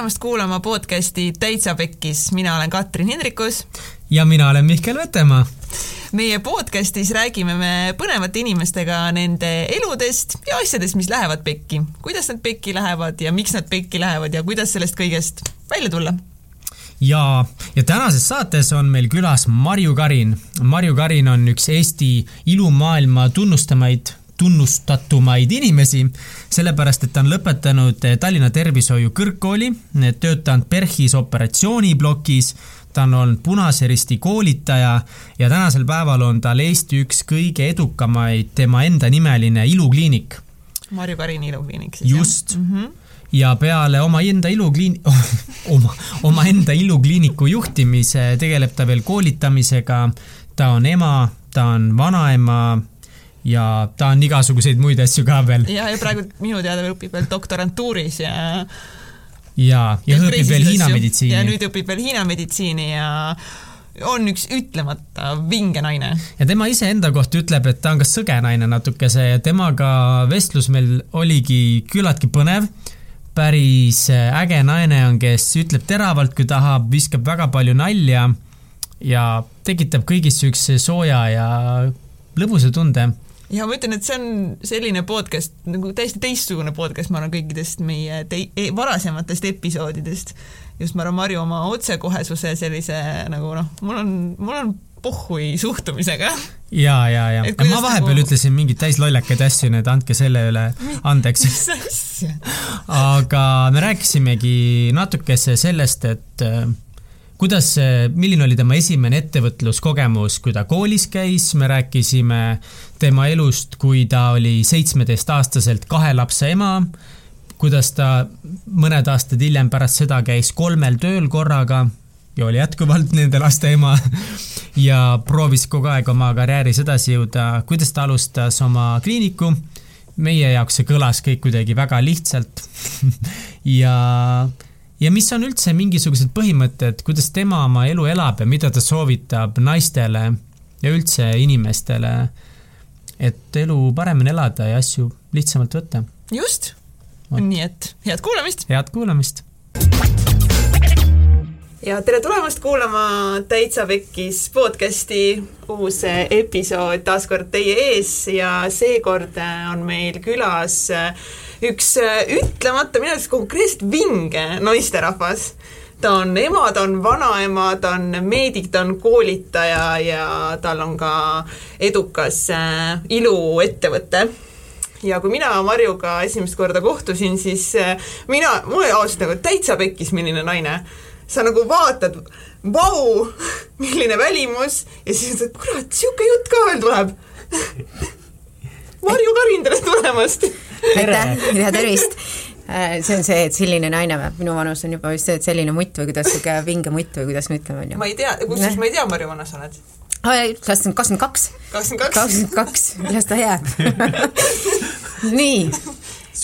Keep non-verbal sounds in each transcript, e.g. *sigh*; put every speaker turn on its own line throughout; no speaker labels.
tulemast kuulama podcasti Täitsa Pekkis, mina olen Katrin Hindrikus.
ja mina olen Mihkel Vetemaa.
meie podcastis räägime me põnevate inimestega nende eludest ja asjadest, mis lähevad pekki. kuidas nad pekki lähevad ja miks nad pekki lähevad ja kuidas sellest kõigest välja tulla
ja, ja tänases saates on meil külas Marju Karin. Marju Karin on üks Eesti ilumaailma tunnustamaid tunnustatumaid inimesi, sellepärast et ta on lõpetanud Tallinna Tervishoiu Kõrgkooli, töötanud PERHis operatsiooniplokis, ta on olnud Punase Risti koolitaja ja tänasel päeval on tal Eesti üks kõige edukamaid tema enda nimeline ilukliinik.
Marju Karini ilukliinik siis,
just mm. -hmm ja peale omaenda ilukliin- *laughs* oma, omaenda ilukliiniku juhtimise tegeleb ta veel koolitamisega. ta on ema, ta on vanaema ja ta on igasuguseid muid asju ka veel.
ja, ja praegu minu teada õpib veel doktorantuuris ja
ja, ja õpib veel Hiina meditsiini.
ja nüüd õpib veel Hiina meditsiini ja on üks ütlemata vinge naine.
ja tema iseenda kohta ütleb, et ta on ka sõge naine natukese ja temaga vestlus meil oligi küllaltki põnev. päris äge naine on, kes ütleb teravalt, kui tahab, viskab väga palju nalja ja tekitab kõigis siukse sooja ja lõbusa tunde
ja ma ütlen, et see on selline podcast nagu täiesti teistsugune podcast, ma arvan, kõikidest meie tei-, e varasematest episoodidest. just ma arvan, Marju oma otsekohesuse sellise nagu noh, mul on, mul on pohhui suhtumisega.
ja, ja, ja ma vahepeal nagu... ütlesin mingeid täis lollakaid asju, nii et andke selle üle *laughs* andeks.
mis asja?
aga me rääkisimegi natukese sellest, et kuidas, milline oli tema esimene ettevõtluskogemus, kui ta koolis käis, me rääkisime tema elust, kui ta oli seitsmeteistaastaselt kahe lapse ema, kuidas ta mõned aastad hiljem pärast seda käis kolmel tööl korraga ja oli jätkuvalt nende laste ema *laughs* ja proovis kogu aeg oma karjääris edasi jõuda, kuidas ta alustas oma kliiniku. meie jaoks see kõlas kõik kuidagi väga lihtsalt. *laughs* Ja ja mis on üldse mingisugused põhimõtted, kuidas tema oma elu elab ja mida ta soovitab naistele ja üldse inimestele, et elu paremini elada ja asju lihtsamalt võtta.
just, nii et head kuulamist!
head kuulamist!
ja tere tulemast kuulama Täitsa Pekkis podcasti uus episood taas kord teie ees ja seekord on meil külas äh, üks äh, ütlemata minu arust konkreetselt vinge naisterahvas. ta on ema, ta on vanaema, ta on meedik, ta on koolitaja ja tal on ka edukas äh, iluettevõte ja kui mina Marjuga esimest korda kohtusin, siis äh, mina, mul oli ausalt nagu täitsa pekkis, milline naine. sa nagu vaatad, vau, milline välimus ja siis mõtled, kurat, sihuke jutt ka veel tuleb *laughs* Marju Karin, tere tulemast!
aitäh ja tervist! Äh, see on see, et selline naine või minu vanus on juba vist see, et selline mutt või kuidas niisugune vinge mutt või kuidas me ütleme, on ju.
ma ei tea, kusjuures ma ei tea, Marju vana sa oled?
kakskümmend, kakskümmend kaks.
kakskümmend kaks?
kakskümmend kaks, las ta jääb *laughs* nii.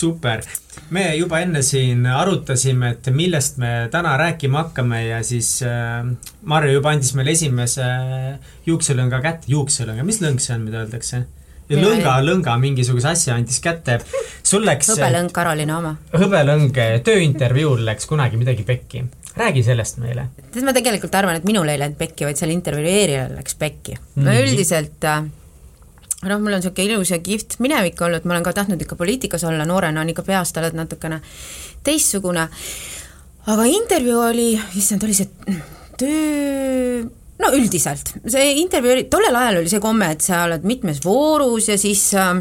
super, me juba enne siin arutasime, et millest me täna rääkima hakkame ja siis äh, Marju juba andis meile esimese juukselõnga kätte, juukselõnga, mis lõng see on, mida öeldakse? Lõnga, lõnga mingisuguse asja andis kätte. sul läks.
hõbelõng Karolina oma.
hõbelõng tööintervjuul läks kunagi midagi pekki. räägi sellest meile.
tead, ma tegelikult arvan, et minul ei läinud pekki, vaid seal intervjueerijal läks pekki. no mm. üldiselt äh, noh, mul on niisugune ilus ja kihvt minevik olnud, ma olen ka tahtnud ikka poliitikas olla, noorena on ikka peast oled natukene teistsugune, aga intervjuu oli, issand, oli see töö no üldiselt, see intervjuu oli, tollel ajal oli see komme, et sa oled mitmes voorus ja siis äh,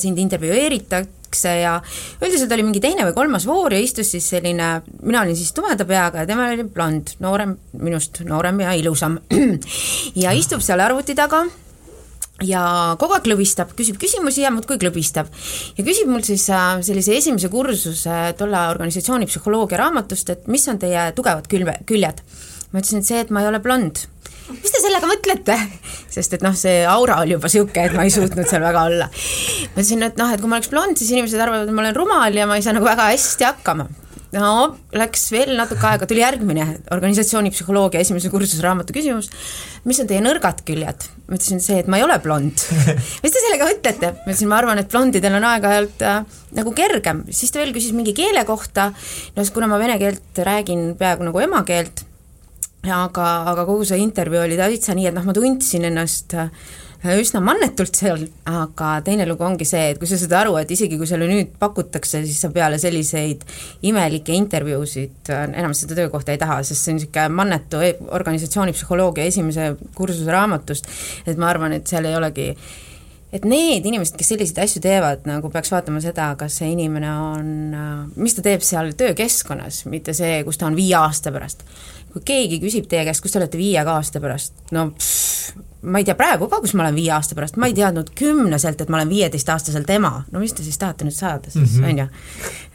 sind intervjueeritakse ja üldiselt oli mingi teine või kolmas voor ja istus siis selline, mina olin siis tumeda peaga ja tema oli blond, noorem, minust noorem ja ilusam. *clears throat* ja istub seal arvuti taga ja kogu aeg klõbistab, küsib küsimusi ja muudkui klõbistab. ja küsib mul siis äh, sellise esimese kursuse tolle organisatsiooni psühholoogia raamatust, et mis on teie tugevad külve, küljed ma ütlesin, et see, et ma ei ole blond. mis te sellega mõtlete? *laughs* sest et noh, see aura oli juba sihuke, et ma ei suutnud seal väga olla. ma ütlesin, et noh, et kui ma oleks blond, siis inimesed arvavad, et ma olen rumal ja ma ei saa nagu väga hästi hakkama. no läks veel natuke aega, tuli järgmine organisatsioonipsühholoogia esimese kursuse raamatu küsimus, mis on teie nõrgad küljed? ma ütlesin see, et ma ei ole blond *laughs* mis te sellega mõtlete? ma ütlesin, ma arvan, et blondidel on aeg-ajalt äh, nagu kergem, siis ta veel küsis mingi keele kohta, no kuna ma vene keelt räägin peaaegu nagu emakeelt, aga, aga kogu see intervjuu oli täitsa nii, et noh, ma tundsin ennast äh, üsna mannetult seal, aga teine lugu ongi see, et kui sa saad aru, et isegi kui sulle nüüd pakutakse, siis sa peale selliseid imelikke intervjuusid äh, enam seda töökohta ei taha, sest see on niisugune mannetu e-, organisatsioonipsühholoogia esimese kursuse raamatust, et ma arvan, et seal ei olegi et need inimesed, kes selliseid asju teevad, nagu peaks vaatama seda, kas see inimene on, äh, mis ta teeb seal töökeskkonnas, mitte see, kus ta on viie aasta pärast. kui keegi küsib teie käest, kus te olete viie aasta pärast, no pff, ma ei tea praegu ka, kus ma olen viie aasta pärast, ma ei teadnud kümneselt, et ma olen viieteistaastaselt ema, no mis te siis tahate nüüd saada siis, mhm. on ju.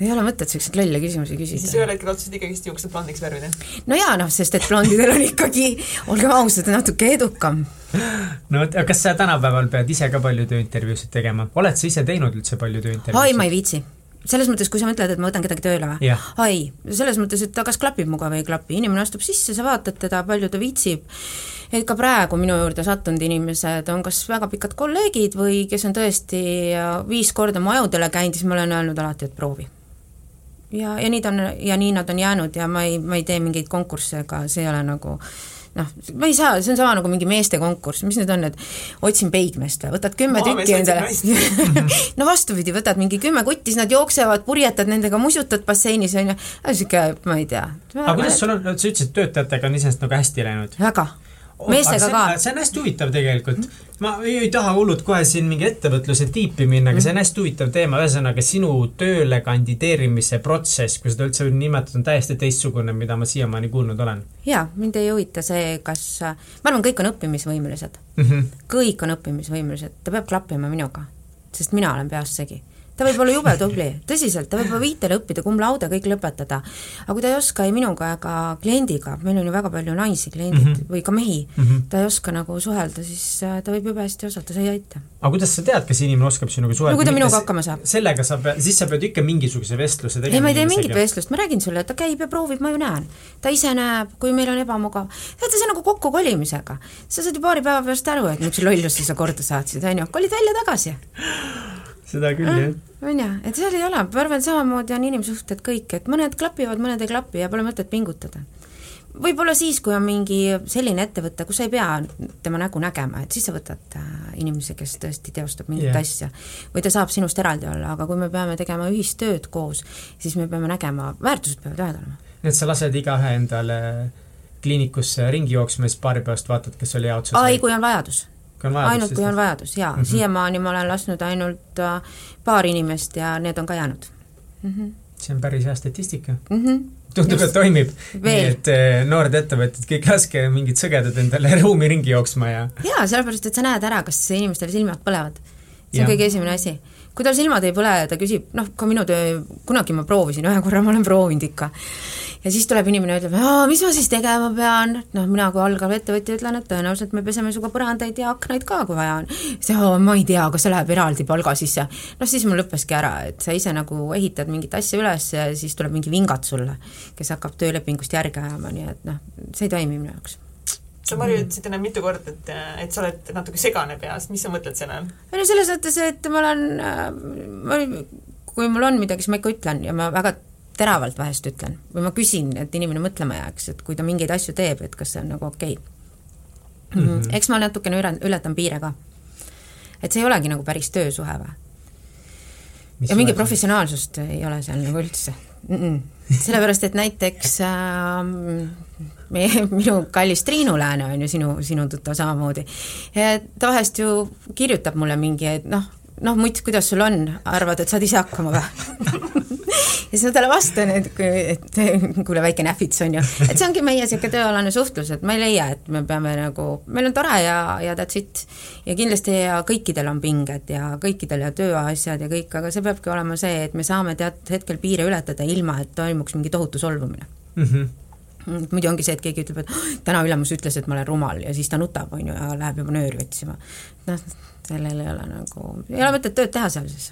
ei ole mõtet selliseid lolle küsimusi küsida.
siis ühel hetkel otsustasid ikkagist juuksed blondiks värvida?
no jaa, noh, sest et blondidel on ikkagi, olgem ausad, natuke edukam.
no vot, kas sa tänapäeval pead ise ka palju tööintervjuusid tegema, oled sa ise teinud üldse palju tööintervjuusid?
oi, ma ei viitsi selles mõttes, kui sa mõtled, et ma võtan kedagi tööle või
yeah.?
ei, selles mõttes, et ta kas klapib minuga või ei klapi, inimene astub sisse, sa vaatad teda, palju ta viitsib, et ka praegu minu juurde sattunud inimesed on kas väga pikad kolleegid või kes on tõesti viis korda mu ajudele käinud, siis ma olen öelnud alati, et proovi. ja, ja nii ta on, ja nii nad on jäänud ja ma ei, ma ei tee mingeid konkursse, ega see ei ole nagu noh, ma ei saa, see on sama nagu mingi meeste konkurss, mis need on, et otsin peigmeest või, võtad kümme tükki endale *laughs* no vastupidi, võtad mingi kümme kutti, siis nad jooksevad, purjetad nendega, musutad basseinis, on ju, niisugune, ma ei tea.
aga kuidas sul on, sa ütlesid, töötajatega on iseenesest nagu hästi läinud?
väga meestega ka.
see on hästi huvitav tegelikult. ma ei, ei taha hullult kohe siin mingi ettevõtluse tiipi minna, aga see on mm. hästi huvitav teema, ühesõnaga sinu tööle kandideerimise protsess, kui seda üldse võib nimetada, on täiesti teistsugune, mida ma siiamaani kuulnud olen.
jaa, mind ei huvita see, kas, ma arvan, kõik on õppimisvõimelised mm. -hmm. kõik on õppimisvõimelised, ta peab klappima minuga, sest mina olen peast segi ta võib olla jube tubli, tõsiselt, ta võib viitele õppida, cum laude kõik lõpetada. aga kui ta ei oska ei minuga ega kliendiga, meil on ju väga palju naisi kliendid mm -hmm. või ka mehi mm, -hmm. ta ei oska nagu suhelda, siis äh, ta võib jube hästi osata, see ei aita.
aga kuidas sa tead, kas inimene oskab sinuga suhelda?
no kui ta minuga hakkama saab.
sellega sa pead, siis sa pead ikka mingisuguse vestluse tegema.
ei, ma ei tee mingit vestlust, ma räägin sulle, ta käib ja proovib, ma ju näen. ta ise näeb, kui meil on ebamugav. teate, see on nagu kokkukolimisega. sa saad ju paari päeva pärast aru, et niisuguse lolluse sa korda saatsid, on ju, kolid välja tagasi
seda küll, jah.
on ju, et seal ei ole, ma arvan, samamoodi on inimsuhted kõik, et mõned klapivad, mõned ei klapi ja pole mõtet pingutada. võib-olla siis, kui on mingi selline ettevõte, kus sa ei pea tema nägu nägema, et siis sa võtad äh, inimese, kes tõesti teostab mingit yeah. asja. või ta saab sinust eraldi olla, aga kui me peame tegema ühistööd koos, siis me peame nägema, väärtused peavad ühed olema.
nii et sa lased igaühe endale kliinikusse ringi jooksma siis paari pärast vaatad, kes oli hea otsus?
ei, kui on vajadus ainult kui on vajadus jaa mm -hmm., siiamaani ma olen lasknud ainult äh, paar inimest ja need on ka jäänud
mm. -hmm. see on päris hea statistika mm. -hmm tundub, et toimib. nii et äh, noored ettevõtted, kõik laske mingid sõgedad endale *laughs* ruumi ringi jooksma ja
jaa, sellepärast, et sa näed ära, kas inimestel silmad põlevad. see on kõige esimene asi. Kui tal silmad ei põle, ta küsib, noh, ka minu töö, kunagi ma proovisin, ühe korra ma olen proovinud ikka ja siis tuleb inimene ja ütleb, mis ma siis tegema pean, noh, mina kui algav ettevõtja ütlen, et tõenäoliselt me peseme sinuga põrandaid ja aknaid ka, kui vaja on. siis ma ei tea, kas see läheb eraldi palga sisse. noh, siis mul lõppeski ära, et sa ise nagu ehitad mingit asja üles ja siis tuleb mingi vingat sulle, kes hakkab töölepingust järge ajama, nii et noh, see ei toimi minu jaoks
sa, Marju, ütlesid enne mitu korda, et, et sa oled natuke segane peas, mis sa mõtled selle all?
ei no selles mõttes, et ma olen, ma, kui mul on midagi, siis ma ikka ütlen ja ma väga teravalt vahest ütlen või ma küsin, et inimene mõtlema jääks, et kui ta mingeid asju teeb, et kas see on nagu okei okay. mm. -hmm. eks ma natukene üle, ületan piire ka. et see ei olegi nagu päris töösuhe või? ja mingi professionaalsust ei ole seal nagu üldse mm. -mm. sellepärast, et näiteks äh, meie, minu kallis Triinu Lääne on ju sinu, sinu tuttav samamoodi, ta vahest ju kirjutab mulle mingi, et noh, noh, mutt, kuidas sul on, arvad, et saad ise hakkama või *laughs* ja siis ma talle vastan, et kui, et kuule, väike näfits on ju, et see ongi meie niisugune tööalane suhtlus, et ma ei leia, et me peame nagu, meil on tore ja, ja that's it. ja kindlasti ja kõikidel on pinged ja kõikidel ja tööasjad ja kõik, aga see peabki olema see, et me saame teatud hetkel piire ületada, ilma et toimuks mingi tohutu solvumine mm. -hmm muidu ongi see, et keegi ütleb, et oh, täna ülemus ütles, et ma olen rumal ja siis ta nutab, on ju, ja läheb juba nööri otsima. noh, sellel ei ole nagu, ei ole mõtet tööd teha seal siis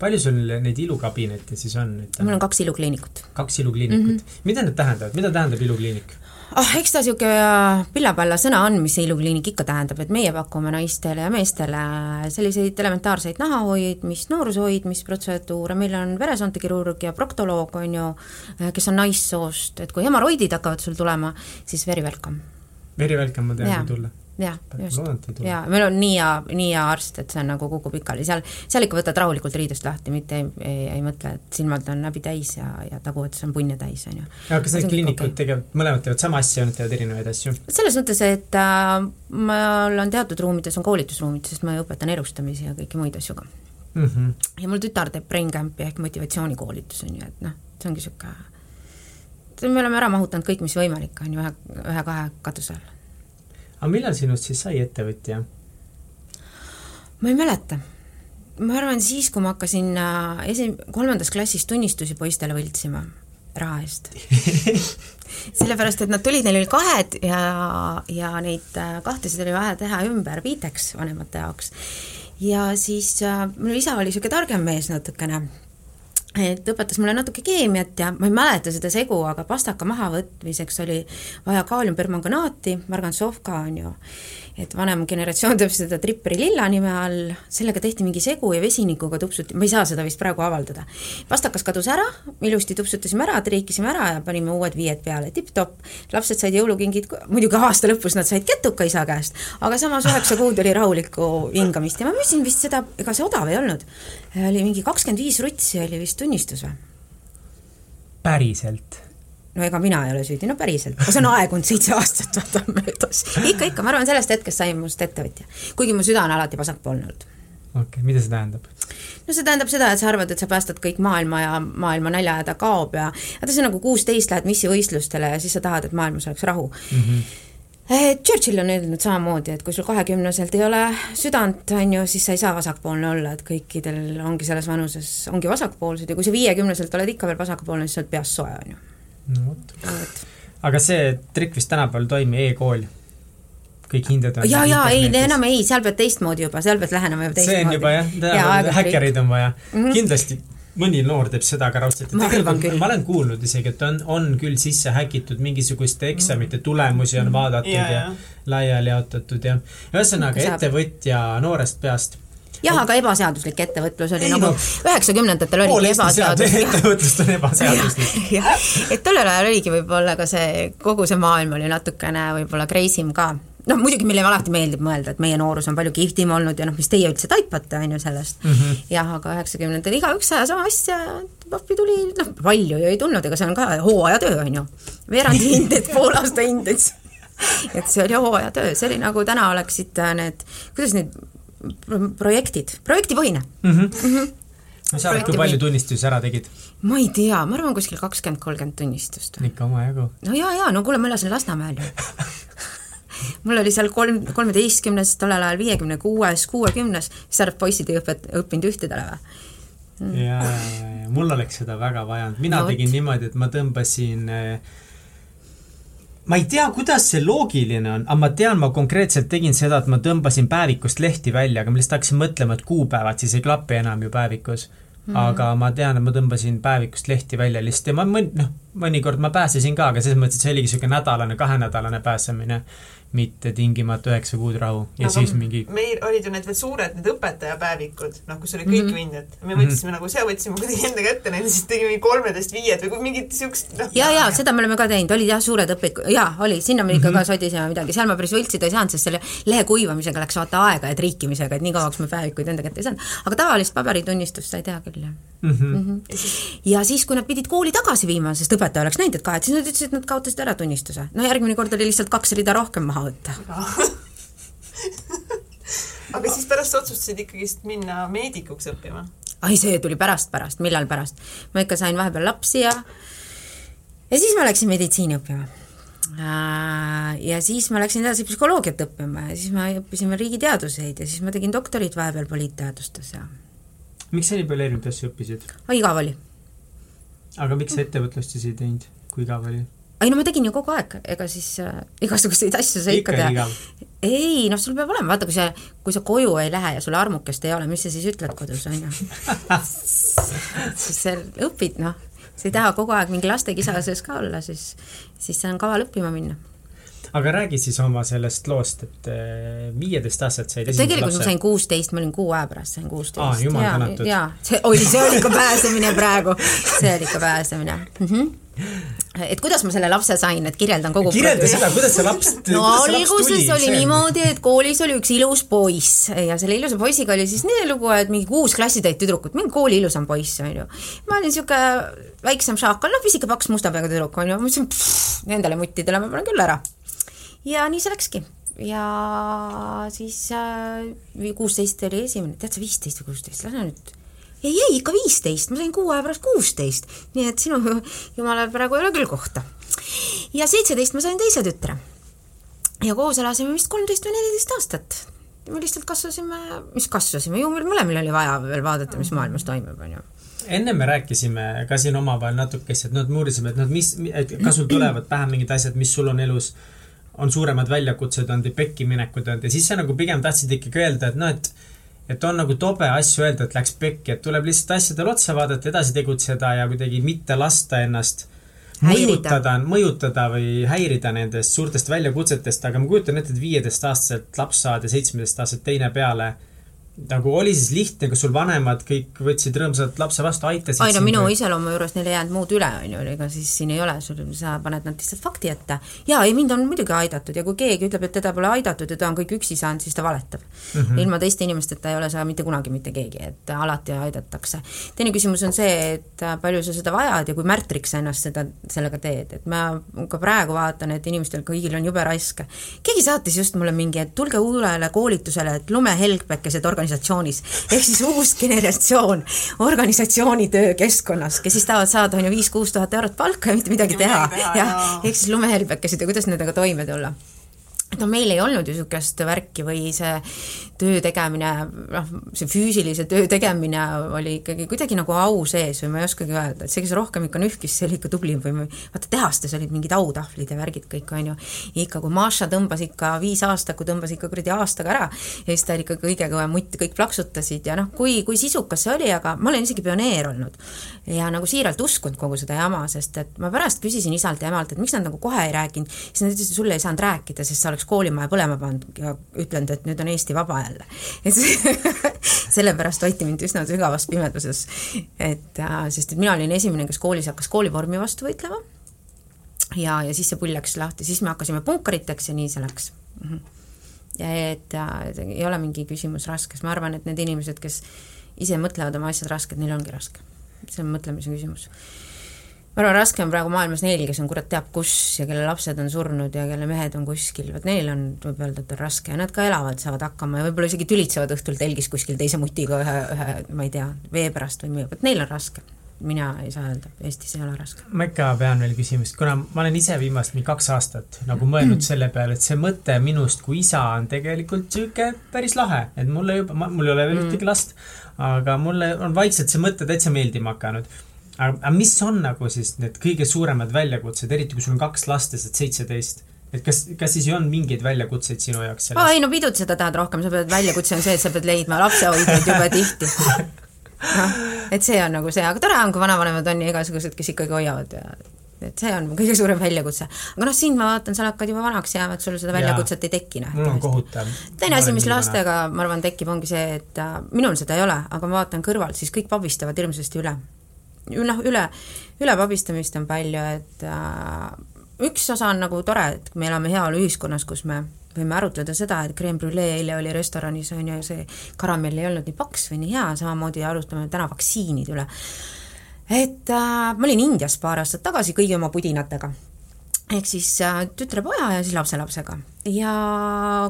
palju sul neid ilukabinette siis on?
mul on kaks ilukliinikut.
kaks ilukliinikut mm. -hmm. mida need tähendavad, mida tähendab ilukliinik?
ah, eks ta niisugune pillapalla sõna on, mis see ilukliinik ikka tähendab, et meie pakume naistele ja meestele selliseid elementaarseid nahahoidmist, nooruse hoidmisprotseduure, meil on veresoontekirurg ja proktoloog, on ju, kes on naissoost, et kui hemoroidid hakkavad sul tulema, siis very welcome.
Very welcome, ma tean, kui tulla
jah, just. jaa, meil on nii hea, nii hea arst, et see on nagu kukub pikali, seal, seal ikka võtad rahulikult riidest lahti, mitte ei, ei, ei mõtle, et silmad on läbi täis ja, ja taguots on punne täis, on ju.
aga kas need kliinikud tegelikult, mõlemad teevad sama asja, nad teevad erinevaid asju?
selles mõttes, et äh, mul on teatud ruumides on koolitusruumid, sest ma õpetan elustamisi ja kõiki muid asju ka mm. -hmm. ja mul tütar teeb brain camp'i ehk motivatsioonikoolitus, on ju, et noh, see ongi niisugune me oleme ära mahutanud kõik, mis võimalik, on ju, ühe, ühe-kahe katuse all
aga millal sinust siis sai ettevõtja?
ma ei mäleta. ma arvan siis, kui ma hakkasin äh, esi-, kolmandas klassis tunnistusi poistele võltsima raha eest *laughs* sellepärast, et nad tulid, neil oli kahed ja, ja neid äh, kahtesid oli vaja teha ümber viiteks vanemate jaoks. ja siis äh, minu isa oli niisugune targem mees natukene et õpetas mulle natuke keemiat ja ma ei mäleta seda segu, aga pastaka mahavõtmiseks oli vaja kaaliumpermanganaati, margansovka on ju, et vanem generatsioon teab seda Tripperi lilla nime all, sellega tehti mingi segu ja vesinikuga tupsuti, ma ei saa seda vist praegu avaldada. pastakas kadus ära, ilusti tupsutasime ära, triikisime ära ja panime uued viied peale, tipp-topp. lapsed said jõulukingid, muidugi aasta lõpus nad said ketuka isa käest, aga samas üheksa kuud oli rahulikku hingamist ja ma müüsin vist seda, ega see odav ei olnud. oli mingi kakskümmend viis rutsi oli vist tunnistus või?
päriselt
no ega mina ei ole süüdi, no päriselt, see on aegunud seitse aastat, vaata möödas. ikka, ikka, ma arvan, sellest hetkest sai minust ettevõtja. kuigi mu süda on alati vasakpoolne olnud.
okei okay,, mida see tähendab?
no see tähendab seda, et sa arvad, et sa päästad kõik maailma ja maailma näljahäda kaob ja vaata, see on nagu kuusteist lähed missivõistlustele ja siis sa tahad, et maailmas oleks rahu mm. -hmm Churchill on öelnud samamoodi, et kui sul kahekümneselt ei ole südant, on ju, siis sa ei saa vasakpoolne olla, et kõikidel ongi selles vanuses, ongi vasakpoolsed ja kui sa viiekümneselt oled ikka veel vasakpoolne, siis sa oled peast soe, on ju
no vot. aga see trikk vist tänapäeval toimib e, e-kool kõik hinded on
ja, ja ei, enam ei, seal pead teistmoodi juba, seal pead lähenema juba
teistmoodi. see on juba jah, tänapäeval häkkereid on vaja mm. -hmm. kindlasti mõni noor teeb seda ka raudselt.
ma arvan küll.
ma olen kuulnud isegi, et on, on küll sisse häkitud mingisuguste eksamite tulemusi on vaadatud ja, ja, ja laiali jaotatud ja ühesõnaga ettevõtja noorest peast
jah, aga ebaseaduslik ettevõtlus oli ei, nagu üheksakümnendatel no, oligi ebaseaduslik.
ettevõtlust on *laughs* ebaseaduslik
jah, et tollel ajal oligi võib-olla ka see, kogu see maailm oli natukene võib-olla crazy m ka noh, muidugi meile alati meeldib mõelda, et meie noorus on palju kihvtim olnud ja noh, mis teie üldse taipate, on ju sellest mm. -hmm. jah, aga üheksakümnendatel igaüks ajas oma asja, pappi tuli, noh, palju ju ei tulnud, ega see on ka hooajatöö, on ju. veerandi *laughs* hinded, pool aasta hinded et see oli hooajatöö, see oli nagu täna oleksid need, kuidas need projektid, projektipõhine mm. -hmm. Mm -hmm.
no sa oled, kui palju tunnistusi ära tegid?
ma ei tea, ma arvan kuskil kakskümmend, kolmkümmend tunnistust.
ikka omajagu.
no jaa, jaa, no kuule, ma elasin Lasnamäel ju *laughs* mul oli seal kolm, kolmeteistkümnes, tollel ajal viiekümne kuues, kuuekümnes, sa arvad, poisid ei õpet-, õppinud ühtedele või?
Mm. ja, ja, ja mul oleks seda väga vaja olnud, mina no, tegin niimoodi, et ma tõmbasin äh, ma ei tea, kuidas see loogiline on, aga ma tean, ma konkreetselt tegin seda, et ma tõmbasin päevikust lehti välja, aga ma lihtsalt hakkasin mõtlema, et kuupäevad siis ei klapi enam ju päevikus mm. -hmm. aga ma tean, et ma tõmbasin päevikust lehti välja lihtsalt ja ma mõn-, noh, mõnikord ma pääsesin ka, aga selles mõttes, et see oligi niisugune nädalane, kahenädalane pääsemine mitte tingimata üheksa kuud rahu ja aga siis mingi
meil olid ju need veel suured, need õpetajapäevikud, noh, kus oli kõik mm -hmm. vinded. me võtsime mm -hmm. nagu, ise võtsime kuidagi enda kätte need, siis tegime kolmeteist viied või mingit siukest noh.
ja, ja seda me oleme ka teinud, olid jah, suured õpikud, jaa, oli, sinna me ikka mm -hmm. ka sodisime midagi, seal ma päris võltsida ei saanud, sest selle lehe kuivamisega läks vaata aega ja triikimisega, et nii kauaks me päevikuid enda kätte ei saanud. aga tavalist paberitunnistust sai teha küll, jah mm. -hmm. Mm -hmm. ja siis, kui nad pidid kooli tagasi viima, sest õpetaja oleks näinud, et kahet, siis nad ütlesid, et nad kaotasid ära tunnistuse. no järgmine kord oli lihtsalt kaks rida rohkem maha võtta *laughs*
aga siis pärast otsustasid ikkagist minna meedikuks õppima?
ai, see tuli pärast, pärast, millal pärast? ma ikka sain vahepeal lapsi ja ja siis ma läksin meditsiini õppima. Äh, ja siis ma läksin edasi psühholoogiat õppima ja siis ma õppisin veel riigiteaduseid ja siis ma tegin doktorit vahepeal poliitteadustes ja
miks sa nii palju erinevaid asju õppisid?
igav oli.
aga miks sa ettevõtlust siis ei teinud, kui igav oli?
Ei no ma tegin ju kogu aeg, ega siis äh, igasuguseid asju sa ikka tead. ei noh, sul peab olema, vaata kui sa, kui sa koju ei lähe ja sul armukest ei ole, mis sa siis ütled kodus, on ju. *laughs* siis sa õpid, noh, sa ei taha kogu aeg mingi lastekisa sees ka olla, siis, siis see on kaval õppima minna
aga räägi siis oma sellest loost, et äh, viieteist aastat said esimese
tegelikult
lapse.
ma sain kuusteist, ma olin kuu aja pärast sain kuusteist.
aa, jumal tänatud.
jaa, see oli, see oli ikka pääsemine praegu, see oli ikka pääsemine mm. -hmm *laughs* et kuidas ma selle lapse sain, et kirjeldan kogu
kirjelda seda, kuidas see laps
no alguses oli see... niimoodi, et koolis oli üks ilus poiss ja selle ilusa poisiga oli siis nii lugu, et mingi kuus klassitäit tüdrukut, mingi kooli ilusam poiss, on ju. ma olin niisugune väiksem šaakal, noh, pisike paks musta peaga tüdruk, on ju, ma mõtlesin, nendele muttidele ma panen küll ära. Ja nii see läkski. Ja siis äh, kuusteist äh, oli esimene, tead sa, viisteist või kuusteist, lähme nüüd ei, ei ikka viisteist, ma sain kuu aja pärast kuusteist, nii et sinu jumalal praegu ei ole küll kohta. ja seitseteist ma sain teise tütre. ja koos elasime vist kolmteist või neliteist aastat. me lihtsalt kasvasime, mis kasvasime, ju meil mõlemil oli vaja veel vaadata, mis maailmas toimub, on ju
enne me rääkisime ka siin omavahel natukese, et noh, et me uurisime, et noh, mis, et kas sul tulevad pähe mingid asjad, mis sul on elus on suuremad väljakutsed olnud ja pekki minekud olnud ja siis sa nagu pigem tahtsid ikkagi öelda, et noh, et et on nagu tobe asju öelda, et läks pekki, et tuleb lihtsalt asjadele otsa vaadata, edasi tegutseda ja kuidagi mitte lasta ennast mõjutada, mõjutada või häirida nendest suurtest väljakutsetest, aga ma kujutan ette, et viieteistaastaselt laps saad ja seitsmeteistaastaselt teine peale nagu oli siis lihtne, kas sul vanemad kõik võtsid rõõmsalt lapse vastu, aitasid
ai no minu või? iseloomu juures neil ei jäänud muud üle, on ju, ega siis siin ei ole, sul, sa paned nad lihtsalt fakti ette. jaa, ei mind on muidugi aidatud ja kui keegi ütleb, et teda pole aidatud ja ta on kõik üksi saanud, siis ta valetab mm. -hmm. ilma teiste inimesteta ei ole sa mitte kunagi mitte keegi, et alati aidatakse. teine küsimus on see, et palju sa seda vajad ja kui märtriks sa ennast seda, sellega teed, et ma ka praegu vaatan, et inimestel kõigil on jube raske. keegi saatis just mulle mingi, et tulge uuele koolitusele, et lumehelgpekesed organiseerivad organisatsioonis. ehk siis uus generatsioon organisatsiooni töökeskkonnas, kes siis tahavad saada, on ju, viis-kuus tuhat eurot palka ja mitte midagi teha. jah, ehk siis lumehelbekesed ja kuidas nendega toime tulla et no meil ei olnud ju niisugust värki või see töö tegemine, noh, see füüsilise töö tegemine oli ikkagi kuidagi nagu au sees või ma ei oskagi öelda, et see, kes rohkem ikka nühkis, see oli ikka tublim või vaata, tehastes olid mingid autahvlid ja värgid kõik, on ju. ikka, kui Maša tõmbas ikka viis aastakut, tõmbas ikka kuradi aastaga ära ja siis ta oli ikka kõige kõvem mutt, kõik plaksutasid ja noh, kui, kui sisukas see oli, aga ma olen isegi pioneer olnud. ja nagu siiralt uskunud kogu seda jama, sest et ma pärast küsisin isalt ja emalt, et miks nad nagu kohe ei rääkinud, siis nad ütlesid, sulle ei saanud rääkida, sest sa oleks koolimaja põlema pannud ja ütlenud, et nüüd on Eesti vaba jälle. et *laughs* sellepärast hoiti mind üsna sügavas pimeduses. et äh, sest et mina olin esimene, kes koolis hakkas koolivormi vastu võitlema. ja, ja siis see pull läks lahti, siis me hakkasime punkariteks ja nii see läks mm. -hmm. ja et äh, ei ole mingi küsimus raske, sest ma arvan, et need inimesed, kes ise mõtlevad oma asjad rasked, neil ongi raske. see on mõtlemise küsimus ma arvan, raske on praegu maailmas neil, kes on kurat teab kus ja kelle lapsed on surnud ja kelle mehed on kuskil, vot neil on, võib öelda, et on raske. Ja nad ka elavad, saavad hakkama ja võib-olla isegi tülitsevad õhtul telgis kuskil teise mutiga ühe, ühe, ma ei tea, vee pärast või muu, vot neil on raske. Mina ei saa öelda, Eestis ei ole raske.
ma ikka pean veel küsimust, kuna ma olen ise viimased mingi kaks aastat nagu mõelnud selle peale, et see mõte minust kui isa on tegelikult sihuke päris lahe, et mulle juba, mul ei ole veel mm. ühtegi last, aga mulle on vaikselt see mõte täitsa meeldima hakanud aga, mis on nagu siis need kõige suuremad väljakutsed, eriti kui sul on kaks last ja sa oled seitseteist? et kas, kas siis on mingeid väljakutseid sinu jaoks
selles? aa ei no pidutseda tahad rohkem, sa pead, väljakutse on see, et sa pead leidma lapsehoidjaid jube tihti. *laughs* noh, et see on nagu see, aga tore on, kui vanavanemad on ja igasugused, kes ikkagi hoiavad ja et see on kõige suurem väljakutse. aga noh, sind ma vaatan, sa hakkad juba vanaks jääma, et sul seda väljakutset ei teki, noh.
mul on kohutav.
teine asi, mis lastega, ma arvan, tekib, ongi see, et äh, minul seda ei ole, aga ma vaatan kõrvalt, siis kõik pabistavad hirmsasti üle noh, üle, ülepabistamist on palju, et äh, üks osa on nagu tore, et me elame heaoluühiskonnas, kus me võime arutleda seda, et creme brulee eile oli restoranis, on ju, see karamell ei olnud nii paks või nii hea, samamoodi alustame täna vaktsiinid üle. et äh, ma olin Indias paar aastat tagasi kõigi oma pudinatega ehk siis äh, tütre-poja ja siis lapselapsega. ja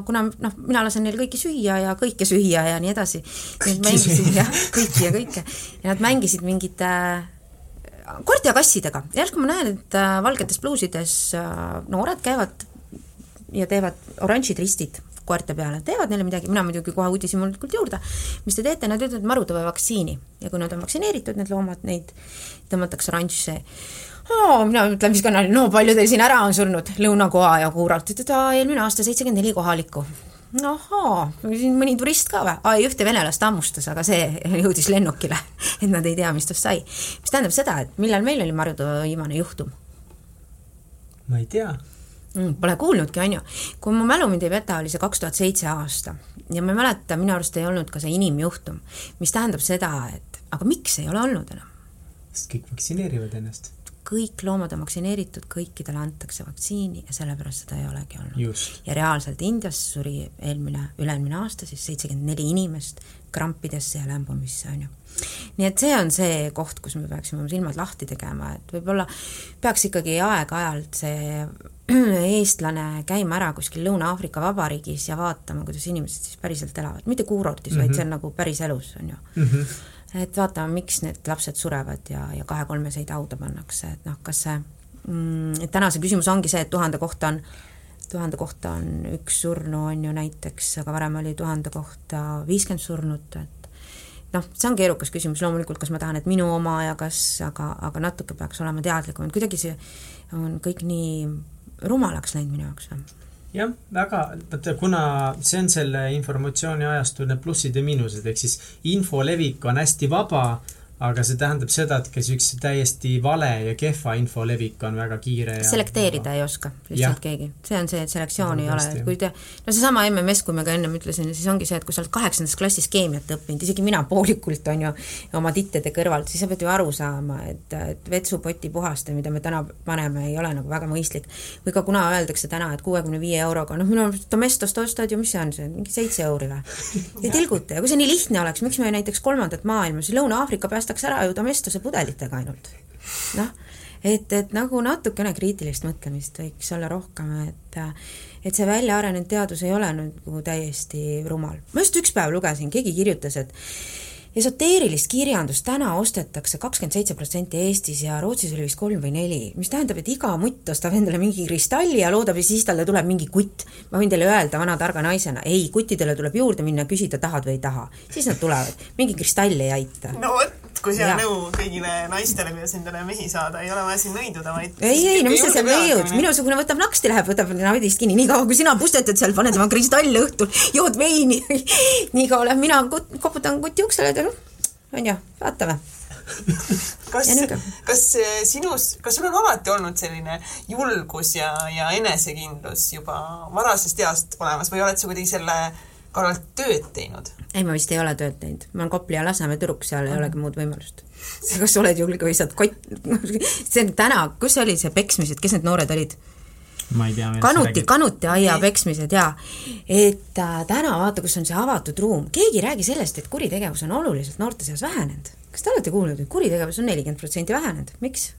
kuna noh, mina lasen neil kõiki süüa ja kõike süüa ja nii edasi, nad mängisid jah, kõiki ja kõike. Ja nad mängisid mingite äh, koerte ja kassidega, järsku ma näen, et äh, valgetes pluusides noored käivad ja teevad oranžid ristid koerte peale, teevad neile midagi, mina muidugi kohe uudishimulikult juurde, mis te teete, nad ütlevad marutõve vaktsiini. Ja kui nad on vaktsineeritud, need loomad, neid tõmmatakse oranž see no mina ütlen siis ka, no palju teil siin ära on surnud, lõunakoha ja kuuralt, et eelmine aasta seitsekümmend neli kohalikku ahaa, siin mõni turist ka või? aa, ühte venelast hammustas, aga see *laughs* jõudis lennukile, et nad ei tea, mis tast sai. mis tähendab seda, et millal meil oli Marju viimane juhtum?
ma ei tea
mm,. Pole kuulnudki, on ju. kui mu mälu mind ei peta, oli see kaks tuhat seitse aasta ja ma ei mäleta, minu arust ei olnud ka see inimjuhtum, mis tähendab seda, et aga miks ei ole olnud enam?
sest kõik vaktsineerivad ennast
kõik loomad on vaktsineeritud, kõikidele antakse vaktsiini ja sellepärast seda ei olegi olnud. ja reaalselt Indias suri eelmine, üle-eelmine aasta siis seitsekümmend neli inimest krampidesse ja lämbumisse, on ju. nii et see on see koht, kus me peaksime oma silmad lahti tegema, et võib-olla peaks ikkagi aeg-ajalt see *clears throat* eestlane käima ära kuskil Lõuna-Aafrika Vabariigis ja vaatama, kuidas inimesed siis päriselt elavad, mitte kuurortis mm, -hmm. vaid see on nagu päris elus, on ju mm. -hmm et vaatame, miks need lapsed surevad ja, ja kahe-kolmeseid hauda pannakse, et noh, kas see mm,, täna see küsimus ongi see, et tuhande kohta on, tuhande kohta on üks surnu, on ju näiteks, aga varem oli tuhande kohta viiskümmend surnut, et noh, see on keerukas küsimus. Loomulikult, kas ma tahan, et minu oma ja kas, aga, aga natuke peaks olema teadlikum, et kuidagi see on kõik nii rumalaks läinud minu jaoks või
jah, väga, vaata kuna see on selle informatsiooni ajastu need plussid ja miinused, ehk siis info levik on hästi vaba aga see tähendab seda, et ka niisuguse täiesti vale ja kehva info levik on väga kiire ja
selekteerida ja... ei oska lihtsalt ja. keegi. see on see, et selektsiooni ei ole, et kui te, no seesama MMS, kui ma ka ennem ütlesin, siis ongi see, et kui sa oled kaheksandas klassis keemiat õppinud, isegi mina poolikult, on ju, oma tittede kõrvalt, siis sa pead ju aru saama, et, et vetsupoti puhastamine, mida me täna paneme, ei ole nagu väga mõistlik. või ka kuna öeldakse täna, et kuuekümne viie euroga, noh, minu arust Domestost ostad ju, mis see on, see on mingi seitse euri või? *laughs* ei tilguta ja kui see nii lihtne oleks, miks me näiteks kolmandat maailma, siis Lõuna-Aafrika päästab ostaks ära ju Domestose pudelitega ainult. noh, et, et nagu natukene kriitilist mõtlemist võiks olla rohkem, et et see väljaarenenud teadus ei ole nagu täiesti rumal. ma just üks päev lugesin, keegi kirjutas, et esoteerilist kirjandust täna ostetakse kakskümmend seitse protsenti Eestis ja Rootsis oli vist kolm või neli, mis tähendab, et iga mutt ostab endale mingi kristalli ja loodab ja siis talle tuleb mingi kutt. ma võin teile öelda vana targa naisena, ei, kuttidele tuleb juurde minna, küsida, tahad või ei taha. siis nad tulevad, mingi kristall ei aita.
no vot, kui hea nõu kõigile naistele, kuidas endale mehi saada, ei ole vaja siin nõiduda, vaid
ei, ei, no mis sa seal nõiud, minusugune võtab naksti, läheb, võtab naudist kinni, niikaua kui sina pustetad seal, paned oma kristalle õhtul, jood veini. *laughs* Niikaua lähen mina koputan kuti uksele, et noh, on ju, vaatame.
Kas, kas sinus, kas sul on alati olnud selline julgus ja, ja enesekindlus juba varasest east olemas või oled sa kuidagi selle kallal tööd teinud?
Ei, ma vist ei ole tööd teinud, ma olen Kopli ja Lasnamäe tüdruk, seal ei olegi muud võimalust. *laughs* kas sa oled julge või saad kott, *laughs* see on täna, kus oli see peksmised, kes need noored olid?
ma ei tea.
kanuti, kanutiaia peksmised jaa. et äh, täna vaata, kus on see avatud ruum, keegi ei räägi sellest, et kuritegevus on oluliselt noorte seas vähenenud. kas te olete kuulnud, et kuritegevus on nelikümmend protsenti vähenenud, miks?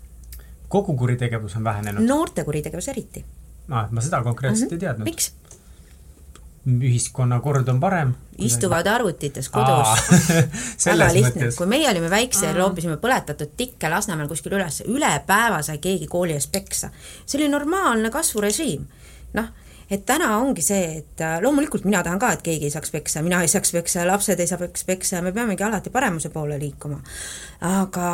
kogu kuritegevus on vähenenud?
noorte kuritegevus eriti.
aa, ma seda konkreetselt mm -hmm. ei teadnud.
miks?
Ühiskonnakord on parem.
istuvad arvutites kodus. *laughs* väga lihtne, kui meie olime väikse, loopisime põletatud tikke Lasnamäel kuskil üles, üle päeva sai keegi kooli ees peksa. see oli normaalne kasvurežiim. noh et täna ongi see, et äh, loomulikult mina tahan ka, et keegi ei saaks peksa, mina ei saaks peksa, lapsed ei saaks peksa ja me peamegi alati paremuse poole liikuma. aga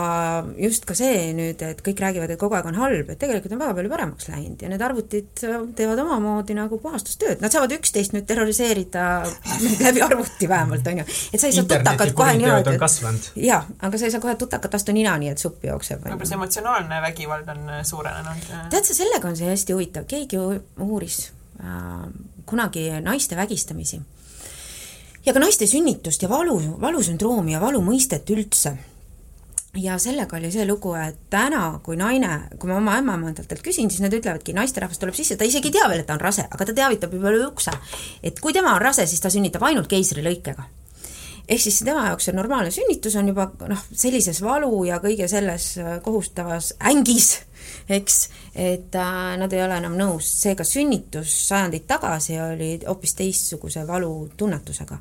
just ka see nüüd, et kõik räägivad, et kogu aeg on halb, et tegelikult on väga palju paremaks läinud ja need arvutid teevad omamoodi nagu puhastustööd, nad saavad üksteist nüüd terroriseerida *laughs* läbi arvuti vähemalt, on ju. et sa ei saa tutakat kohe niimoodi, et jaa, aga sa ei saa kohe tutakat vastu nina, nii et supp jookseb.
võib-olla see emotsionaalne vägivald on suurenenud.
tead sa, sellega on see hästi huvitav, keegi uuris Äh, kunagi naiste vägistamisi. ja ka naiste sünnitust ja valu, valusündroomi ja valu mõistet üldse. ja sellega oli see lugu, et täna, kui naine, kui ma oma ämmaemandadelt küsin, siis nad ütlevadki, naisterahvas tuleb sisse, ta isegi ei tea veel, et ta on rase, aga ta teavitab juba üle ukse. et kui tema on rase, siis ta sünnitab ainult keisrilõikega ehk siis tema jaoks see normaalne sünnitus on juba noh, sellises valu ja kõige selles kohustavas ängis eks, et äh, nad ei ole enam nõus, seega sünnitus sajandeid tagasi oli hoopis teistsuguse valutunnetusega.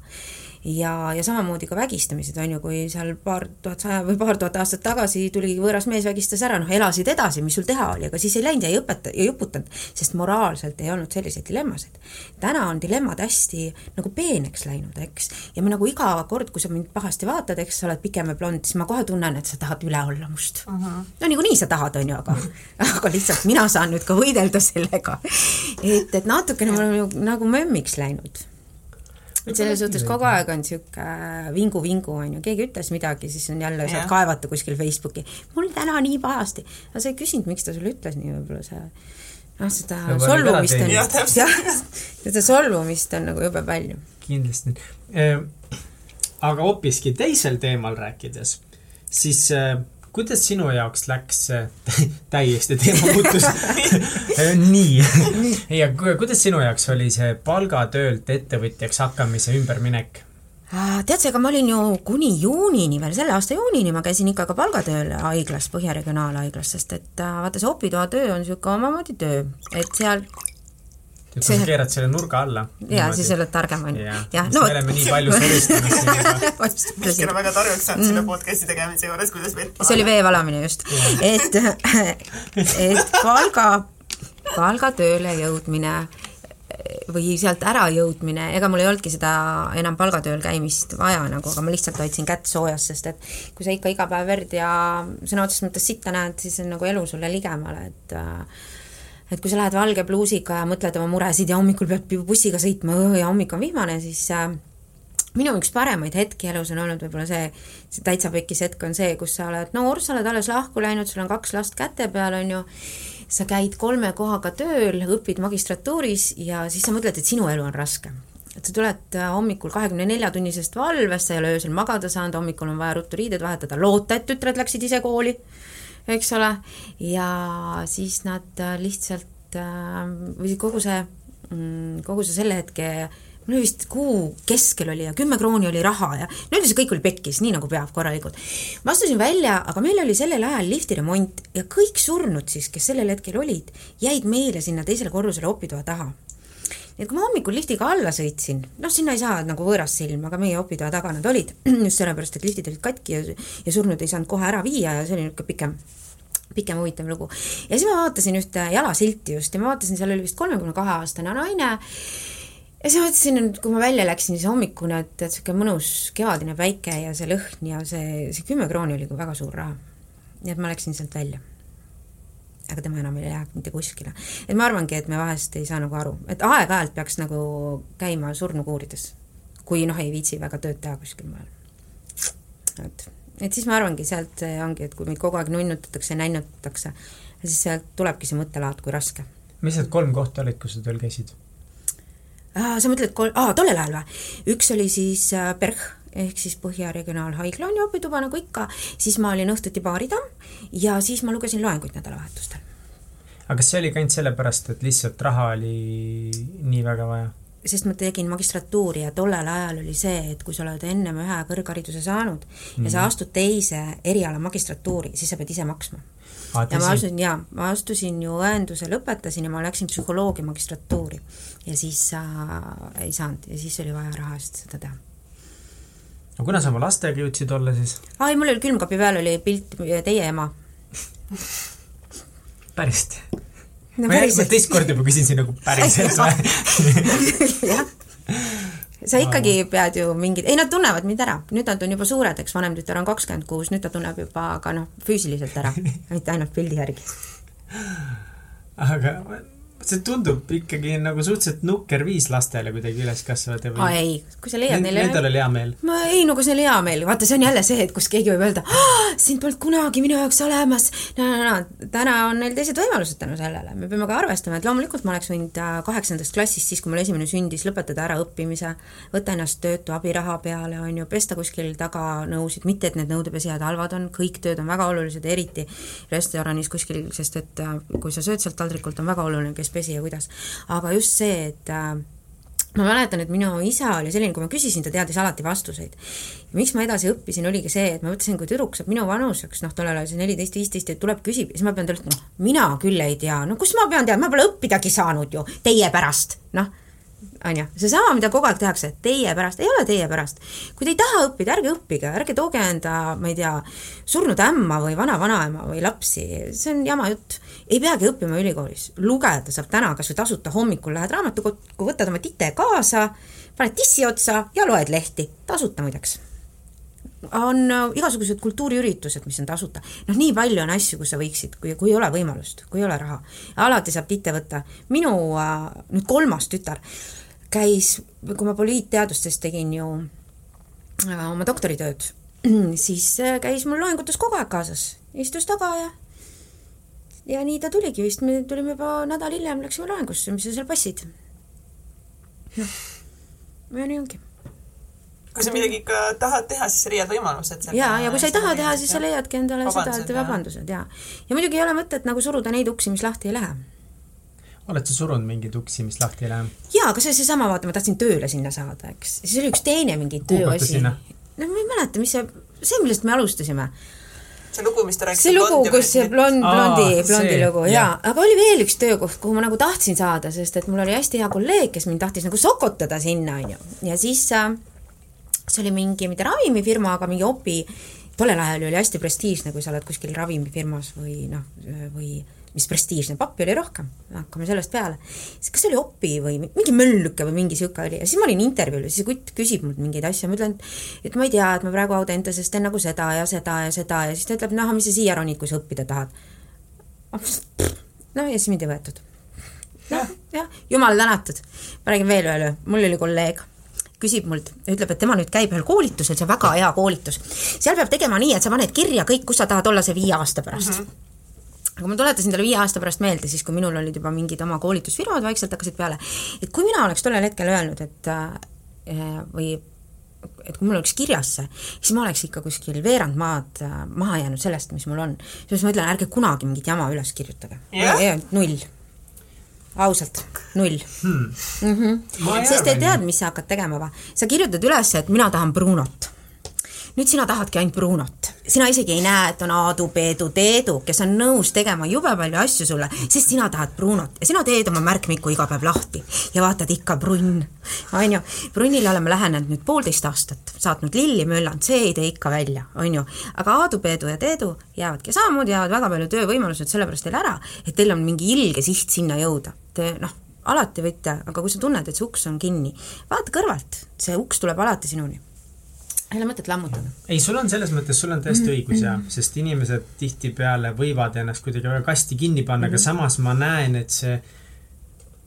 Ja, ja samamoodi ka vägistamised, on ju, kui seal paar tuhat saja või paar tuhat aastat tagasi tuli võõras mees, vägistas ära, noh, elasid edasi, mis sul teha oli, aga siis ei läinud ja ei õpeta, ei õputanud, sest moraalselt ei olnud selliseid dilemmasid. täna on dilemmad hästi nagu peeneks läinud, eks, ja me nagu iga kord, kui sa mind pahasti vaatad, eks sa oled pikem ja blond, siis ma kohe tunnen, et sa tahad üle olla must uh. -huh. no niikuinii sa tahad, on ju, aga *laughs* aga lihtsalt mina saan nüüd ka võidelda sellega. et, et natukene on nagu, nagu mömmiks läinud et selles suhtes kogu aeg on niisugune vingu-vingu, on ju, keegi ütles midagi, siis on jälle, saad kaevata kuskil Facebooki, mul täna nii pahasti. no sa ei küsinud, miks ta sulle ütles nii, võib-olla see noh, seda solvumist on, jah, seda solvumist on nagu jube palju.
kindlasti eh,. aga hoopiski teisel teemal rääkides, siis eh, kuidas sinu jaoks läks *laughs* täiesti teema muutus *laughs* nii, ja kuidas sinu jaoks oli see palgatöölt ettevõtjaks hakkamise ümberminek?
tead sa, ega ma olin ju kuni juunini veel, selle aasta juunini ma käisin ikka ka palgatööl haiglas, Põhja Regionaalhaiglas, sest et äh, vaata, see opitoatöö on niisugune omamoodi töö, et seal
et sa keerad selle nurga alla.
jaa, siis oled targem, on ju.
jah, no me oleme nii palju suristamas siin. *laughs*
Mihkel on väga targaks saanud mm. selle podcast'i tegemise juures, kuidas vett
see oli vee valamine just. et, *laughs* et palga, palgatööle jõudmine või sealt ära jõudmine, ega mul ei olnudki seda enam palgatööl käimist vaja nagu, aga ma lihtsalt hoidsin kätt soojas, sest et kui sa ikka iga päev verd ja sõna otseses mõttes sitta näed, siis on nagu elu sulle ligemale, et äh, et kui sa lähed valge pluusiga ja mõtled oma muresid ja hommikul pead bussiga sõitma ja hommik on vihmane, siis äh, minu üks paremaid hetki elus on olnud võib-olla see, see täitsa pekkis hetk on see, kus sa oled noor, sa oled alles lahku läinud, sul on kaks last käte peal, on ju, sa käid kolme kohaga tööl, õpid magistratuuris ja siis sa mõtled, et sinu elu on raske. Et sa tuled äh, hommikul kahekümne nelja tunnisest valvest, sa ei ole öösel magada saanud, hommikul on vaja ruttu riided vahetada, loota, et tütred läksid ise kooli eks ole, ja siis nad äh, lihtsalt äh, või kogu see, mm, kogu see selle hetke mul oli vist kuu keskel oli ja kümme krooni oli raha ja no üldse kõik oli pekkis, nii nagu peab korralikult. ma astusin välja, aga meil oli sellel ajal liftiremont ja kõik surnud siis, kes sellel hetkel olid, jäid meile sinna teisele korrusele opitoa taha. Et kui ma hommikul liftiga alla sõitsin, noh, sinna ei saa nagu võõras silm, aga meie opitoa taga nad olid, *clears throat* just sellepärast, et liftid olid katki ja, ja surnud ei saanud kohe ära viia ja see oli niisugune pikem pikem huvitav lugu. ja siis ma vaatasin ühte jalasilti just ja ma vaatasin, seal oli vist kolmekümne kahe aastane naine ja siis mõtlesin, et kui ma välja läksin, siis hommikune, et, et niisugune mõnus kevadine päike ja see lõhn ja see, see kümme krooni oli väga suur raha. nii et ma läksin sealt välja. Aga tema enam ei jäänud mitte kuskile. et ma arvangi, et me vahest ei saa nagu aru, et aeg-ajalt peaks nagu käima surnukuurides, kui noh, ei viitsi väga tööd teha kuskil mujal. et et siis ma arvangi, sealt ongi, et kui meid kogu aeg nunnutatakse nännutatakse, siis sealt tulebki see mõttelaad, kui raske.
mis need kolm kohta olid, kus sa tööl käisid?
sa mõtled kol-, aa, tollel ajal või? üks oli siis äh, PERH, ehk siis Põhja Regionaalhaigla on ju õpituba nagu ikka, siis ma olin õhtuti baaritamm ja siis ma lugesin loenguid nädalavahetustel.
aga kas see oli ka ainult sellepärast, et lihtsalt raha oli nii väga vaja?
sest ma tegin magistratuuri ja tollel ajal oli see, et kui sa oled ennem ühe kõrghariduse saanud mm ja sa mhm. astud teise eriala magistratuuri, siis sa pead ise maksma. ja ma astusin, jaa, ma astusin ju õenduse, lõpetasin ja ma läksin psühholoogia magistratuuri. ja siis sa äh, ei saanud ja siis oli vaja raha eest seda teha.
No kuna sa oma lastega jõudsid olla siis?
aa ei, mul oli külmkapi peal oli pilt teie ema.
Päriselt? no, ma, ma teist korda juba küsin siin nagu päriselt või?
Jah. Sa ikkagi pead ju mingid, ei nad tunnevad mind ära, nüüd nad on juba suured, eks vanem tütar on kakskümmend kuus, nüüd ta tunneb juba ka noh, füüsiliselt ära, mitte ainult pildi järgi.
aga see tundub ikkagi nagu suhteliselt nukker viis lastele kuidagi üles kasvada
või? aa ei, kui sa leiad neile
Nendel oli hea meel?
ma ei, no kui neil hea meel, vaata, see on jälle see, et kus keegi võib öelda, sind polnud kunagi minu jaoks olemas, no, no, no, täna on neil teised võimalused tänu sellele, me peame ka arvestama, et loomulikult ma oleks võinud äh, kaheksandast klassist, siis kui mul esimene sündis, lõpetada ära õppimise, võtta ennast töötu abiraha peale, on ju, pesta kuskil taga nõusid, mitte et need nõudepesijad halvad on, kõik tööd on väga olulised, eriti restoranis kuskil, sest et äh, kui sa sööd sealt taldrikult, on väga oluline, kes pesi ja kuidas. aga just see, et äh, ma mäletan, et minu isa oli selline, kui ma küsisin, ta teadis alati vastuseid. miks ma edasi õppisin, oligi see, et ma mõtlesin, kui tüdruk saab minu vanuseks, noh, tollel ajal see neliteist, viisteist, et tuleb, küsib, siis ma pean talle ütlema, noh, mina küll ei tea, no kust ma pean teadma, ma pole õppidagi saanud ju, teie pärast, noh on ju, seesama, mida kogu aeg tehakse, teie pärast, ei ole teie pärast. kui te ei taha õppida, ärge õppige, ärge tooge enda, ma ei tea, surnud ämma või vana-vanaema või lapsi, see on jama jutt. ei peagi õppima ülikoolis, lugeda saab täna kas või tasuta hommikul, lähed raamatukokku, võtad oma tite kaasa, paned tissi otsa ja loed lehti, tasuta muideks on äh, igasugused kultuuriüritused, mis on tasuta. noh, nii palju on asju, kus sa võiksid, kui, kui ei ole võimalust, kui ei ole raha. alati saab titte võtta. minu äh, nüüd kolmas tütar käis, kui ma poliitteadustes tegin ju äh, oma doktoritööd, *clears throat* siis käis mul loengutes kogu aeg kaasas, istus taga ja ja nii ta tuligi vist, me tulime juba nädal hiljem, läksime loengusse, mis sa seal passid. noh, ja nii ongi
kui sa midagi ikka tahad teha, siis leiad võimalused.
ja, ja kui sa ei taha teha, siis sa leiadki endale seda, et vabandused ja, ja muidugi ei ole mõtet nagu suruda neid uksi, mis lahti ei lähe.
Oled sa surunud mingeid uksi, mis lahti ei lähe?
jaa, aga see oli seesama, vaata, ma tahtsin tööle sinna saada, eks, siis oli üks teine mingi tööasi. no ma ei mäleta, mis see, see, millest me alustasime.
See lugu, mis ta rääkis.
see lugu, kus see blond, blondi, blondi lugu, jaa, aga oli veel üks töökoht, kuhu ma nagu tahtsin saada, sest et mul oli hästi hea kolleeg, kes mind tahtis nagu sokutada sinna, on ju, ja siis äh, see oli mingi, mitte ravimifirma, aga mingi opi, tollel ajal oli hästi prestiižne, kui sa oled kuskil ravimifirmas või noh, või mis prestiižne, pappi oli rohkem, hakkame sellest peale. siis kas see oli opi või mingi mölluke või mingi niisugune oli ja siis ma olin intervjuul ja siis kutt küsib mult mingeid asju, ma ütlen, et ma ei tea, et ma praegu Audentases teen nagu seda ja seda ja seda ja siis ta ütleb, noh, mis sa siia ronid, kui sa õppida tahad. noh, ja siis mind ei võetud. noh, jah, jumal tänatud. ma räägin veel ühe, mul oli kolleeg küsib mult, ütleb, et tema nüüd käib ühel koolitusel, see on väga hea koolitus. seal peab tegema nii, et sa paned kirja kõik, kus sa tahad olla see viie aasta pärast mm. -hmm aga ma tuletasin talle viie aasta pärast meelde, siis kui minul olid juba mingid oma koolitusfirmad vaikselt hakkasid peale, et kui mina oleks tollel hetkel öelnud, et äh, või et kui mul oleks kirjas see, siis ma oleks ikka kuskil veerand maad äh, maha jäänud sellest, mis mul on. seepärast ma ütlen, ärge kunagi mingit jama üles kirjutage yeah.. null ausalt, null hmm.. Mm -hmm. sest ei tead, mis sa hakkad tegema või? sa kirjutad üles, et mina tahan Brunot. Nüüd sina tahadki ainult Brunot sina isegi ei näe, et on Aadu, Peedu, Teedu, kes on nõus tegema jube palju asju sulle, sest sina tahad Brunot ja sina teed oma märkmiku iga päev lahti ja vaatad ikka Brunn, on ju. Brunnile oleme lähenenud nüüd poolteist aastat, saatnud lilli, möllanud, see ei tee ikka välja, on ju. aga Aadu, Peedu ja Teedu jäävadki, samamoodi jäävad väga palju töövõimalused sellepärast teil ära, et teil on mingi ilge siht sinna jõuda. Te noh, alati võite, aga kui sa tunned, et see uks on kinni, vaata kõrvalt, see uks tuleb alati sinuni ei ole mõtet lammutada.
ei, sul on selles mõttes, sul on täiesti õigus ja, sest inimesed tihtipeale võivad ennast kuidagi väga kasti kinni panna mm, -hmm. aga mhm. samas ma näen, et see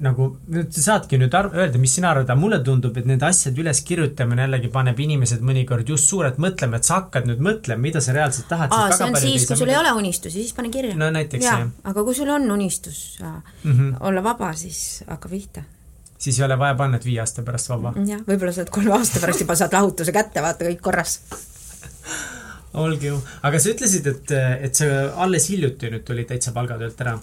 nagu, sa saadki nüüd arv-, öelda, mis sina arvad, aga mulle tundub, et nende asjade üleskirjutamine jällegi paneb inimesed mõnikord just suurelt mõtlema, et sa hakkad nüüd mõtlema, mida sa reaalselt tahad.
aa, see on siis, kui sul ei ole unistusi, siis pane kirja.
no näiteks, jah.
aga kui sul on unistus mm -hmm. olla vaba, siis hakka pihta
siis ei ole vaja panna, et viie aasta pärast vaba.
jah, võib-olla sa oled kolme aasta pärast juba saad lahutuse kätte, vaata kõik korras
olgu aga sa ütlesid, et, et sa alles hiljuti nüüd tulid täitsa palgatöölt ära.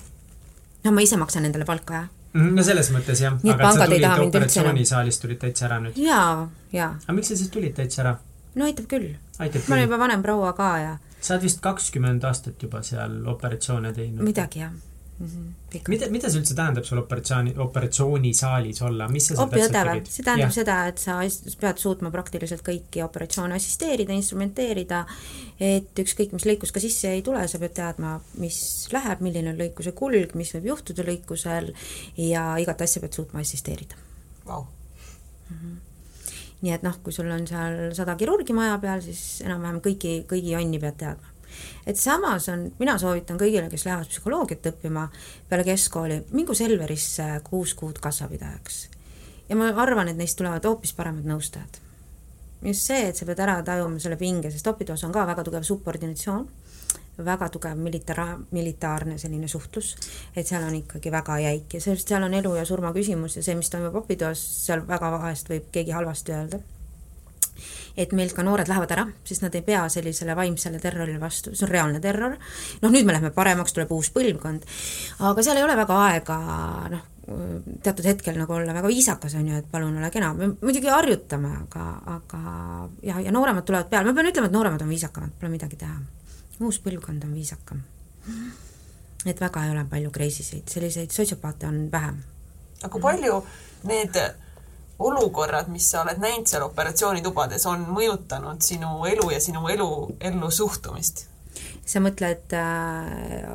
no ma ise maksan endale palka, jah
mm,. no selles mõttes jah.
nii et üldse
enam. operatsioonisaalist tulid täitsa ära nüüd?
jaa, jaa.
aga miks sa siis tulid täitsa ära?
no aitab küll.
ma
olen juba vanem proua ka ja
sa oled vist kakskümmend aastat juba seal operatsioone teinud?
midagi, jah
mm. -hmm. mida, mida see üldse tähendab sul operatsiooni, operatsioonisaalis olla, mis sa seal
täpselt tegid? see tähendab ja. seda, et sa pead suutma praktiliselt kõiki operatsioone assisteerida, instrumenteerida, et ükskõik, mis lõikus ka sisse ei tule, sa pead teadma, mis läheb, milline on lõikuse kulg, mis võib juhtuda lõikusel ja igat asja pead suutma assisteerida
wow..
Mm -hmm nii et noh, kui sul on seal sada kirurgi maja peal, siis enam-vähem kõiki, kõigi jonni pead teadma et samas on, mina soovitan kõigile, kes lähevad psühholoogiat õppima peale keskkooli, mingu Selverisse kuus kuud kassapidajaks. ja ma arvan, et neist tulevad hoopis paremad nõustajad. just see, et sa pead ära tajuma selle pinge, sest opidoos on ka väga tugev subordinatsioon, väga tugev militara-, militaarne selline suhtlus, et seal on ikkagi väga jäik ja sellest, seal on elu ja surma küsimus ja see, mis toimub opidoos, seal väga vahest võib keegi halvasti öelda et meilt ka noored lähevad ära, sest nad ei pea sellisele vaimsele terrorile vastu, see on reaalne terror, noh nüüd me läheme paremaks, tuleb uus põlvkond, aga seal ei ole väga aega noh, teatud hetkel nagu olla väga viisakas, on ju, et palun ole kena, me muidugi harjutame, aga, aga ja, ja nooremad tulevad peale, ma pean ütlema, et nooremad on viisakamad, pole midagi teha. uus põlvkond on viisakam. et väga ei ole palju sid, selliseid sotsiopaate on vähem.
aga kui palju need olukorrad, mis sa oled näinud seal operatsioonitubades, on mõjutanud sinu elu ja sinu elu, ellu suhtumist?
sa mõtled äh,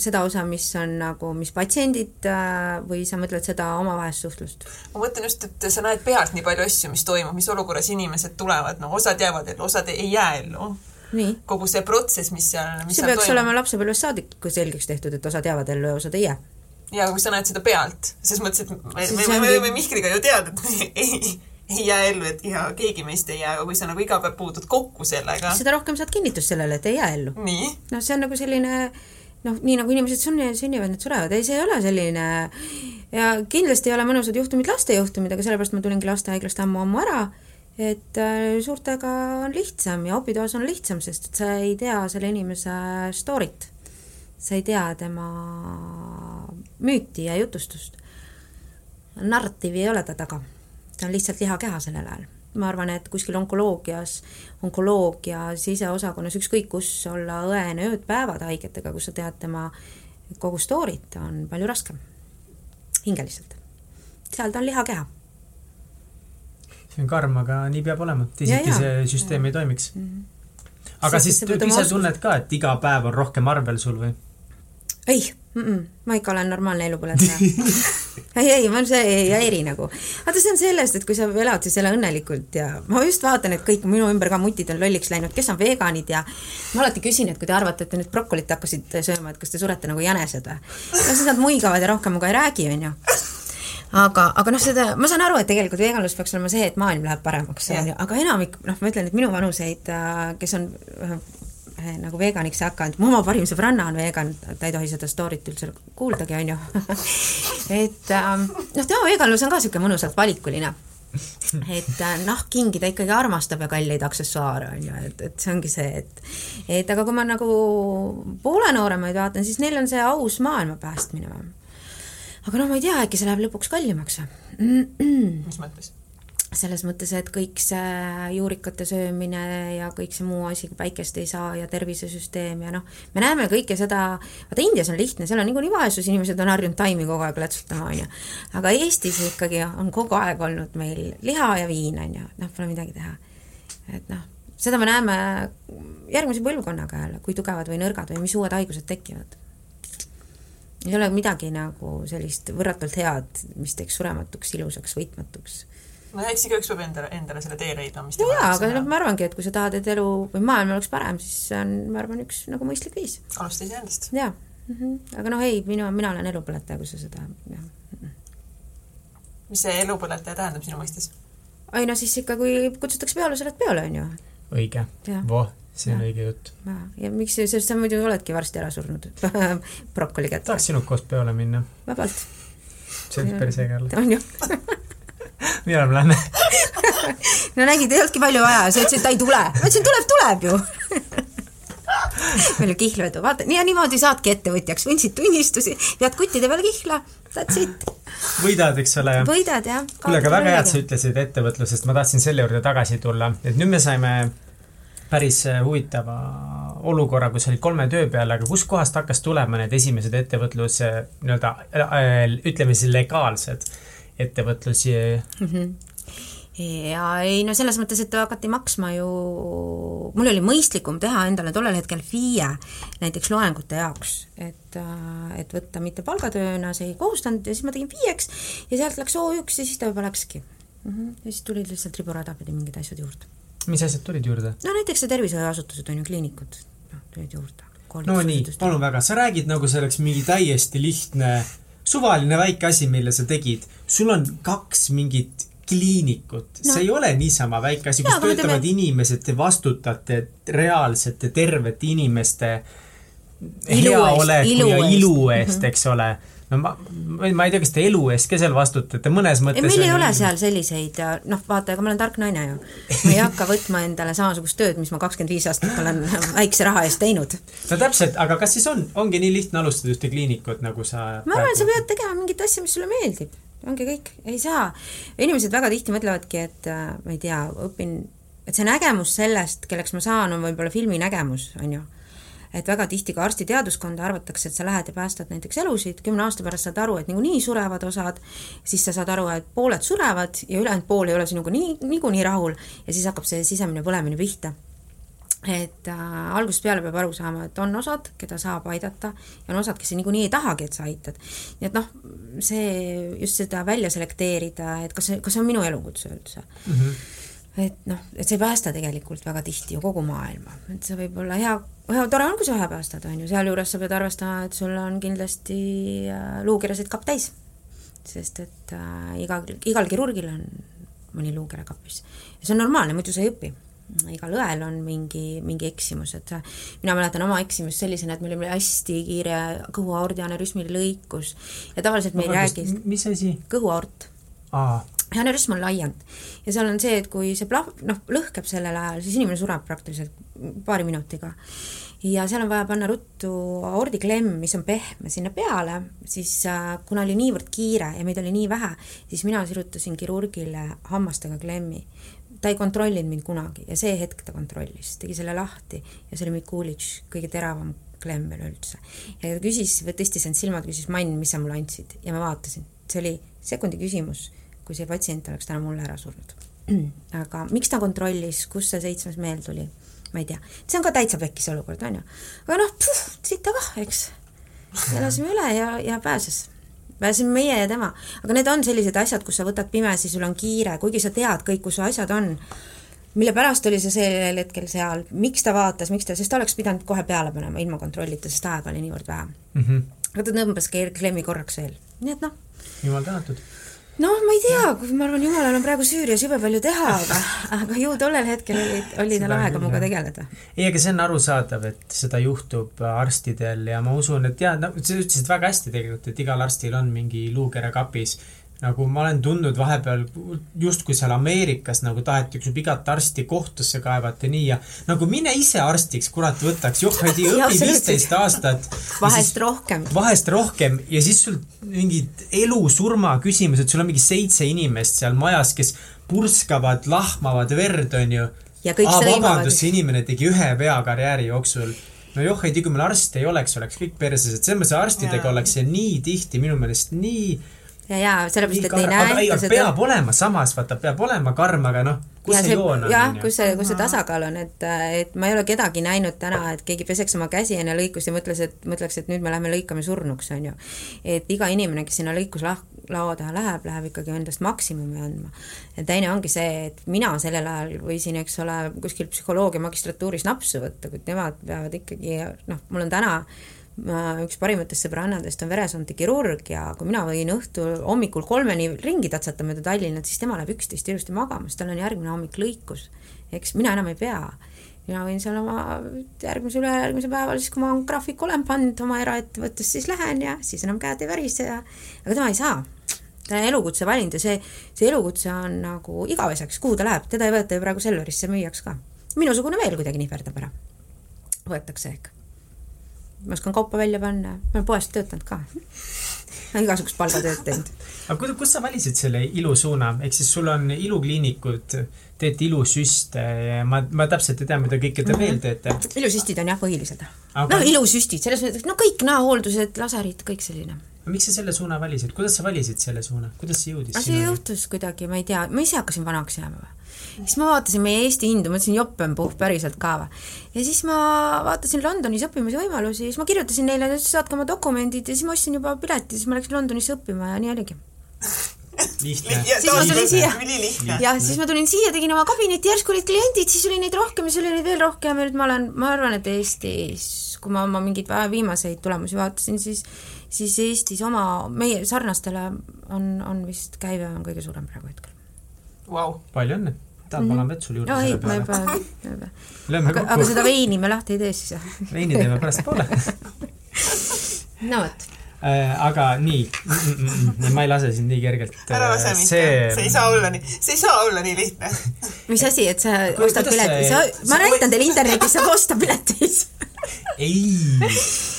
seda osa, mis on nagu, mis patsiendid äh, või sa mõtled seda omavahelist suhtlust?
ma mõtlen just, et sa näed pealt nii palju asju, mis toimub, mis olukorras inimesed tulevad, no osad jäävad ellu, osad ei jää ellu. kogu see protsess, mis seal, mis
see
seal
peaks
toimub.
olema lapsepõlvest saadik selgeks tehtud, et osad jäävad ellu ja osad ei jää.
Ja kui sa näed seda pealt, ses mõttes, et me,
Siis
me, me võime Mihkliga ju teada, et *laughs* ei, ei jää ellu, et ja keegi meist ei jää, aga kui sa nagu iga päev puutud kokku sellega,
seda rohkem saad kinnitust sellele, et ei jää ellu. noh, see on nagu selline noh, nii nagu inimesed sünni, sünnivad, need surevad, ei, see ei ole selline ja kindlasti ei ole mõnusad juhtumid laste juhtumid, aga sellepärast ma tulingi lastehaiglast ammu-ammu ära, et äh, suurtega on lihtsam ja opitoas on lihtsam, sest et sa ei tea selle inimese story't. sa ei tea tema müüti ja jutustust. narratiivi ei ole ta taga, ta on lihtsalt lihakeha sellel ajal ma arvan, et kuskil onkoloogias, onkoloogia siseosakonnas, ükskõik kus olla õena ööd-päevad haigetega, kus sa tead tema kogu story't, on palju raskem. hingeliselt. seal ta on lihakeha.
see on karm, aga nii peab olema, teisiti
Ja, ja.
see süsteem ei toimiks. aga
Sest
siis
sa pead oma
ise tunned ka, et iga päev on rohkem arvel sul või?
Ei mm, -mm, ma ikka olen normaalne elupõletaja *laughs* ei, ei, ma see ei häiri nagu. vaata, see on sellest, et kui sa elad siis ela õnnelikult ja ma just vaatan, et kõik minu ümber ka mutid on lolliks läinud, kes on veganid ja ma alati küsin, et kui te arvate, et te nüüd brokolit hakkasite sööma, et kas te surete nagu jänesed või? no siis nad muigavad ja rohkem minuga ei räägi, onju aga, aga noh, seda, ma saan aru, et tegelikult veganlus peaks olema see, et maailm läheb paremaks,
Jah.
onju, aga enamik, noh, ma ütlen, et minu vanuseid, kes on äh, nagu veganiks hakanud, mu oma parim sõbranna on vegan, ta ei tohi seda story't üldse kuuldagi, onju. *laughs* et ähm, noh, tema veganlus on ka niisugune mõnusalt valikuline. et äh, nahkkingi ta ikkagi armastab ja kalleid aksessuaare, on ju, et, et see ongi see, et et aga kui ma nagu poole nooremaid vaatan, siis neil on see aus maailma päästmine aga noh, ma ei tea, äkki see läheb lõpuks kallimaks või?
mis mõttes?
Selles mõttes, et kõik see juurikate söömine ja kõik see muu asi, kui päikest ei saa ja tervisesüsteem ja noh, me näeme kõike seda, vaata Indias on lihtne, seal on niikuinii vaesus, inimesed on harjunud taimi kogu aeg lätsutama, on ju. aga Eestis ikkagi on kogu aeg olnud meil liha ja viin, on ju, noh, pole midagi teha. et noh, seda me näeme järgmise põlvkonnaga jälle, kui tugevad või nõrgad või mis uued haigused tekivad ei ole midagi nagu sellist võrratult head, mis teeks surematuks, ilusaks, võitmatuks.
No eks igaüks peab endale, endale selle tee leidma, mis
no jaa, aga noh, ma arvangi, et kui sa tahad, et elu või maailm oleks parem, siis see on, ma arvan, üks nagu mõistlik viis.
alusta iseendast.
jaa mm, -hmm. aga noh, ei, minu, mina olen elupõletaja, kui sa seda, jah.
mis see elupõletaja tähendab sinu mõistes?
ei no siis ikka, kui kutsutakse peole, sa oled peole, on ju.
õige voh, see on
Jah.
õige jutt.
ja miks, sest sa muidu oledki varsti ära surnud *laughs* brokoli kätte.
tahaks sinuga koos peole minna,
vabalt,
see võiks päris äge olla.
on ju *laughs*
millal me lähme?
no nägid, ei olnudki palju vaja, sa ütlesid, ta ei tule. ma ütlesin, tuleb, tuleb ju *laughs* meil on kihlvedu, vaata, nii ja niimoodi saadki ettevõtjaks, võtsid tunnistusi, pead kuttide peal kihla, that's it.
võidad, eks ole.
võidad, jah.
kuule, aga väga hea, et sa ütlesid ettevõtlusest, ma tahtsin selle juurde tagasi tulla, et nüüd me saime päris äh, huvitava olukorra, kus olid kolme töö peal, aga kuskohast hakkas tulema need esimesed ettevõtluse nii-öelda äh, ütleme siis legaalsed ettevõtlusi
mm. -hmm. ja ei no selles mõttes, et hakati maksma ju, mul oli mõistlikum teha endale tollel hetkel FIE näiteks loengute jaoks, et, et võtta mitte palgatööna, see ei kohustanud ja siis ma tegin FIE-ks ja sealt läks O1 ja siis ta juba läkski mm. -hmm. ja siis tulid lihtsalt riburada pidi mingid asjad juurde.
mis asjad tulid juurde?
no näiteks see tervishoiuasutused on ju, kliinikud, noh, tulid juurde.
no nii, palun väga, sa räägid nagu see oleks mingi täiesti lihtne suvaline väike asi, mille sa tegid, sul on kaks mingit kliinikut no., see ei ole niisama väike asi, kus
me
töötavad
teeme-
inimesed, te vastutate reaalsete tervete inimeste heaoleku ja ilu eest,
Mhm.
eks ole. No ma, ma ei tea, kas te elu eest ka seal vastutate, mõnes mõttes
ei, meil ei ole seal selliseid ja noh, vaata, ega ma olen tark naine ju. ma ei hakka võtma endale samasugust tööd, mis ma kakskümmend viis aastat olen *laughs* väikse raha eest teinud.
no täpselt, aga kas siis on, ongi nii lihtne alustada ühte kliinikut, nagu sa
ma arvan, sa pead tegema mingit asja, mis sulle meeldib, ongi kõik, ei saa. inimesed väga tihti mõtlevadki, et äh, ma ei tea, õpin, et see nägemus sellest, kelleks ma saan, on võib-olla filmi nägemus, on ju. Et väga tihti ka arstiteaduskonda arvatakse, et sa lähed ja päästad näiteks elusid, kümne aasta pärast saad aru, et niikuinii surevad osad, siis sa saad aru, et pooled surevad ja ülejäänud pool ei ole sinuga nii, niikuinii rahul ja siis hakkab see sisemine põlemine pihta et äh, algusest peale peab aru saama, et on osad, keda saab aidata ja on osad, kes niikuinii ei tahagi, et sa aitad. nii et noh, see, just seda välja selekteerida, et kas see, kas see on minu elukutse üldse mm. -hmm. Et noh, et see ei päästa tegelikult väga tihti ju kogu maailma, et see võib olla hea, hea, tore on, kui sa ühe päästad, on ju, sealjuures sa pead arvestama, et sul on kindlasti äh, luukirasid kapp täis. sest et äh, iga, igal kirurgil on mõni luukere kapis. ja see on normaalne, muidu sa ei õpi igal õel on mingi, mingi eksimus, et mina mäletan oma eksimust sellisena, et meil oli hästi kiire kõhuaordi anürüsmi lõikus ja tavaliselt me ei räägi
mis asi?
kõhuaort. Anürüsm on laiend ja seal on see, et kui see plah-, noh, lõhkeb sellel ajal, siis inimene sureb praktiliselt paari minutiga. ja seal on vaja panna ruttu aordiklemm, mis on pehme, sinna peale, siis äh, kuna oli niivõrd kiire ja meid oli nii vähe, siis mina sirutasin kirurgile hammastega klemmi. Ta ei kontrollinud mind kunagi ja see hetk ta kontrollis, tegi selle lahti ja see oli Mikulitš, kõige teravam klemm veel üldse. ja ta küsis, tõstis end silmad, küsis, Mann, mis sa mulle andsid? Ja ma vaatasin, see oli sekundi küsimus, kui see patsient oleks täna mulle ära surnud. *clears throat* aga miks ta kontrollis, kust see seitsmes meel tuli, ma ei tea, see on ka täitsa pekkis olukord, on ju. aga noh, siit ta kah, eks. elasime üle ja, ja pääses pääsime meie ja tema. aga need on sellised asjad, kus sa võtad pimesi, sul on kiire, kuigi sa tead kõik, kus su asjad on, mille pärast oli see sellel hetkel seal, miks ta vaatas, miks ta, sest ta oleks pidanud kohe peale panema ilma kontrollita, sest aega oli niivõrd vähe mm. -hmm. aga ta tõmbas klemmi korraks veel, nii et noh.
jumal tänatud
noh, ma ei tea, ma arvan, jumalal on praegu Süürias jube palju teha, aga, aga ju tollel hetkel oli, oli tal aega minuga tegeleda.
ei, aga see on arusaadav, et seda juhtub arstidel ja ma usun, et jaa, no sa ütlesid väga hästi tegelikult, et igal arstil on mingi luukere kapis nagu ma olen tundnud vahepeal justkui seal Ameerikas nagu tahetakse igat arsti kohtusse kaevata nii ja nagu mine ise arstiks, kurat, võtaks, joh, *laughs* ei *laughs* õpi viisteist aastat.
vahest siis, rohkem.
vahest rohkem ja siis sul mingid elu-surma küsimused, sul on mingi seitse inimest seal majas, kes purskavad, lahmavad verd, onju. Vabandust, see inimene tegi ühe vea karjääri jooksul no joh, ei tea, kui meil arste ei oleks, oleks kõik perses, et selles mõttes arstidega ollakse nii tihti minu meelest nii
ja, ja sellepärast, et ei näita
seda. peab olema, samas vaata, peab olema karm, aga noh, kus ja see, see joon on?
jah, kus see, kus see tasakaal on, et, et ma ei ole kedagi näinud täna, et keegi peseks oma käsi enne lõikust ja mõtles, et mõtleks, et nüüd me lähme lõikame surnuks, on ju. et iga inimene, kes sinna lõikuslao taha läheb, läheb ikkagi endast maksimumi andma. ja teine ongi see, et mina sellel ajal võisin, eks ole, kuskil psühholoogia magistratuuris napsu võtta, kuid nemad peavad ikkagi, noh, mul on täna üks parimatest sõbrannadest on veresoonkirurg ja kui mina võin õhtul, hommikul kolmeni ringi tatsata mööda Tallinnat, siis tema läheb üksteist ilusti magama, sest tal on järgmine hommik lõikus. eks mina enam ei pea. mina võin seal oma järgmise, ülejärgmise päeval, siis kui ma graafiku olen pannud oma eraettevõttes, siis lähen ja siis enam käed ei värise ja aga tema ei saa. ta elukutse valinud ja see, see elukutse on nagu igaveseks, kuhu ta läheb, teda ei võeta ju praegu Selverisse müüjaks ka. minusugune veel kuidagi nihverdab ära. võetakse ehk ma oskan kaupa välja panna, ma olen poest töötanud ka. olen igasugust palgatööd teinud.
aga kuidas, kust sa valisid selle ilusuuna, ehk siis sul on ilukliinikud, teete ilusüste ja ma, ma täpselt ei tea, mida kõike te mm -hmm. veel teete.
ilusüstid on jah, põhilised aga.... no ilusüstid, selles mõttes, no kõik näohooldused, laserid, kõik selline
miks sa selle suuna valisid, kuidas sa valisid selle suuna, kuidas see jõudis?
see juhtus kuidagi, ma ei tea, ma ise hakkasin vanaks jääma või? siis ma vaatasin meie Eesti hindu, mõtlesin jopenpuhh päriselt ka või. ja siis ma vaatasin Londonis õppimise võimalusi, siis ma kirjutasin neile, et saatke oma dokumendid ja siis ma ostsin juba pileti, siis ma läksin Londonisse õppima ja nii oligi
lihtne.
siis ma tulin siia, jah, siis ma tulin siia, tegin oma kabinetti, järsku olid kliendid, siis oli neid rohkem ja siis oli neid veel rohkem ja nüüd ma olen, ma arvan, et Eestis, kui ma oma mingeid viimaseid tulemusi vaatasin, siis siis Eestis oma, meie sarnastele on, on vist käive on kõige suurem praegu hetkel
wow.. palju õnne tahad mm, -hmm. ma annan vett sulle juurde no, selle
peale? ei, ma ei pea, *laughs* aga, aga seda veini me lahti ei tee siis, jah?
veini teeme pärastpoole *laughs*
no vot
äh, aga nii mm, mm, mm, ma ei lase sind nii kergelt. *laughs*
ära lase mind see..., see ei saa olla nii, see ei saa olla nii lihtne.
mis asi, et sa ostad pileti, sa, ma näitan teile internetis, saab osta piletis
ei,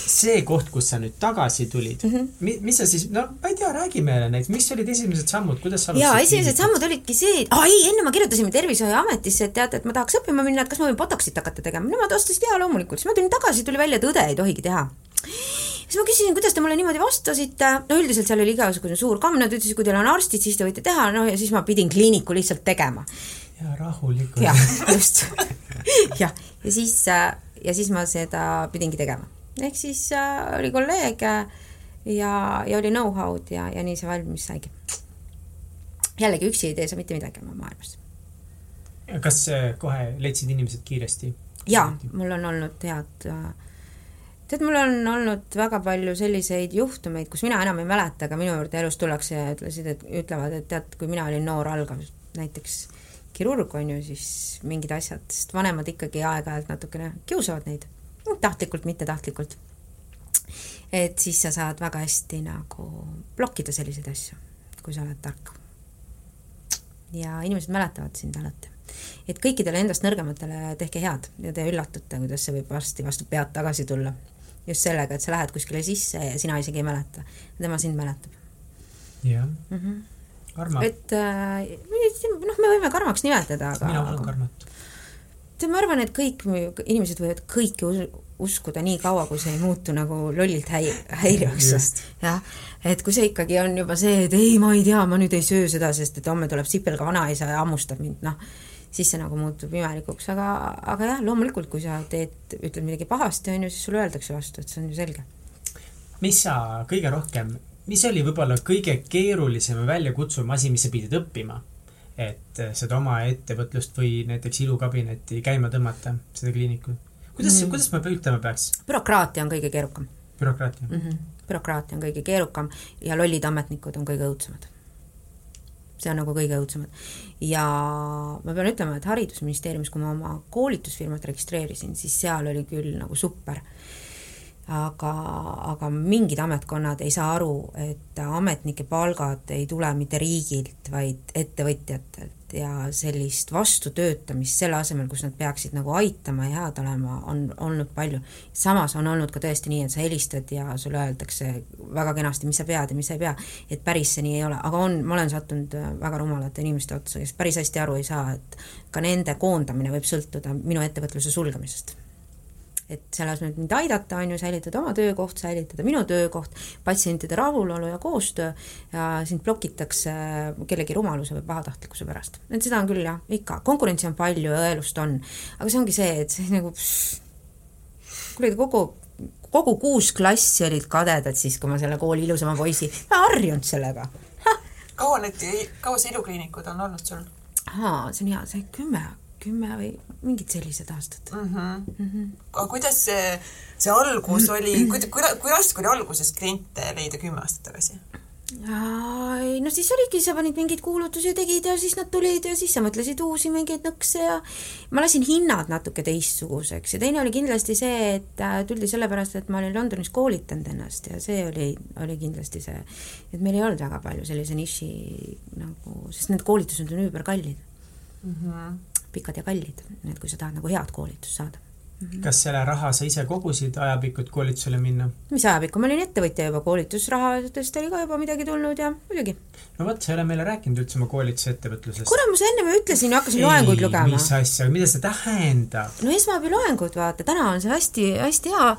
see koht, kus sa nüüd tagasi tulid mm. -hmm. mis sa siis, no ma ei tea, räägi meile näiteks, mis olid esimesed sammud, kuidas sa
jaa, esimesed sammud olidki see, et aa ei, enne ma kirjutasime Tervishoiuametisse, et teate, et ma tahaks õppima minna, et kas ma võin botoxit hakata tegema. Nemad vastasid jaa, loomulikult. siis ma tulin tagasi, tuli välja, et õde ei tohigi teha. siis ma küsisin, kuidas te mulle niimoodi vastasite, no üldiselt seal oli igasugune suur kamm, nad ütlesid, kui teil on arstid, siis te võite teha, no ja siis ma pidin kliiniku lihtsalt tegema.
ja rahulikult.
jah, just. *laughs* *laughs* jah, ja siis, ja siis ma seda pidingi tegema. Ehk siis äh, oli kolleeg äh, ja, ja oli know-how'd ja, ja nii see valmis saigi. jällegi üksi ei tee sa mitte midagi oma maailmas.
kas äh, kohe leidsid inimesed kiiresti?
jaa, mul on olnud head äh, tead, mul on olnud väga palju selliseid juhtumeid, kus mina enam ei mäleta, aga minu juurde elus tullakse ja ütlesid, et ütlevad, et tead, kui mina olin noor algav näiteks kirurg, on ju, siis mingid asjad, sest vanemad ikkagi aeg-ajalt natukene kiusavad neid, tahtlikult, mittetahtlikult. et siis sa saad väga hästi nagu blokkida selliseid asju, kui sa oled tark. ja inimesed mäletavad sind alati et kõikidele endast nõrgematele tehke head ja te üllatute, kuidas see võib varsti vastu pead tagasi tulla. just sellega, et sa lähed kuskile sisse ja sina isegi ei mäleta, tema sind mäletab.
jah
mm. -hmm.
Karma.
et äh, noh, me võime karmaks nimetada, aga
mina olen karmat.
Tead, ma arvan, et kõik inimesed võivad kõike us uskuda nii kaua, kui see ei muutu nagu lollilt häi-, häirivaks. jah, et kui see ikkagi on juba see, et ei, ma ei tea, ma nüüd ei söö seda, sest et homme tuleb sipelga vanaisa ja hammustab mind, noh, siis see nagu muutub imelikuks, aga, aga jah, loomulikult, kui sa teed, ütled midagi pahasti, on ju, siis sulle öeldakse vastu, et see on ju selge.
mis sa kõige rohkem, mis oli võib-olla kõige keerulisem ja väljakutsuvam asi, mis sa pidid õppima? Et seda oma ettevõtlust või näiteks ilukabinetti käima tõmmata, seda kliinikut. kuidas mm, -hmm. kuidas ma ütlema peaks?
bürokraatia on kõige keerukam.
bürokraatia
mm? -hmm. bürokraatia on kõige keerukam ja lollid ametnikud on kõige õudsemad see on nagu kõige õudsemad. ja ma pean ütlema, et Haridusministeeriumis, kui ma oma koolitusfirmat registreerisin, siis seal oli küll nagu super. Aga, aga mingid ametkonnad ei saa aru, et ametnike palgad ei tule mitte riigilt, vaid ettevõtjatelt. Ja sellist vastutöötamist selle asemel, kus nad peaksid nagu aitama ja head olema, on olnud palju. samas on olnud ka tõesti nii, et sa helistad ja sulle öeldakse väga kenasti, mis sa pead ja mis sa ei pea, et päris see nii ei ole, aga on, ma olen sattunud väga rumalate inimeste otsa, kes päris hästi aru ei saa, et ka nende koondamine võib sõltuda minu ettevõtluse sulgemisest et selle asemel, et mind aidata, on ju, säilitada oma töökoht, säilitada minu töökoht, patsientide rahulolu ja koostöö ja sind blokitakse kellegi rumaluse või pahatahtlikkuse pärast. et seda on küll jah, ikka, konkurentsi on palju ja õelust on, aga see ongi see, et see nagu kuule, kogu kogu kuus klassi olid kadedad siis, kui ma selle kooli ilusama poisi, ma harjunud sellega.
kaua need, kaua see ilukliinikud on olnud sul?
aa, see on hea, see kümme kümme või mingid sellised aastad
mm. -hmm. Mm -hmm. aga kuidas see, see algus oli, kui, kui, kui raske oli alguses kliente leida kümme aastat tagasi?
no siis oligi, sa panid mingeid kuulutusi, tegid ja siis nad tulid ja siis sa mõtlesid uusi mingeid nõkse ja ma lasin hinnad natuke teistsuguseks ja teine oli kindlasti see, et tuldi sellepärast, et ma olin Londonis koolitanud ennast ja see oli, oli kindlasti see, et meil ei olnud väga palju sellise niši nagu, sest need koolitused on üüberkallid mm. -hmm pikad ja kallid, et kui sa tahad nagu head koolitust saada.
Kas selle raha sa ise kogusid ajapikku, et koolitusele minna?
mis ajapikku, ma olin ettevõtja juba, koolitusrahadest oli ka juba midagi tulnud ja muidugi.
no vot, sa ei ole meile rääkinud üldse oma koolitusettevõtlusest.
kurat, ma seda ennem ju ütlesin, hakkasin loenguid lugema.
mis asja, mida see tähendab?
no esmaabi loengud, vaata, täna on see hästi, hästi hea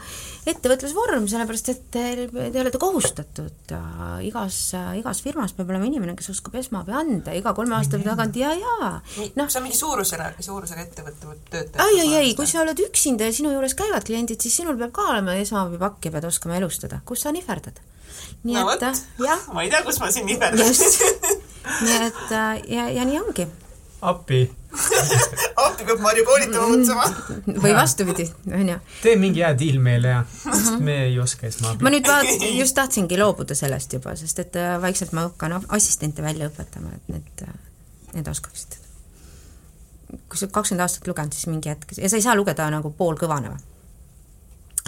ettevõtlusvorm, sellepärast et te, te olete kohustatud igas igas firmas peab olema inimene, kes oskab esmaabi anda iga kolme aasta tagant ja, ja
noh. see on mingi suurusega, suurusega ettevõtte töötaja.
ai, ai, ei, kui sa oled üksinda ja sinu juures käivad kliendid, siis sinul peab ka olema esmaabipakk ja pead oskama elustada, kus sa nihverdad.
nii no et äh, jah. *laughs* ma ei tea, kus ma siin nihverdan.
nii et äh, ja, ja nii ongi
appi *laughs*
appi peab Marju koolitama mõtlema.
või vastupidi, onju.
tee mingi hea deal meile ja, sest me ei oska esmaabi.
ma nüüd vaat-, just tahtsingi loobuda sellest juba, sest et äh, vaikselt ma hakkan assistente välja õpetama, et need, need oskaksid. Kui sa oled kakskümmend aastat lugenud, siis mingi hetk, ja sa ei saa lugeda nagu poolkõvaneva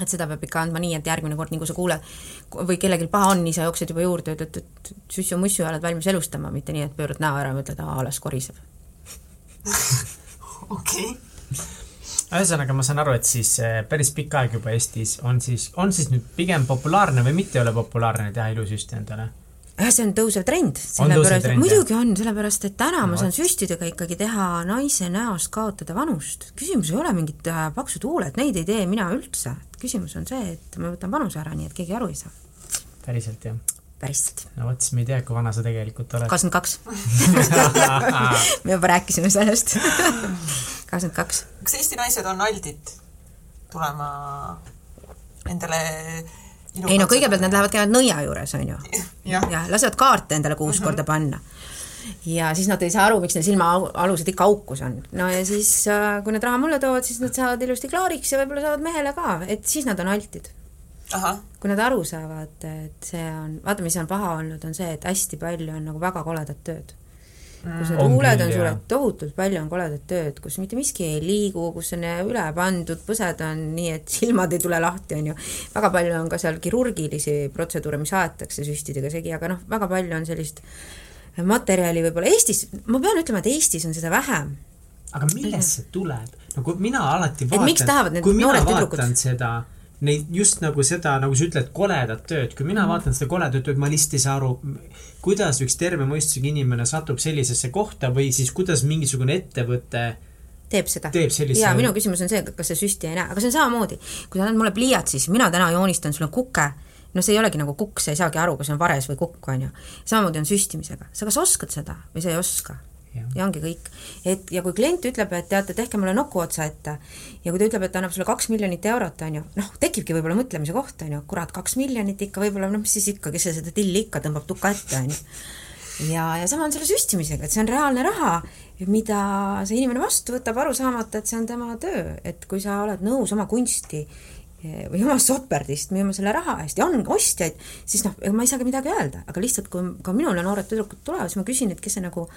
et seda peab ikka andma nii, et järgmine kord, nii kui sa kuuled või kellelgi paha on, nii sa jooksed juba juurde, ütled, et sussu-mussu ja oled valmis elustama, mitte nii, et pöörad näo ära ja mõtled, aa, las koriseb *laughs*
okei.
ühesõnaga, ma saan aru, et siis äh, päris pikk aeg juba Eestis on siis, on siis nüüd pigem populaarne või mitte ei ole populaarne teha ilusüsti endale?
Jah, see on tõusev trend, sellepärast, muidugi on, sellepärast et täna no, ma saan süstidega ikkagi teha naise näost kaotada vanust. küsimus ei ole mingid äh, paksud huuled, neid ei tee mina üldse. küsimus on see, et ma võtan vanuse ära, nii et keegi aru ei saa.
päriselt, jah?
päriselt.
no vot, siis me ei tea, kui vana sa tegelikult oled.
kakskümmend kaks. *laughs* me juba rääkisime sellest. kakskümmend kaks.
kas Eesti naised on aldid tulema endale
ei no kõigepealt nad lähevad, käivad nõia juures, on ju.
jah
ja, lasevad kaarte endale kuus mm -hmm. korda panna. ja siis nad ei saa aru, miks neil silmaalused ikka aukus on. no ja siis, äh, kui nad raha mulle toovad, siis nad saavad ilusti klaariks ja võib-olla saavad mehele ka, et siis nad on altid. kui nad aru saavad, et see on, vaata, mis on paha olnud, on see, et hästi palju on nagu väga koledat tööd kus need huuled on sulle tohutult palju on koledat tööd, kus mitte miski ei liigu, kus on üle pandud, põsed on nii, et silmad ei tule lahti, on ju. väga palju on ka seal kirurgilisi protseduure, mis aetakse süstidega segi, aga noh, väga palju on sellist materjali võib-olla Eestis, ma pean ütlema, et Eestis on seda vähem.
aga millest see tuleb? kui mina alati vaatan,
kui mina
vaatan tüdrukud? seda neid just nagu seda, nagu sa ütled, koledat tööd, kui mina mm vaatan seda koledat tööd, ma lihtsalt ei saa aru, kuidas üks terve mõistusega inimene satub sellisesse kohta või siis kuidas mingisugune ettevõte
teeb seda. Jaa, minu küsimus on see, kas see süsti ei näe, aga see on samamoodi, kui sa annad mulle pliiatsi, siis mina täna joonistan sulle kuke, no see ei olegi nagu kukk, sa ei saagi aru, kas see on vares või kukk, on ju. samamoodi on süstimisega, sa kas oskad seda või sa ei oska ja, ja ongi kõik. et ja kui klient ütleb, et teate, tehke mulle nuku otsa ette ja kui ta ütleb, et ta annab sulle kaks miljonit eurot, on ju, noh, tekibki võib-olla mõtlemise koht, on ju, kurat, kaks miljonit ikka võib-olla, noh, mis siis ikka, kes seda tilli ikka tõmbab tuka ette, on ju. ja, ja sama on selle süstimisega, et see on reaalne raha, mida see inimene vastu võtab, aru saamata, et see on tema töö, et kui sa oled nõus oma kunsti või oma soperdist müüma selle raha eest ja on ostjaid, siis noh, ega ma ei saagi midagi öelda, aga lihtsalt kui ka minule noored tüdrukud tulevad, siis ma küsin, et kes see nagu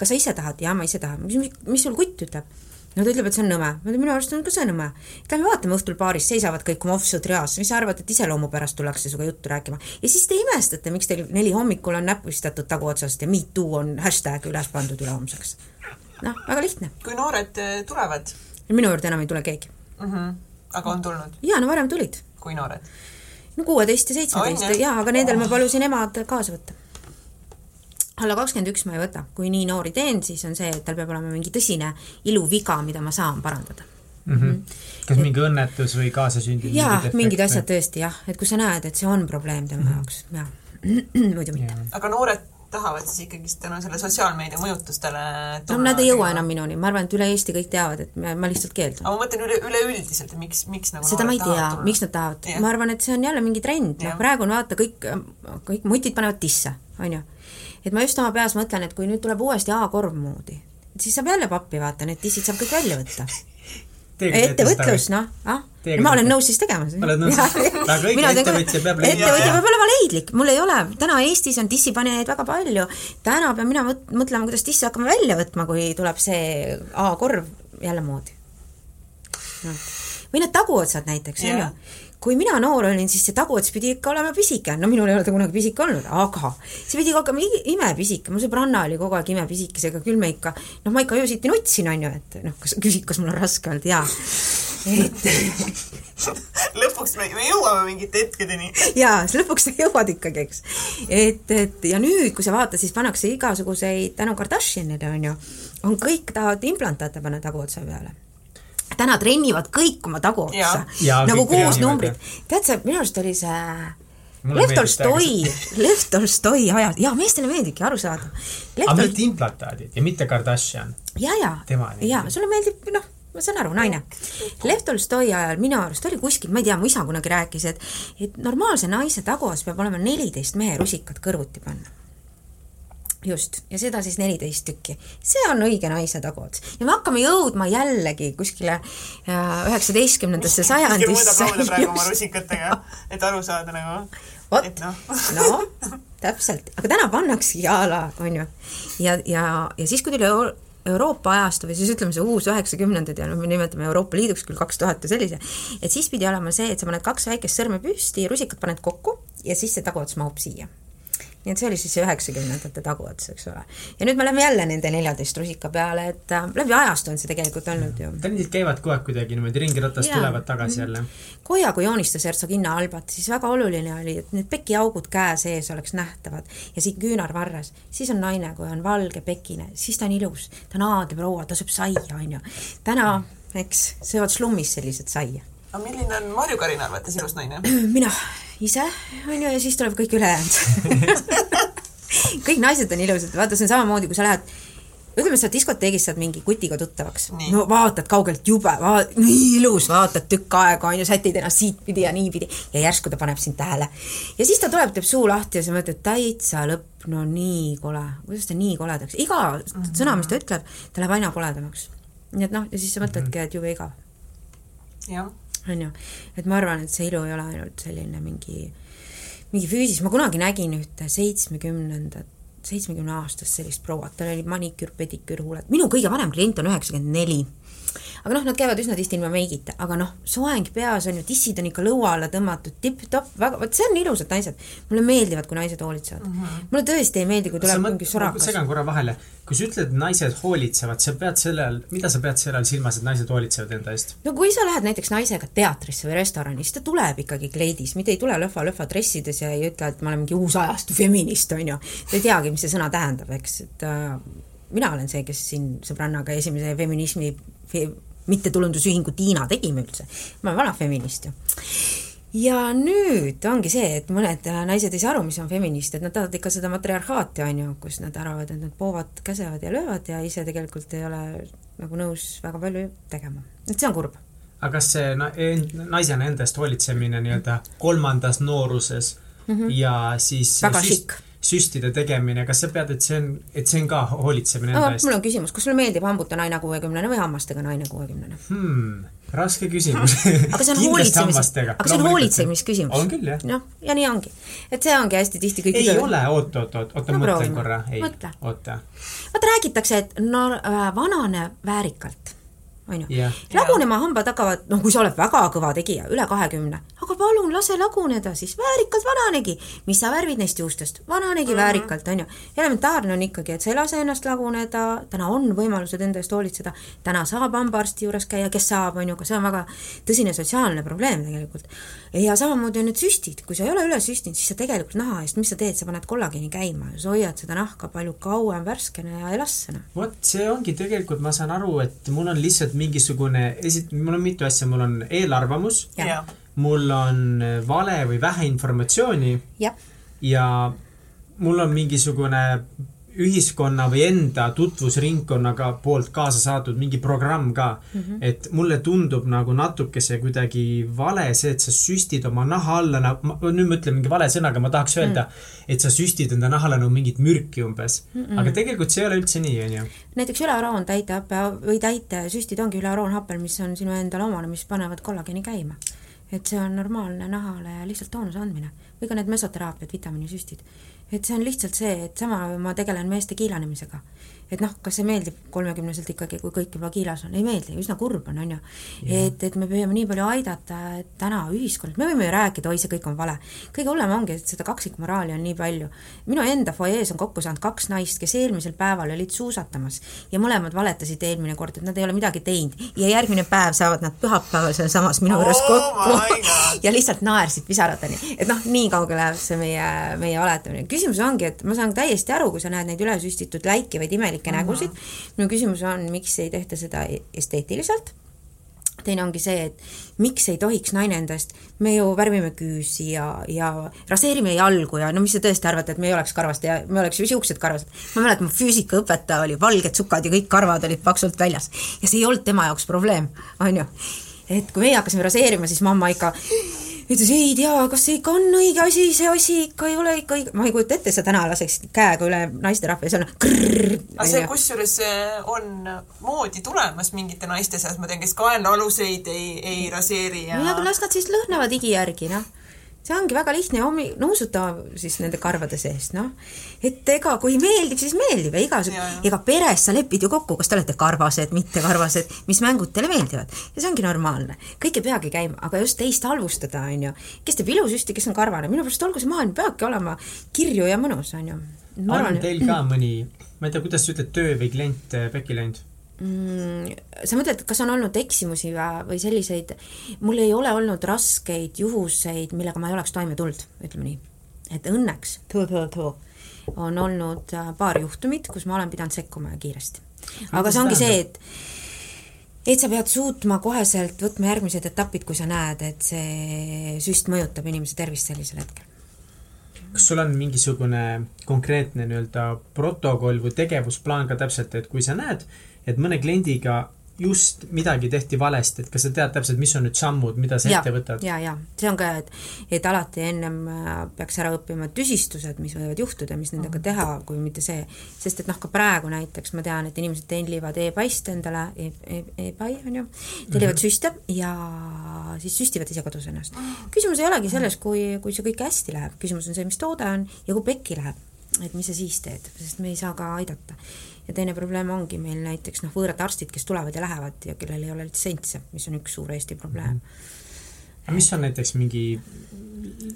kas sa ise tahad? jaa, ma ise tahan. mis, mis sul kutt ütleb? no ta ütleb, et see on nõme. ma ütlen, minu arust on ka see nõme. Lähme vaatame õhtul baaris, seisavad kõik oma offsud reas, mis sa arvad, et iseloomu pärast tullakse sinuga juttu rääkima. ja siis te imestate, miks teil neli hommikul on näppu istatud taguotsast ja me too on hashtag üles pandud ülehomseks. noh, väga lihtne.
kui noored äh, tulevad?
minu juurde enam ei tule keegi
mm. -hmm. Aga on tulnud?
jaa, no varem tulid.
kui noored?
no kuueteist ja seitsmeteist, jaa, aga nendel ma palusin emad kaasa võtta alla kakskümmend üks ma ei võta, kui nii noori teen, siis on see, et tal peab olema mingi tõsine iluviga, mida ma saan parandada
mm. -hmm. kas et, mingi õnnetus või kaasasündinud
jaa, mingid asjad tõesti jah, et kui sa näed, et see on probleem tema mm -hmm. jaoks, jah *clears throat* muidu mitte.
aga noored tahavad siis ikkagist tänu selle sotsiaalmeedia mõjutustele
no nad ei jõua enam minuni, ma arvan, et üle Eesti kõik teavad, et ma lihtsalt keeldun.
aga ma mõtlen üle, üleüldiselt, et miks, miks nagu
seda ma ei tea, miks nad tahavad, ma arvan, et see on jälle mingi trend, noh praegu on vaata kõik, kõik mutid panevad disse, on ju. Et ma just oma peas mõtlen, et kui nüüd tuleb uuesti A-korv moodi, siis saab jälle pappi vaata, need dissid saab kõik välja võtta. Ettevõtlus, noh, ah. ma olen nõus siis tegema.
oled nõus? aga õige ettevõtja peab
leidlik. ettevõtja peab olema leidlik, mul ei ole, täna Eestis on dissipanijaid väga palju, täna pean mina mõtlema, kuidas disse hakkame välja võtma, kui tuleb see A-korv jälle moodi. No.. või need taguotsad näiteks, on ju kui mina noor olin, siis see taguots pidi ikka olema pisike, no minul ei ole ta kunagi pisike olnud, aga see pidi olema imepisike, mu sõbranna oli kogu aeg imepisikesega, küll me ikka, noh, ma ikka öösiti nutsin, on ju, et noh, kas küsid, kas mul on raske olnud, jaa. et *laughs*
lõpuks me, me jõuame mingite hetkedeni.
jaa, lõpuks sa jõuad ikkagi, eks. et, et ja nüüd, kui sa vaatad, siis pannakse igasuguseid, tänu Kardashinile on ju, on kõik tahavad implantaate panna taguotsa peale täna trennivad kõik oma taguotsa, nagu kuus numbrit. tead sa, minu arust oli see Lev Tolstoi, *laughs* Lev Tolstoi ajal, jaa, meestele meeldibki aru saada.
aga Tol... mitte implantaadid ja mitte Kardashian.
ja, ja, ja sulle meeldib, noh, ma saan aru, naine. Lev Tolstoi ajal minu arust oli kuskil, ma ei tea, mu isa kunagi rääkis, et et normaalse naise taguas peab olema neliteist mehe rusikat kõrvuti panna just, ja seda siis neliteist tükki. see on õige naise taguots. ja me hakkame jõudma jällegi kuskile äh, üheksateistkümnendasse sajandisse.
praegu *laughs* oma rusikatega, et aru saada nagu.
vot, noh. no täpselt, aga täna pannaksegi a la, on ju. ja, ja, ja siis, kui tuli Euro Euroopa ajastu või siis ütleme, see uus üheksakümnendad ja noh, me nimetame Euroopa Liiduks küll kaks tuhat ja sellise, et siis pidi olema see, et sa paned kaks väikest sõrme püsti, rusikad paned kokku ja siis see taguots mahub siia nii et see oli siis see üheksakümnendate taguots, eks ole. ja nüüd me läheme jälle nende neljateist rusika peale, et äh, läbi ajastu on see tegelikult olnud ju.
trendid käivad kogu aeg kuidagi niimoodi ringiratast, tulevad tagasi jälle.
Koja, kui joonistas Hertsoginna Albat, siis väga oluline oli, et need pekiaugud käe sees oleks nähtavad ja siin küünarvarres, siis on naine, kui on valge pekine, siis ta on ilus, ta on aadliproua, ta sööb saia, on ju. täna, eks, söövad slummis sellised saia
aga milline on Marju Karin arvates ilus naine? *clears throat*
mina ise, on ju, ja siis tuleb kõik ülejäänud *laughs* kõik naised on ilusad, vaata, see on samamoodi, kui sa lähed ütleme, sa diskoteegis saad mingi kutiga tuttavaks, no vaatad kaugelt jube, nii ilus, vaatad tükk aega, on ju, sätid ennast siitpidi ja niipidi ja järsku ta paneb sind tähele. ja siis ta tuleb, teeb suu lahti ja sa mõtled, täitsa lõpp, no nii kole, kuidas ta nii koledaks, iga mm -hmm. sõna, mis ta ütleb, ta läheb aina koledamaks. nii et noh, ja siis sa mõtledki, et jube igav.
jah
on ju, et ma arvan, et see ilu ei ole ainult selline mingi, mingi füüsis, ma kunagi nägin ühte seitsmekümnendat, seitsmekümne aastast sellist prouat, tal oli maniküür, pediküür, huuled, minu kõige vanem klient on üheksakümmend neli aga noh, nad käivad üsna tihti ilma meigita, aga noh, soeng peas on ju, tissid on ikka lõua alla tõmmatud, tipp-topp, väga, vot see on ilusad naised. mulle meeldivad, kui naised hoolitsevad mm. -hmm. mulle tõesti ei meeldi, kui tuleb mingi sorakas.
segan korra vahele, kui sa ütled, naised hoolitsevad, sa pead selle all, mida sa pead selle all silmas, et naised hoolitsevad enda eest?
no kui sa lähed näiteks naisega teatrisse või restorani, siis ta tuleb ikkagi kleidis, mitte ei tule lõhva-lõhva dressides ja ei ütle, et ma olen mingi uus ajastu feminist, on ju. ta ei teagi, mis see sõna tähendab, eks, et äh, mina olen see, kes siin sõbrannaga esimese feminismi mittetulundusühingu Tiina tegime üldse, ma olen vana feminist ju ja nüüd ongi see, et mõned naised ei saa aru, mis on feminist, et nad tahavad ikka seda matriarhaati, on ju, kus nad arvavad, et nad poovad, käsevad ja löövad ja ise tegelikult ei ole nagu nõus väga palju tegema. et see on kurb.
aga kas see na-, naisena enda eest hoolitsemine nii-öelda kolmandas nooruses mm -hmm. ja siis
väga šikk
süstide tegemine, kas sa pead, et see on, et see on ka hoolitsemine enda eest?
mul on küsimus, kas sulle meeldib hambuta naine kuuekümnene või hammastega naine kuuekümnene
hmm,? raske küsimus *laughs*
aga see on hoolitsemis, aga see on hoolitsemisküsimus.
on küll, jah.
noh, ja nii ongi. et see ongi hästi tihti kõik
ei üle... ole, oot, oot, oot, oota no,, mõtlen korra, ei, oota.
vaata, räägitakse, et no äh, vanane väärikalt on ju. lagunema hambad hakkavad, noh, kui sa oled väga kõva tegija, üle kahekümne, aga palun lase laguneda siis, väärikalt vananegi. mis sa värvid neist juustest, vananegi mm -hmm. väärikalt, on ju. elementaarne on ikkagi, et sa ei lase ennast laguneda, täna on võimalused enda eest hoolitseda, täna saab hambaarsti juures käia, kes saab, on ju, aga see on väga tõsine sotsiaalne probleem tegelikult. ja samamoodi on need süstid, kui sa ei ole üle süstinud, siis sa tegelikult naha eest, mis sa teed, sa paned kollageeni käima, sa hoiad seda nahka palju kauem värskena ja elastsena.
vot see ongi tegelikult, ma saan aru, et mul on lihtsalt mingisugune, esi-, mul on mitu asja, mul on eelarvamus, mul on vale või vähe informatsiooni
ja,
ja mul on mingisugune ühiskonna või enda tutvusringkonnaga poolt kaasa saadud mingi programm ka mm. -hmm. et mulle tundub nagu natukese kuidagi vale see, et sa süstid oma naha alla nagu, nüüd ma ütlen mingi vale sõnaga, ma tahaks öelda mm, -hmm. et sa süstid enda nahale nagu mingit mürki umbes mm. -hmm. aga tegelikult see ei ole üldse nii, onju.
näiteks ülearoon täitehappe või täitesüstid ongi ülearoonhappel, mis on sinu endale omane, mis panevad kollageeni käima. et see on normaalne nahale lihtsalt toonuse andmine või ka need mesoteraapiad, vitamiinisüstid et see on lihtsalt see, et sama ma tegelen meeste kiilanemisega et noh, kas see meeldib kolmekümneselt ikkagi, kui kõik juba kiilas on, ei meeldi, üsna kurb on, on ju. et, et me püüame nii palju aidata, et täna ühiskond, me võime ju rääkida, oi, see kõik on vale. kõige hullem ongi, et seda kaksikmoraali on nii palju. minu enda fuajees on kokku saanud kaks naist, kes eelmisel päeval olid suusatamas ja mõlemad valetasid eelmine kord, et nad ei ole midagi teinud ja järgmine päev saavad nad pühapäeval sealsamas minu juures oh kokku *laughs* ja lihtsalt naersid pisarateni. et noh, nii kaugele läheb see meie, meie valetamine. Küsimus ongi, et ma saan täiesti aru, kui sa näed neid ülesüstitud läikivaid imelikke imelikke nägusid. minu küsimus on, miks ei tehta seda esteetiliselt? teine ongi see, et miks ei tohiks naine enda eest, me ju värvime küüsi ja, ja raseerime jalgu ja no mis te tõesti arvate, et me ei oleks karvased ja me oleks ju siuksed karvased. ma mäletan, mu füüsikaõpetaja oli valged sukad ja kõik karvad olid paksult väljas ja see ei olnud tema jaoks probleem, on ju. et kui meie hakkasime raseerima, siis mamma ikka ütles ei tea, kas see ikka on õige asi, see asi ikka ei ole ikka õige, ma ei kujuta ette, sa täna laseks käega üle naisterahva ja seal on krrrr.
aga see kusjuures on moodi tulemas mingite naiste seas, ma tean, kes kaenlaaluseid ei, ei raseeri ja.
no aga las nad siis lõhnavad higi järgi, noh see ongi väga lihtne hommi-, nuusuta siis nende karvade sees, noh. et ega kui meeldib, siis meeldib ja igasugune, ega peres sa lepid ju kokku, kas te olete karvased, mitte karvased, mis mängud teile meeldivad. ja see ongi normaalne. kõik ei peagi käima, aga just teist halvustada, on ju. kes teeb ilusüsti, kes on karvane, minu pärast olgu see maailm, peabki olema kirju ja mõnus, on ju.
on teil ka mõni, ma ei tea, kuidas sa ütled, töö või klient pekki läinud?
Mm, sa mõtled, kas on olnud eksimusi või, või selliseid, mul ei ole olnud raskeid juhuseid, millega ma ei oleks toime tulnud, ütleme nii. et õnneks on olnud äh, paar juhtumit, kus ma olen pidanud sekkuma kiiresti. aga see ongi see, et et sa pead suutma koheselt võtma järgmised etapid, kui sa näed, et see süst mõjutab inimese tervist sellisel hetkel
kas sul on mingisugune konkreetne nii-öelda protokoll või tegevusplaan ka täpselt, et kui sa näed, et mõne kliendiga just midagi tehti valesti, et kas sa tead täpselt, mis on nüüd sammud, mida sa ette võtad?
ja, ja see on ka, et, et alati ennem äh, peaks ära õppima tüsistused, mis võivad juhtuda, mis nendega mhm. teha, kui mitte see, sest et noh, ka praegu näiteks ma tean, et inimesed tellivad e-paist endale e, e, e-pai on ju, tellivad mm -hmm. süste ja siis süstivad ise kodus ennast. küsimus ei olegi selles, kui, kui see kõik hästi läheb, küsimus on see, mis toode on ja kui pekki läheb, et mis sa siis teed, sest me ei saa ka aidata ja teine probleem ongi meil näiteks noh, võõrad arstid, kes tulevad ja lähevad ja kellel ei ole litsentse, mis on üks suur Eesti probleem mm.
-hmm. aga mis on näiteks mingi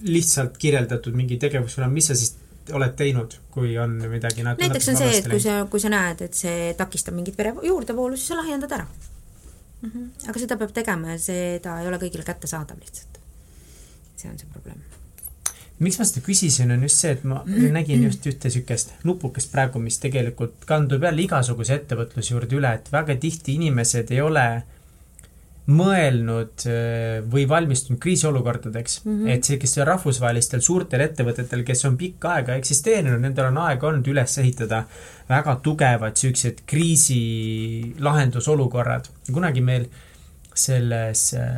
lihtsalt kirjeldatud mingi tegevusprogramm, mis sa siis oled teinud, kui on midagi
näiteks on see, et kui sa, kui sa näed, et see takistab mingit vere juurdevoolu, siis sa lahjendad ära mm. -hmm. aga seda peab tegema ja seda ei ole kõigile kättesaadav lihtsalt. see on see probleem
miks ma seda küsisin, on just see, et ma nägin just ühte niisugust nupukest praegu, mis tegelikult kandub jälle igasuguse ettevõtluse juurde üle, et väga tihti inimesed ei ole mõelnud äh, või valmistunud kriisiolukordadeks mm. -hmm. et sellistel rahvusvahelistel suurtel ettevõtetel, kes on pikka aega eksisteerinud, nendel on aega olnud üles ehitada väga tugevad niisugused kriisi lahendusolukorrad. kunagi meil selles äh,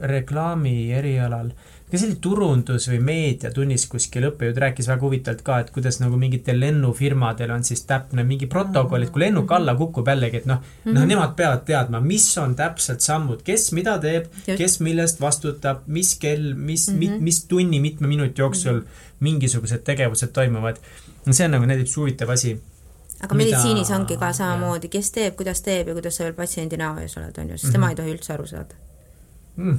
reklaami erialal äh, ka see oli turundus või meediatunnis kuskil õppejõud rääkis väga huvitavalt ka, et kuidas nagu mingitel lennufirmadel on siis täpne mingi protokoll, et kui lennuk alla kukub jällegi, et noh mm, -hmm. noh, nemad peavad teadma, mis on täpselt sammud, kes mida teeb, kes millest vastutab, mis kell, mis mm, -hmm. mis tunni, mitme minuti jooksul mm -hmm. mingisugused tegevused toimuvad. see on nagu näiteks huvitav asi
aga mida... meditsiinis ongi ka samamoodi, kes teeb, kuidas teeb ja kuidas sa veel patsiendi näo ees oled, on ju, sest mm -hmm. tema ei tohi üldse aru saada mm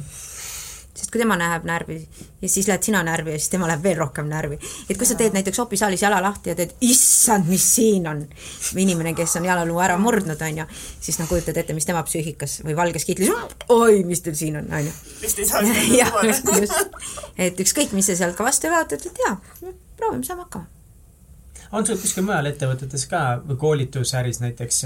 sest kui tema näeb närvi ja siis lähed sina närvi ja siis tema läheb veel rohkem närvi. et kui sa teed näiteks opisaalis jala lahti ja teed, issand, mis siin on, inimene, kes on jalaluu ära murdnud, on ju, siis noh, kujutad ette, mis tema psüühikas või valges kitlis, oi, mis teil siin on, on ju.
vist ei saa
tuua. just, et ükskõik, mis sa sealt ka vastu vaatad, et jaa, proovime, saame hakkama.
on sul kuskil mujal ettevõtetes ka või koolitusäris näiteks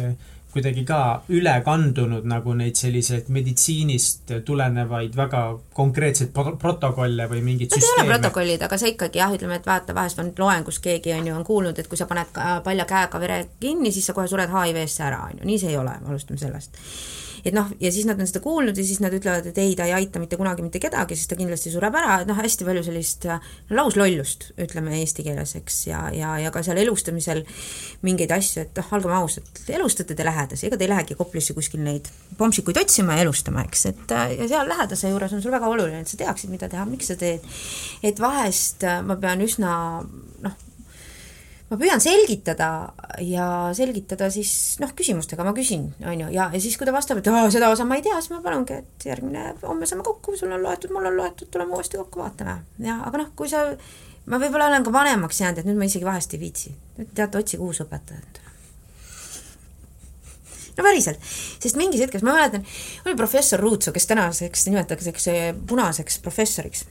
kuidagi ka üle kandunud nagu neid selliseid meditsiinist tulenevaid väga konkreetseid protokolle või mingeid
Need süsteeme? ei ole protokollid, aga see ikkagi jah, ütleme, et vaata, vahest on loengus keegi on ju, on kuulnud, et kui sa paned palja käega vere kinni, siis sa kohe sured HIV-sse ära, on ju, nii see ei ole, alustame sellest et noh, ja siis nad on seda kuulnud ja siis nad ütlevad, et ei, ta ei aita mitte kunagi mitte kedagi, siis ta kindlasti sureb ära, et noh, hästi palju sellist no, lauslollust, ütleme eesti keeles, eks, ja, ja, ja ka seal elustamisel mingeid asju, et noh, olgem ausad, elustate te lähedasi, ega te ei lähegi Koplisse kuskil neid pomsikuid otsima ja elustama, eks, et ja seal lähedase juures on sul väga oluline, et sa teaksid, mida teha, miks sa teed. et vahest ma pean üsna ma püüan selgitada ja selgitada siis noh, küsimustega ma küsin, on ju, ja, ja siis, kui ta vastab, et aa, seda osa ma ei tea, siis ma palungi, et järgmine, homme saame kokku, sul on loetud, mul on loetud, tuleme uuesti kokku, vaatame. ja aga noh, kui sa, ma võib-olla olen ka vanemaks jäänud, et nüüd ma isegi vahest ei viitsi. teate, otsige uus õpetaja no päriselt, sest mingis hetkes ma mäletan, oli professor Ruutsu, kes tänaseks nimetatakse punaseks professoriks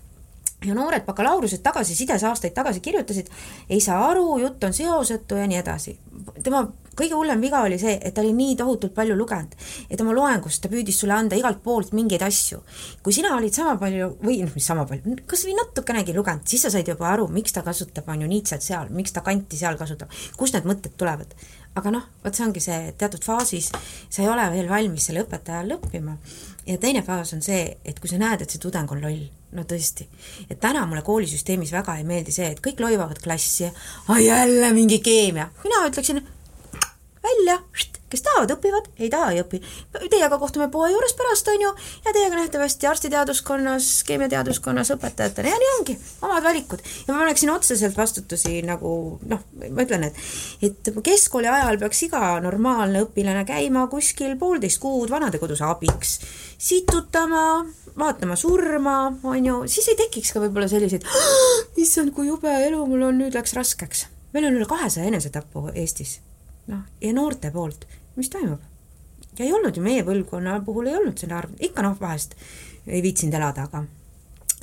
ja noored bakalaureused tagasisides aastaid tagasi kirjutasid, ei saa aru, jutt on seosetu ja nii edasi. tema kõige hullem viga oli see, et ta oli nii tohutult palju lugenud, et oma loengust ta püüdis sulle anda igalt poolt mingeid asju. kui sina olid sama palju või noh, mis sama palju, kas või natukenegi lugenud, siis sa said juba aru, miks ta kasutab, on ju, niitset seal, miks ta kanti seal kasutab, kust need mõtted tulevad aga noh, vot see ongi see, teatud faasis sa ei ole veel valmis selle õpetaja all õppima. ja teine faas on see, et kui sa näed, et see tudeng on loll, no tõesti. et täna mulle koolisüsteemis väga ei meeldi see, et kõik loivavad klassi ja jälle mingi keemia. mina ütleksin välja, kes tahavad, õpivad, ei taha, ei õpi. Teiega kohtume poe juures pärast, on ju, ja teiega nähtavasti arstiteaduskonnas, keemiateaduskonnas õpetajatena ja nii ongi, omad valikud. ja ma paneksin otseselt vastutusi nagu noh, ma ütlen, et et keskkooli ajal peaks iga normaalne õpilane käima kuskil poolteist kuud vanadekodus abiks, situtama, vaatama surma, on ju, siis ei tekiks ka võib-olla selliseid issand, kui jube elu mul on, nüüd läks raskeks. meil on üle kahesaja enesetapu Eestis noh, ja noorte poolt, mis toimub? ja ei olnud ju meie põlvkonna puhul ei olnud selle arv, ikka noh, vahest ei viitsinud elada, aga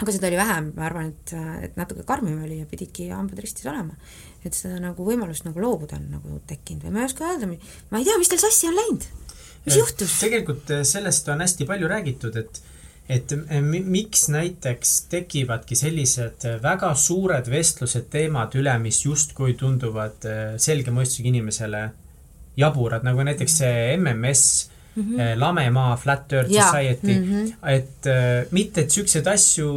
aga seda oli vähem, ma arvan, et, et natuke karmim oli ja pididki hambad ristis olema. et seda nagu võimalust nagu loobuda on nagu tekkinud või ma ei oska öelda, ma ei tea, mis teil sassi on läinud, mis juhtus?
tegelikult eh, sellest on hästi palju räägitud, et et eh, miks näiteks tekivadki sellised eh, väga suured vestlused, teemad üle, mis justkui tunduvad selge mõistusega inimesele jaburad, nagu näiteks see MMS mm, -hmm. Lamemaa, Flat Earth ja. Society mm, -hmm. et mitte, et siukseid asju,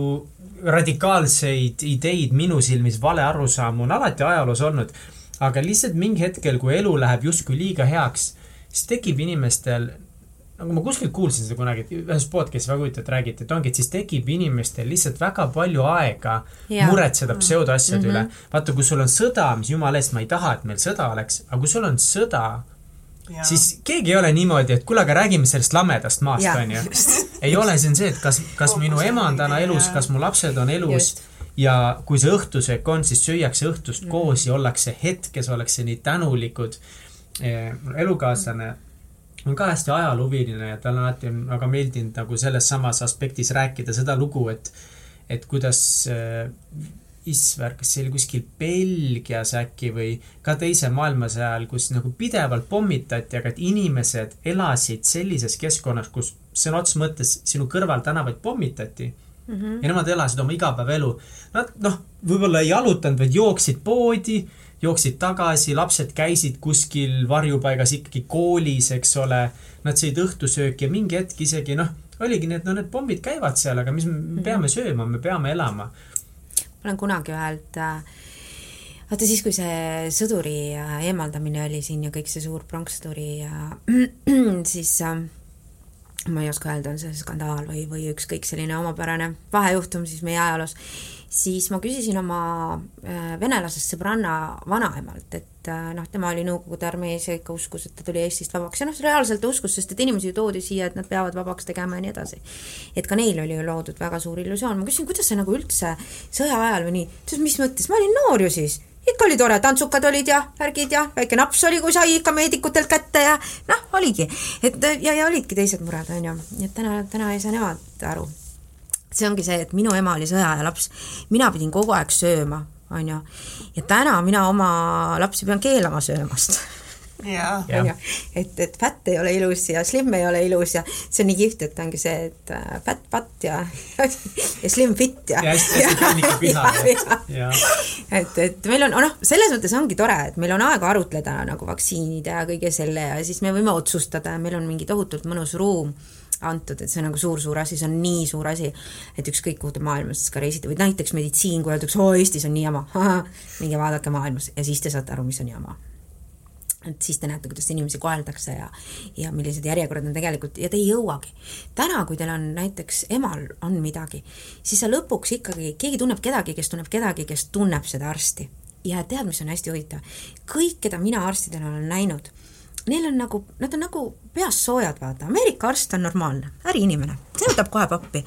radikaalseid ideid minu silmis, vale arusaamu on alati ajaloos olnud, aga lihtsalt mingi hetkel, kui elu läheb justkui liiga heaks, siis tekib inimestel nagu ma kuskilt kuulsin seda kunagi, et ühes podcast'is väga huvitavalt räägiti, et ongi, et siis tekib inimestel lihtsalt väga palju aega ja. muretseda pseudoasjade mm -hmm. üle. vaata, kui sul on sõda, mis jumala eest, ma ei taha, et meil sõda oleks, aga kui sul on sõda, siis keegi ei ole niimoodi, et kuule, aga räägime sellest lamedast maast, onju. ei ole, see on see, et kas, kas minu ema on täna elus, kas mu lapsed on elus Just. ja kui see õhtusöök on, siis süüakse õhtust mm. koos ja ollakse hetkes, ollakse nii tänulikud. elukaaslane on ka hästi ajaloohuviline ja alati on väga meeldinud nagu selles samas aspektis rääkida seda lugu, et, et kuidas äh, Isver, kas see oli kuskil Belgias äkki või ka teise maailmasõja ajal, kus nagu pidevalt pommitati, aga et inimesed elasid sellises keskkonnas, kus sõna otseses mõttes sinu kõrval tänavaid pommitati mm. -hmm. ja nemad elasid oma igapäevaelu. Nad noh, võib-olla ei jalutanud, vaid jooksid poodi, jooksid tagasi, lapsed käisid kuskil varjupaigas ikkagi koolis, eks ole. Nad sõid õhtusööki ja mingi hetk isegi noh, oligi nii, et no need pommid käivad seal, aga mis me -hmm. peame sööma, me peame elama
ma olen kunagi ühelt äh, vaata siis, kui see sõduri äh, eemaldamine oli siin ja kõik see suur pronkssõduri ja *clears throat* siis äh, ma ei oska öelda, on see skandaal või, või ükskõik selline omapärane vahejuhtum siis meie ajaloos, siis ma küsisin oma venelasest sõbranna vanaemalt, et noh, tema oli Nõukogude armees ja ikka uskus, et ta tuli Eestist vabaks ja noh, reaalselt uskus, sest et inimesi ju toodi siia, et nad peavad vabaks tegema ja nii edasi. et ka neil oli ju loodud väga suur illusioon, ma küsisin, kuidas see nagu üldse sõja ajal või nii, ta ütles, mis mõttes, ma olin noor ju siis ikka oli tore, tantsukad olid ja värgid ja väike naps oli, kui sai ikka meedikutelt kätte ja noh, oligi. et ja, ja olidki teised mured, on ju, et täna, täna ei saa nemad aru. See ongi see, et minu ema oli sõjaaja laps, mina pidin kogu aeg sööma, on ju, ja täna mina oma lapsi pean keelama söömast. *laughs*
Onju,
et, et fätt ei ole ilus ja slim ei ole ilus ja see on nii kihvt, et ongi see, et äh, fätt patt ja *laughs* ja slim fit ja.
ja hästi, hästi *laughs* kliinikapiha.
et, et meil on, noh, selles mõttes ongi tore, et meil on aega arutleda nagu vaktsiinide ja kõige selle ja siis me võime otsustada ja meil on mingi tohutult mõnus ruum antud, et see on nagu suur-suur asi, see on nii suur asi, et ükskõik kuhu te maailmas ka reisite või näiteks meditsiin, kui öeldakse, oo Eestis on nii jama, *laughs* minge vaadake maailmas ja siis te saate aru, mis on jama et siis te näete, kuidas inimesi koheldakse ja ja millised järjekorrad on tegelikult ja te ei jõuagi. täna, kui teil on näiteks emal on midagi, siis sa lõpuks ikkagi, keegi tunneb kedagi, kes tunneb kedagi, kes tunneb seda arsti. ja tead, mis on hästi huvitav? kõik, keda mina arstidena olen näinud, neil on nagu, nad on nagu peast soojad, vaata, Ameerika arst on normaalne, äriinimene, see võtab kohe pappi.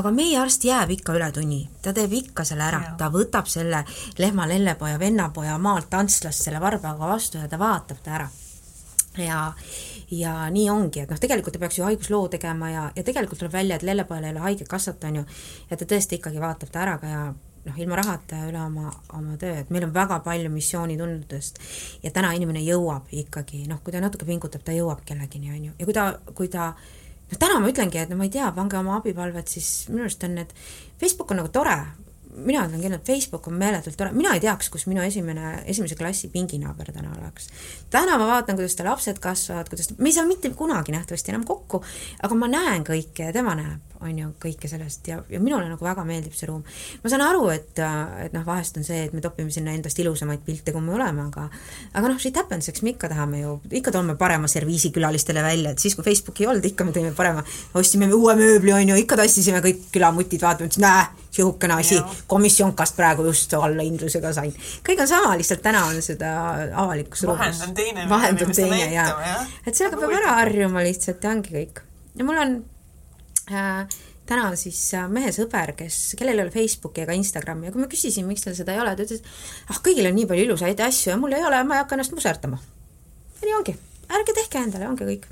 aga meie arst jääb ikka üle tunni, ta teeb ikka selle ära, ta võtab selle lehma, lellepoja, vennapoja maalt tantslast selle varbaga vastu ja ta vaatab ta ära. Ja, ja nii ongi, et noh, tegelikult ta peaks ju haigusloo tegema ja, ja tegelikult tuleb välja, et lellepojal ei ole haigekassat, on ju, ja ta tõesti ikkagi vaatab ta ära ka ja noh, ilma rahata üle oma, oma töö, et meil on väga palju missioonitundudest. ja täna inimene jõuab ikkagi, noh, kui ta natuke pingutab, ta jõuab kellegini, on ju, ja kui ta, kui ta noh, täna ma ütlengi, et no ma ei tea, pange oma abipalved siis, minu arust on need, Facebook on nagu tore, mina ütlen et Facebook on meeletult tore, mina ei teaks, kus minu esimene, esimese klassi pinginaaber täna oleks. täna ma vaatan, kuidas ta lapsed kasvavad, kuidas, me ei saa mitte kunagi nähtavasti enam kokku, aga ma näen kõike ja tema näeb on ju, kõike sellest ja, ja minule nagu väga meeldib see ruum. ma saan aru, et, et noh, vahest on see, et me topime sinna endast ilusamaid pilte, kui me oleme, aga aga noh, shit happens, eks me ikka tahame ju, ikka toome parema serviisi külalistele välja, et siis, kui Facebooki ei olnud, ikka me tõime parema, ostsime uue mööbli, on ju, ikka tassisime kõik külamutid vaatama, ütlesin, näe, sihukene asi, komisjonkast praegu just allahindlusega sain. kõik on sama, lihtsalt täna on seda avalikus ruumis.
vahend on teine.
vahend on teine ja, et sellega peab ära harjuma lihtsalt ja ongi kõik. ja mul on täna siis äh, mehe sõber, kes, kellel ei ole Facebooki ega Instagrami ja kui ma küsisin, miks tal seda ei ole, ta ütles, et ah, kõigil on nii palju ilusaid asju ja mul ei ole, ma ei hakka ennast muserdama. ja nii ongi, ärge tehke endale, ongi kõik.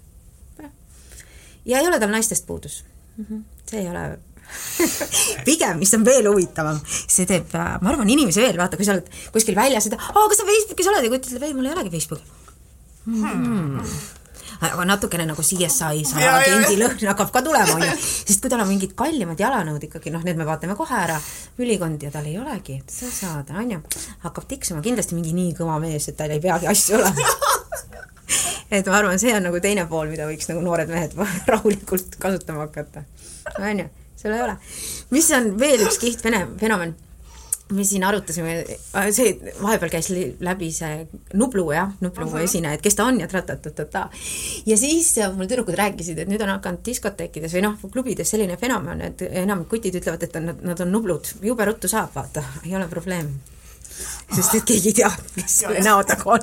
ja ei ole tal naistest puudus mm. -hmm. see ei ole *laughs* pigem, mis on veel huvitavam, see teeb, äh, ma arvan, inimesi veel, vaata, kui sa oled kuskil väljas, et aa, kas sa Facebookis oled ja kui ta ütleb, ei, mul ei olegi Facebooki hmm aga natukene nagu CSI salaagendi lõhn hakkab ka tulema, onju. sest kui tal on mingid kallimad jalanõud ikkagi, noh, need me vaatame kohe ära, ülikond ja tal ei olegi, sa saad, onju, hakkab tiksuma, kindlasti mingi nii kõva mees, et tal ei peagi asju olema. *laughs* Et ma arvan, see on nagu teine pool, mida võiks nagu noored mehed *laughs* rahulikult kasutama hakata, onju, seal ei ole. mis on veel üks kihvt vene fenomen me siin arutasime, see vahepeal käis läbi see Nublu jah, Nublu -huh. esineja, et kes ta on ja tratatata. ja siis äh, mul tüdrukud rääkisid, et nüüd on hakanud diskoteekides või noh, klubides selline fenomen, et enamik kutid ütlevad, et nad, nad on nublud, jube ruttu saab, vaata, ei ole probleem. sest et keegi ei tea, kes selle näo taga on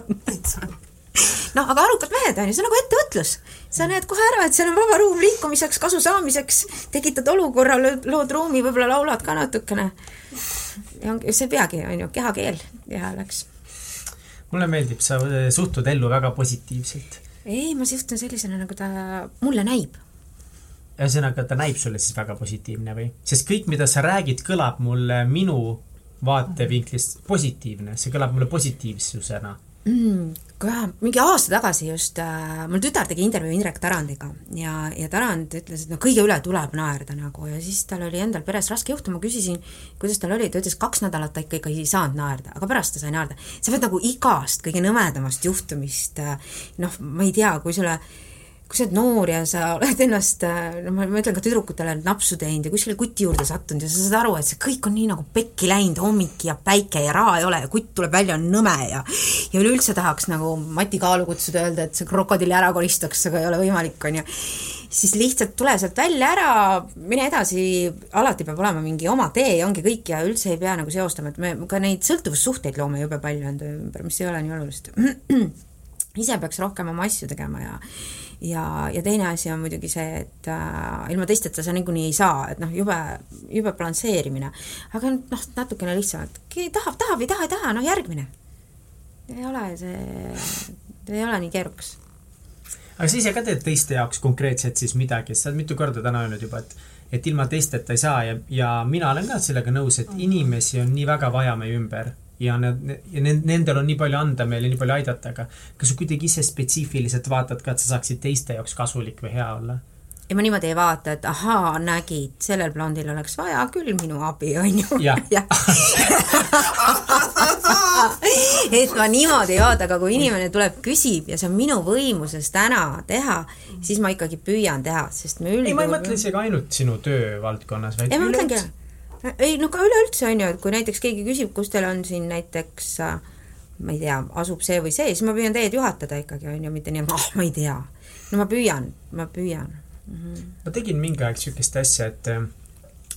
noh, aga arukad mehed on ju, see on nagu ettevõtlus. sa näed kohe ära, et seal on vaba ruum liikumiseks, kasu saamiseks, tekitad olukorra, lood ruumi, võib-olla laulad ka natukene see peagi, on ju, kehakeel ja läks.
mulle meeldib, sa suhtud ellu väga positiivselt.
ei, ma suhtun sellisena, nagu ta mulle näib.
ühesõnaga, ta näib sulle siis väga positiivne või? sest kõik, mida sa räägid, kõlab mulle minu vaatevinklist positiivne, see kõlab mulle positiivsusena
mm,? jah, mingi aasta tagasi just äh,, mul tütar tegi intervjuu Indrek Tarandiga ja, ja Tarand ütles, et no kõige üle tuleb naerda nagu ja siis tal oli endal peres raske juhtum, ma küsisin, kuidas tal oli, ta ütles, kaks nädalat ta ikka, ikka ei saanud naerda, aga pärast ta sai naerda. sa pead nagu igast kõige nõmedamast juhtumist äh, noh, ma ei tea, kui sulle kui sa oled noor ja sa oled ennast, no ma, ma ütlen ka tüdrukutele, napsu teinud ja kuskile kuti juurde sattunud ja sa saad aru, et see kõik on nii nagu pekki läinud, hommik ja päike ja raha ei ole ja kutt tuleb välja, on nõme ja ja üleüldse tahaks nagu Mati Kaalu kutsuda, öelda, et see krokodilli ära koristaks, aga ei ole võimalik, on ju siis lihtsalt tule sealt välja ära, mine edasi, alati peab olema mingi oma tee ja ongi kõik ja üldse ei pea nagu seostama, et me ka neid sõltuvussuhteid loome jube palju enda ümber, mis ei ole nii olulised. *clears throat* ise peaks rohkem oma asju tegema ja ja, ja teine asi on muidugi see, et äh, ilma teisteta sa niikuinii ei saa, et noh, jube, jube balansseerimine. aga noh, natukene lihtsamalt, tahab, tahab, ei taha, ei taha, noh järgmine. ei ole see, ei ole nii keerukas.
aga sa ise ka teed teiste jaoks konkreetselt siis midagi, sa oled mitu korda täna öelnud juba, et et ilma teisteta ei saa ja, ja mina olen ka sellega nõus, et inimesi on nii väga vaja meie ümber ja need, ja nendel on nii palju anda meile, nii palju aidata, aga kas sa kuidagi ise spetsiifiliselt vaatad ka, et sa saaksid teiste jaoks kasulik või hea olla?
ja ma niimoodi ei vaata, et ahaa, nägid, sellel blondil oleks vaja küll minu abi, on ju. *laughs* *laughs* et ma niimoodi ei vaata, aga kui inimene tuleb, küsib ja see on minu võimuses täna teha, siis ma ikkagi püüan teha, sest me üldjuhul
ei, ma ei mõtle isegi ainult sinu töövaldkonnas, vaid
üleüldse ei no ka üleüldse on ju, et kui näiteks keegi küsib, kus teil on siin näiteks ma ei tea, asub see või see, siis ma püüan teed juhatada ikkagi, on ju, mitte nii, et ah, ma ei tea. no ma püüan, ma püüan mm.
-hmm. ma tegin mingi aeg niisugust asja, et äh,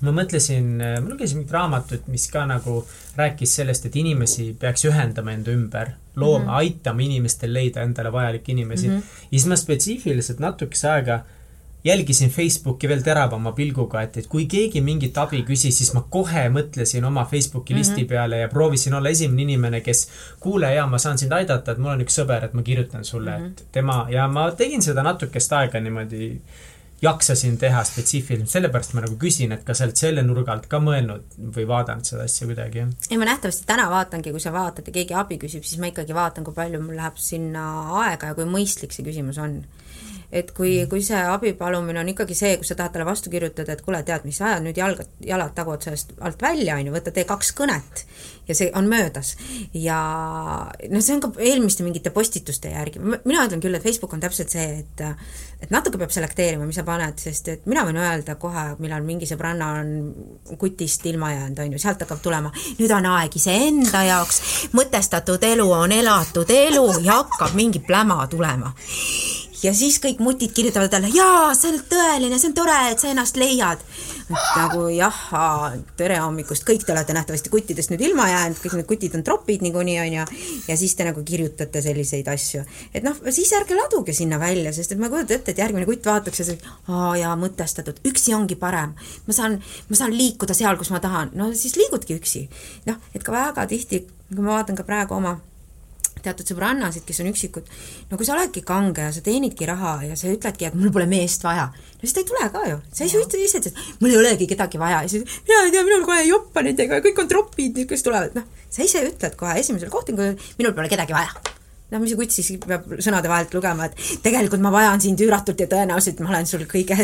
ma mõtlesin, äh, ma lugesin mingit raamatut, mis ka nagu rääkis sellest, et inimesi peaks ühendama enda ümber, looma mm, -hmm. aitama inimestel leida endale vajalikke inimesi mm. -hmm. ja siis ma spetsiifiliselt natukese aega äh, jälgisin Facebooki veel teravama pilguga, et, et kui keegi mingit abi küsis, siis ma kohe mõtlesin oma Facebooki mm -hmm. listi peale ja proovisin olla esimene inimene, kes kuule, jaa, ma saan sind aidata, et mul on üks sõber, et ma kirjutan sulle mm, -hmm. et tema ja ma tegin seda natukest aega niimoodi jaksasin teha spetsiifiliselt, sellepärast ma nagu küsin, et kas sa oled selle nurga alt ka mõelnud või vaadanud seda asja kuidagi?
ei, ma nähtavasti täna vaatangi, kui sa vaatad ja keegi abi küsib, siis ma ikkagi vaatan, kui palju mul läheb sinna aega ja kui mõistlik see küsimus on et kui, kui see abi palumine on ikkagi see, kus sa tahad talle vastu kirjutada, et kuule, tead, mis, ajad nüüd jalga, jalad taguotsast alt välja, on ju, võta, tee kaks kõnet ja see on möödas. ja noh, see on ka eelmiste mingite postituste järgi, mina ütlen küll, et Facebook on täpselt see, et et natuke peab selekteerima, mis sa paned, sest et mina võin öelda kohe, millal mingi sõbranna on kutist ilma jäänud, on ju, sealt hakkab tulema, nüüd on aeg iseenda jaoks, mõtestatud elu on elatud elu ja hakkab mingi pläma tulema ja siis kõik mutid kirjutavad talle, jaa, see on tõeline, see on tore, et sa ennast leiad. nagu jah, tere hommikust, kõik te olete nähtavasti kuttidest nüüd ilma jäänud, kõik need kutid on tropid niikuinii, on ju, ja siis te nagu kirjutate selliseid asju. et noh, siis ärge laduge sinna välja, sest et ma kujutan ette, et järgmine kutt vaataks ja siis, aa jaa, mõtestatud, üksi ongi parem. ma saan, ma saan liikuda seal, kus ma tahan, no siis liigudki üksi. noh, et ka väga tihti, kui ma vaatan ka praegu oma teatud sõbrannasid, kes on üksikud, no kui sa oledki kange ja sa teenidki raha ja sa ütledki, et mul pole meest vaja, no siis ta ei tule ka ju, sa ei ütelda ise, et mul ei olegi kedagi vaja. ja siis mina ei tea, minul kohe ei joppa nendega ja kõik on tropid, kes tulevad, noh, sa ise ütled kohe esimesel kohtingul, minul pole kedagi vaja. noh, mis siis peab sõnade vahelt lugema, et tegelikult ma vajan sind üüratult ja tõenäoliselt ma olen sul kõige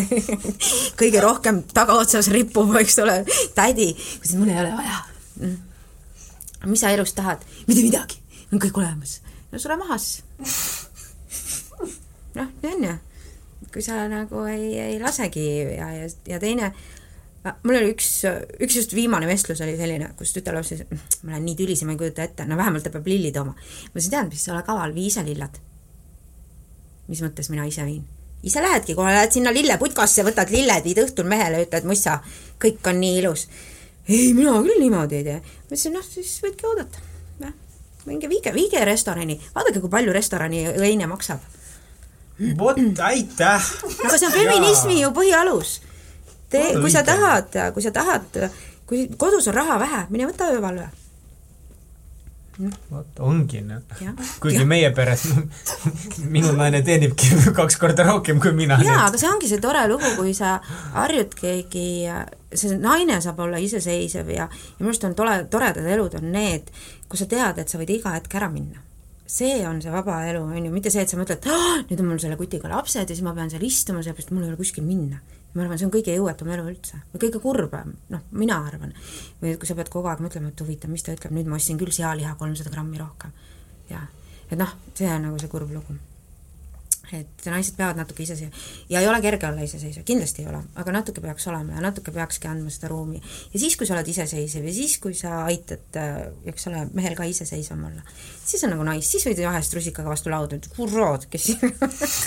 *laughs* kõige rohkem tagaotsas rippuv, eks ole, tädi, mul ei ole vaja. Mm.. mis sa elus tahad? mitte midagi on kõik olemas. no sure maha siis. *laughs* noh, nii on ju. kui sa nagu ei, ei lasegi ja, ja, ja teine, mul oli üks, üks just viimane vestlus oli selline, kus tütarlaps ütles, ma olen nii tülis ja ma ei kujuta ette, no vähemalt ta peab lilli tooma. ma ütlesin, tead mis, ole kaval, vii ise lillad. mis mõttes mina ise viin? ise lähedki kohe, lähed sinna lilleputkasse, võtad lilled, viid õhtul mehele, ütled, mussa, kõik on nii ilus. ei, mina küll niimoodi ei tee. ma ütlesin, noh, siis võidki oodata minge viige, viige restorani, vaadake, kui palju restorani õine maksab.
vot, aitäh!
aga see on feminismi ju põhialus. tee, kui sa tahad, kui sa tahad, kui kodus on raha vähe, mine võta öövalve
vot ongi noh, kuigi ja. meie peres *laughs* minu naine teenibki *laughs* kaks korda rohkem kui mina.
jaa, aga see ongi see tore lugu, kui sa harjud keegi, see naine saab olla iseseisev ja, ja minu arust on tore, toredad elud on need, kus sa tead, et sa võid iga hetk ära minna see on see vaba elu, on ju, mitte see, et sa mõtled, nüüd on mul selle kutiga lapsed ja siis ma pean seal istuma, sellepärast et mul ei ole kuskil minna ma arvan, see on kõige jõuetum elu üldse või kõige kurbem, noh, mina arvan. või kui sa pead kogu aeg mõtlema, et huvitav, mis ta ütleb, nüüd ma ostsin küll sealiha kolmsada grammi rohkem. jah, et noh, see on nagu see kurb lugu et naised peavad natuke iseseisva ja ei ole kerge olla iseseisev, kindlasti ei ole, aga natuke peaks olema ja natuke peakski andma seda ruumi. ja siis, kui sa oled iseseisev ja siis, kui sa aitad, äh, eks ole, mehel ka iseseisvam olla, siis on nagu nice, siis võid vahest rusikaga vastu lauda, et kurraad, kes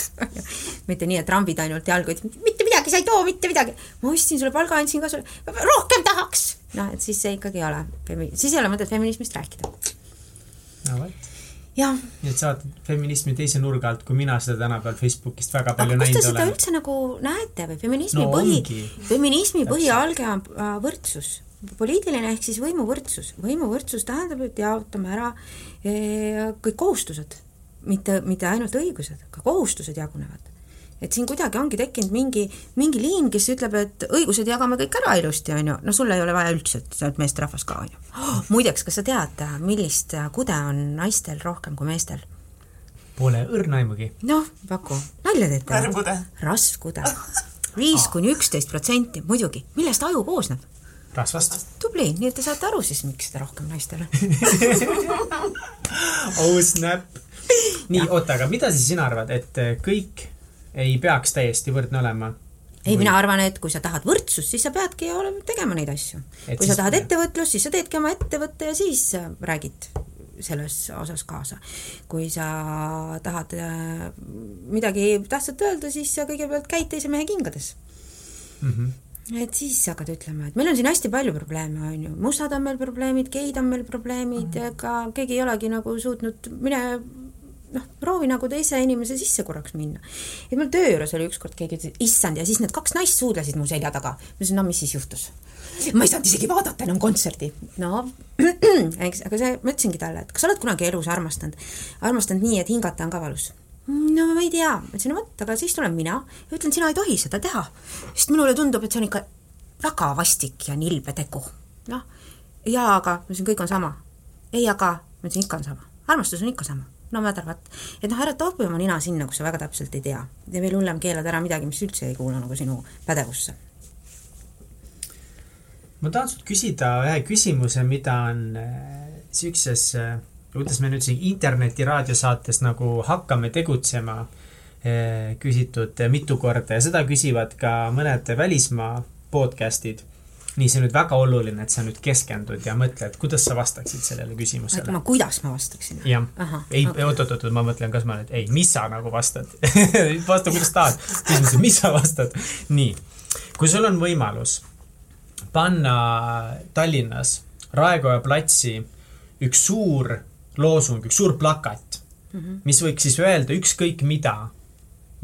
*laughs* mitte nii, et trambid ainult jalgu, et mitte midagi sa ei too, mitte midagi. ma ostsin sulle palga, andsin ka sulle, rohkem tahaks. noh, et siis see ikkagi ei ole, siis ei ole mõtet feminismist rääkida.
no vot
nii
et sa vaatad feminismi teise nurga alt, kui mina seda tänapäeval Facebookist väga palju näinud olen.
kus te seda üldse nagu näete või feminismi no, põhi, feminismi põhialge on äh, võrdsus, poliitiline ehk siis võimuvõrdsus. võimuvõrdsus tähendab, et jaotame ära e, kõik kohustused, mitte, mitte ainult õigused, ka kohustused jagunevad et siin kuidagi ongi tekkinud mingi, mingi liin, kes ütleb, et õigused jagame kõik ära ilusti, on ju, no sul ei ole vaja üldse, et sa oled meesterahvas ka, on ju oh,. muideks, kas sa tead, millist kude on naistel rohkem kui meestel?
Pole õrna aimugi.
noh, paku, nalja teete? rasvkude. *laughs* viis kuni üksteist protsenti, muidugi, millest aju koosneb?
rasvast.
tubli, nii et te saate aru siis, miks seda rohkem naistel on *laughs*
oh snap. nii, oota, aga mida siis sina arvad, et kõik ei peaks täiesti võrdne olema?
ei või..., mina arvan, et kui sa tahad võrdsust, siis sa peadki olema, tegema neid asju. kui sa tahad ettevõtlust, siis sa teedki oma ettevõtte ja siis räägid selles osas kaasa. kui sa tahad äh, midagi tähtsat öelda, siis sa kõigepealt käid teise mehe kingades mm. -hmm et siis hakkad ütlema, et meil on siin hästi palju probleeme, on ju, mustad on meil probleemid, geid on meil probleemid mm, -hmm. ega keegi ei olegi nagu suutnud, mine noh, proovi nagu teise inimese sisse korraks minna. et mul töö juures oli ükskord keegi ütles, issand, ja siis need kaks naist suudlesid mu selja taga. ma ütlesin, no mis siis juhtus? ma ei saanud isegi vaadata enam kontserti. no, *clears throat* eks, aga see, ma ütlesingi talle, et kas sa oled kunagi elus armastanud, armastanud nii, et hingata on ka valus? no ma ei tea, ma ütlesin, vot, aga siis tulen mina ja ütlen, sina ei tohi seda teha. sest minule tundub, et see on ikka väga vastik ja nilbe tegu. noh, jaa, aga ma ütlesin, kõik on sama. ei, aga ma ütlesin, ikka on sama. armastus on ikka sama no what. et noh, ära toopi oma nina sinna, kus sa väga täpselt ei tea. ja veel hullem, keelad ära midagi, mis üldse ei kuulu nagu sinu pädevusse.
ma tahan sult küsida ühe küsimuse, mida on äh, siukses äh, kuidas me nüüd siin interneti raadiosaates nagu hakkame tegutsema, äh, küsitud mitu korda ja seda küsivad ka mõned välismaa podcast'id. Nii, see on nüüd väga oluline, et sa nüüd keskendud ja mõtled, kuidas sa vastaksid sellele küsimusele.
ma, kuidas ma vastaksin?
jah, ei okay., oot-oot-oot, ma mõtlen, kas ma nüüd, ei, mis sa nagu vastad *laughs* vasta, kuidas tahad. küsimus on, mis sa vastad. nii, kui sul on võimalus panna Tallinnas Raekoja platsi üks suur loosung, üks suur plakat mm, -hmm. mis võiks siis öelda ükskõik mida,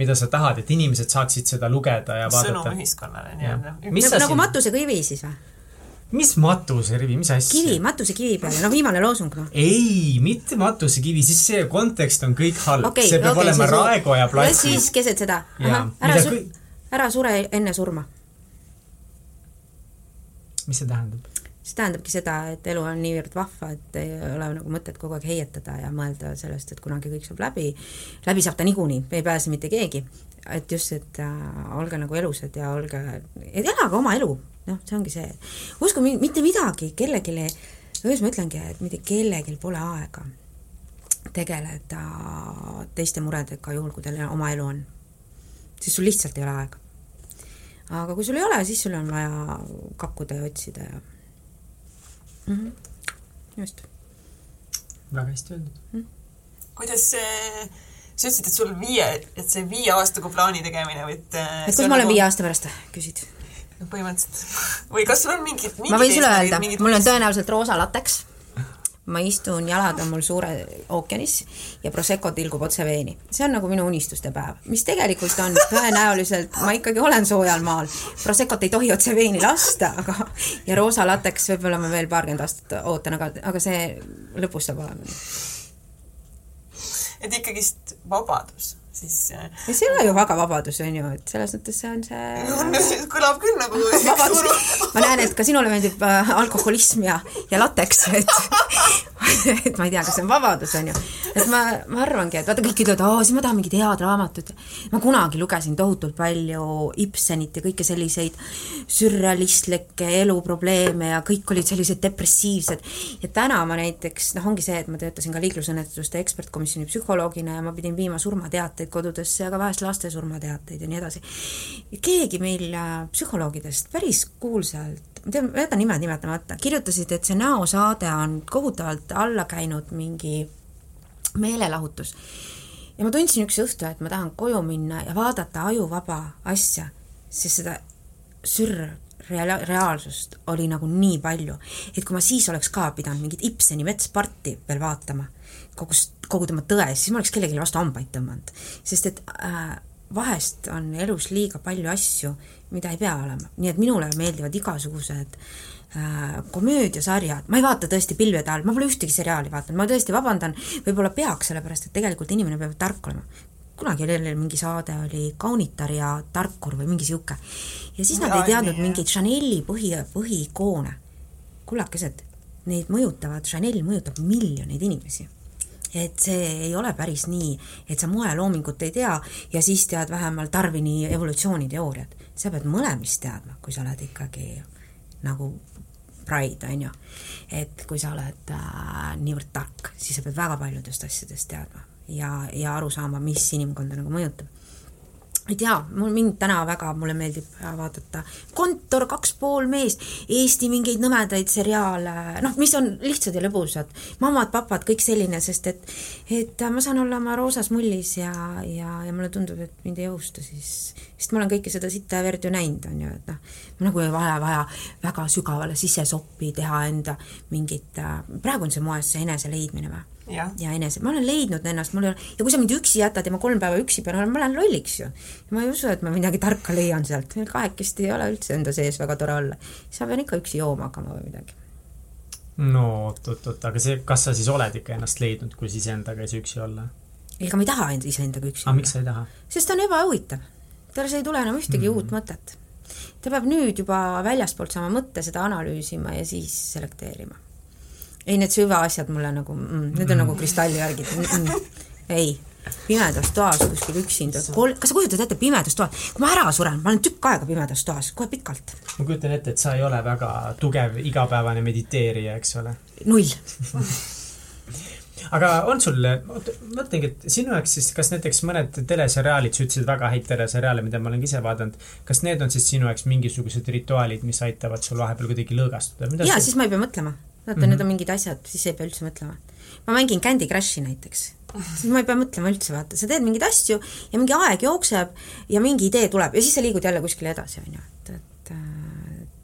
mida sa tahad, et inimesed saaksid seda lugeda ja vaadata.
sõnum ühiskonnale nii-öelda.
nagu, nagu matusekivi siis või?
mis matusekivi, mis asja?
kivi, matusekivi peale, no viimane loosung noh.
ei, mitte matusekivi, siis see kontekst on kõik halb okay,. see peab okay, olema Raekoja platsil.
siis keset seda. ära, su kõik... ära sure enne surma.
mis see tähendab?
See tähendabki seda, et elu on niivõrd vahva, et ei ole nagu mõtet kogu aeg heietada ja mõelda sellest, et kunagi kõik saab läbi. läbi saab ta niikuinii, ei pääse mitte keegi. et just, et äh, olge nagu elusad ja olge, elage oma elu, noh, see ongi see. uskuge, mitte midagi kellelegi, kuidas ma ütlengi, et mitte kellelgi pole aega tegeleda teiste muredega, juhul kui teil oma elu on. siis sul lihtsalt ei ole aega. aga kui sul ei ole, siis sul on vaja kakkuda ja otsida ja. Just.
väga hästi öeldud mm..
kuidas see, sa ütlesid, et sul viie, et see viie aastaga plaani tegemine või et
äh, et kus ma olen nagu... viie aasta pärast, küsid?
põhimõtteliselt. *laughs* või kas sul on mingid,
mingid ma võin sulle öelda, mul on tõenäoliselt roosa lateks ma istun, jalad on mul suure ookeanis ja Prosecco tilgub otse veeni. see on nagu minu unistuste päev, mis tegelikult on tõenäoliselt, ma ikkagi olen soojal maal. Proseccot ei tohi otse veeni lasta, aga ja roosa lateks võib-olla ma veel paarkümmend aastat ootan, aga, aga see lõpus saab olema
et ikkagist vabadus siis
ja see ei ole ju väga vabadus, on ju, et selles mõttes see on see *laughs*
kõlab küll nagu *laughs*
ma näen, et ka sinule meeldib äh, alkoholism ja, ja lateks, *laughs* et et ma ei tea, kas see on vabadus, on ju. et ma, ma arvangi, et vaata, kõik ütlevad, aa, siis ma tahan mingit head raamatut. ma kunagi lugesin tohutult palju Ibsenit ja kõike selliseid sürrealistlikke eluprobleeme ja kõik olid sellised depressiivsed. ja täna ma näiteks, noh, ongi see, et ma töötasin ka liiklusõnnetuste ekspertkomisjoni psühholoogina ja ma pidin viima surmateateid teateid kodudesse, aga vahest laste surmateateid ja nii edasi. keegi meil äh, psühholoogidest päris kuulsalt, ma tean, ma jätan nimed nimetamata, kirjutasid, et see näosaade on kohutavalt alla käinud mingi meelelahutus. ja ma tundsin üks õhtu, et ma tahan koju minna ja vaadata ajuvaba asja, sest seda sürr rea-, reaalsust oli nagu nii palju, et kui ma siis oleks ka pidanud mingit Ibseni Metsparti veel vaatama, kogu, kogu tema tõe, siis ma oleks kellelegi vastu hambaid tõmmanud. sest et äh, vahest on elus liiga palju asju, mida ei pea olema, nii et minule meeldivad igasugused äh, komöödiasarjad, ma ei vaata tõesti pilvede all, ma pole ühtegi seriaali vaadanud, ma tõesti vabandan, võib-olla peaks, sellepärast et tegelikult inimene peab tark olema kunagi oli jälle mingi saade, oli Kaunitar ja Tarkur või mingi sihuke. ja siis nad ja, ei teadnud mingeid Chanel'i põhi, põhikoone. kullakesed, neid mõjutavad, Chanel mõjutab miljoneid inimesi. Et see ei ole päris nii, et sa moeloomingut ei tea ja siis tead vähemalt Darwini evolutsiooniteooriat. sa pead mõlemist teadma, kui sa oled ikkagi nagu Pride, on ju. et kui sa oled äh, niivõrd tark, siis sa pead väga paljudest asjadest teadma ja, ja aru saama, mis inimkonda nagu mõjutab ei tea, mul mind täna väga, mulle meeldib vaadata Kontor, kaks pool meest, Eesti mingeid nõmedaid seriaale, noh, mis on lihtsad ja lõbusad, mamad-papad, kõik selline, sest et et ma saan olla oma roosas mullis ja, ja, ja mulle tundub, et mind ei õhusta siis, sest ma olen kõike seda sitta ja verd ju näinud, on ju, et noh, nagu ei vaja, vaja väga sügavale sisesoppi teha enda mingit, praegu on see moes see enese leidmine või? Ja, ja enese, ma olen leidnud ennast, mul ei ole, ja kui sa mind üksi jätad ja ma kolm päeva üksi pean olema, ma lähen lolliks ju. ma ei usu, et ma midagi tarka leian sealt, meil kahekesti ei ole üldse enda sees väga tore olla. siis ma pean ikka üksi jooma hakkama või midagi.
no oot-oot-oot, aga see, kas sa siis oled ikka ennast leidnud, kui siis endaga ei saa üksi olla?
ega ma ei taha iseendaga üksi
olla. miks sa ei taha?
sest ta on ebahuvitav. tal ei tule enam ühtegi mm uut mõtet. ta peab nüüd juba väljaspoolt saama mõtte, seda analüüsima ja siis selekteerima ei, need süvaasjad mulle nagu mm,, need on nagu kristallivärgid mm, -mm. ei, pimedas toas kuskil üksinda, kol-, kas sa kujutad ette pimedas toas, kui ma ära suren, ma olen tükk aega pimedas toas, kohe pikalt.
ma kujutan ette, et sa ei ole väga tugev igapäevane mediteerija, eks ole?
null
aga on sul, mõtlengi, et sinu jaoks siis, kas näiteks mõned teleseriaalid, sa ütlesid väga häid teleseriaale, mida ma olen ka ise vaadanud, kas need on siis sinu jaoks mingisugused rituaalid, mis aitavad sul vahepeal kuidagi lõõgastuda?
jaa, siis ma ei pea mõtlema. Vaata mm, -hmm. need on mingid asjad, siis ei pea üldse mõtlema. ma mängin Candy Crushi näiteks, siis ma ei pea mõtlema üldse, vaata, sa teed mingeid asju ja mingi aeg jookseb ja mingi idee tuleb ja siis sa liigud jälle kuskile edasi, on ju, et, et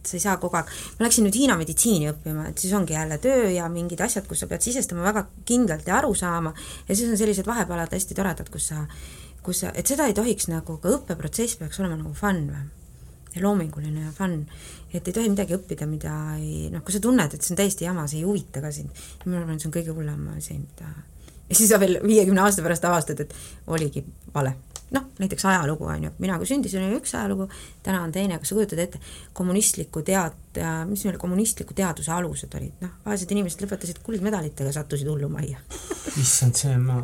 sa ei saa kogu aeg, ma läksin nüüd Hiina meditsiini õppima, et siis ongi jälle töö ja mingid asjad, kus sa pead sisestama väga kindlalt ja aru saama ja siis on sellised vahepealad hästi toredad, kus sa, kus sa, et seda ei tohiks nagu, ka õppeprotsess peaks olema nagu fun või? Ja loominguline ja fun, et ei tohi midagi õppida, mida ei noh, kui sa tunned, et see on täiesti jama, see ei huvita ka sind, ma arvan, et see on kõige hullem asi, mida ja siis sa veel viiekümne aasta pärast avastad, et oligi vale. Noh, näiteks ajalugu, on ju, mina kui sündisin, oli üks ajalugu, täna on teine, kas sa kujutad ette, kommunistliku tead-, mis meil kommunistliku teaduse alused olid, noh, vaesed inimesed lõpetasid kuldmedalitega, sattusid hullumajja.
Issand, see ma,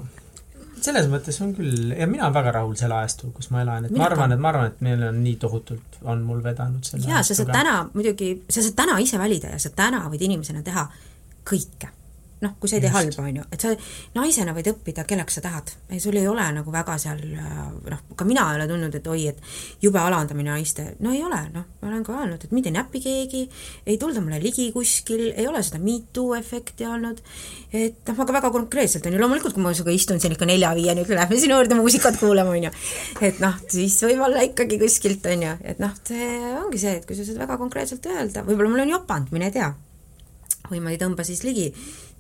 selles mõttes on küll, ja mina olen väga rahul selle ajastuga, kus ma elan, et mina ma arvan, et ma arvan, et meil on nii tohutult, on mul vedanud selle
jaa, sa saad täna muidugi, sa saad täna ise valida ja sa täna võid inimesena teha kõike noh, kui sa ei tee halba, on ju, et sa naisena võid õppida, kelleks sa tahad. sul ei ole nagu väga seal noh, ka mina ei ole tundnud, et oi, et jube alandamine naiste, no ei ole, noh, ma olen ka öelnud, et mind ei näpi keegi, ei tulda mulle ligi kuskil, ei ole seda me too efekti olnud, et noh, aga väga konkreetselt on ju, loomulikult kui ma sinuga istun siin ikka nelja-viieni, lähme sinu juurde muusikat kuulama, on ju, et noh, siis võib-olla ikkagi kuskilt, on ju, et noh, see ongi see, et kui sa saad väga konkreetselt öelda, võib-olla mul on jopanud, mine tea või ma ei tõmba siis ligi.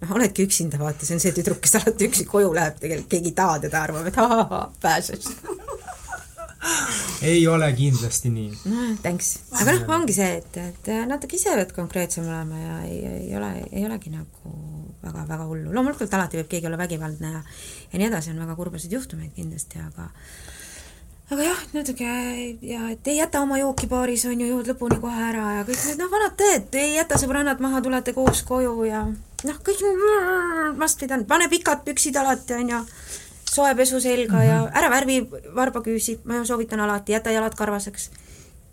noh, oledki üksinda, vaata, see on see tüdruk, kes alati üksi koju läheb, tegelikult keegi ei taha teda, arvab, et ahaa, pääses
ei ole kindlasti nii.
no thanks, aga noh, ongi see, et, et natuke ise pead konkreetsem olema ja ei, ei ole, ei olegi nagu väga-väga hullu, loomulikult alati võib keegi olla vägivaldne ja ja nii edasi, on väga kurbasid juhtumeid kindlasti, aga aga jah, natuke ja et ei jäta oma jooki baaris, on ju, jood lõpuni kohe ära ja kõik need noh, vanad tõed, ei jäta sõbrannad maha, tulete koos koju ja noh, kõik must-fit on, *laughs* pane pikad püksid alati, on ju, soe pesu selga mm -hmm. ja mhm. ära värvi varbaküüsi, ma soovitan alati, jäta jalad karvaseks.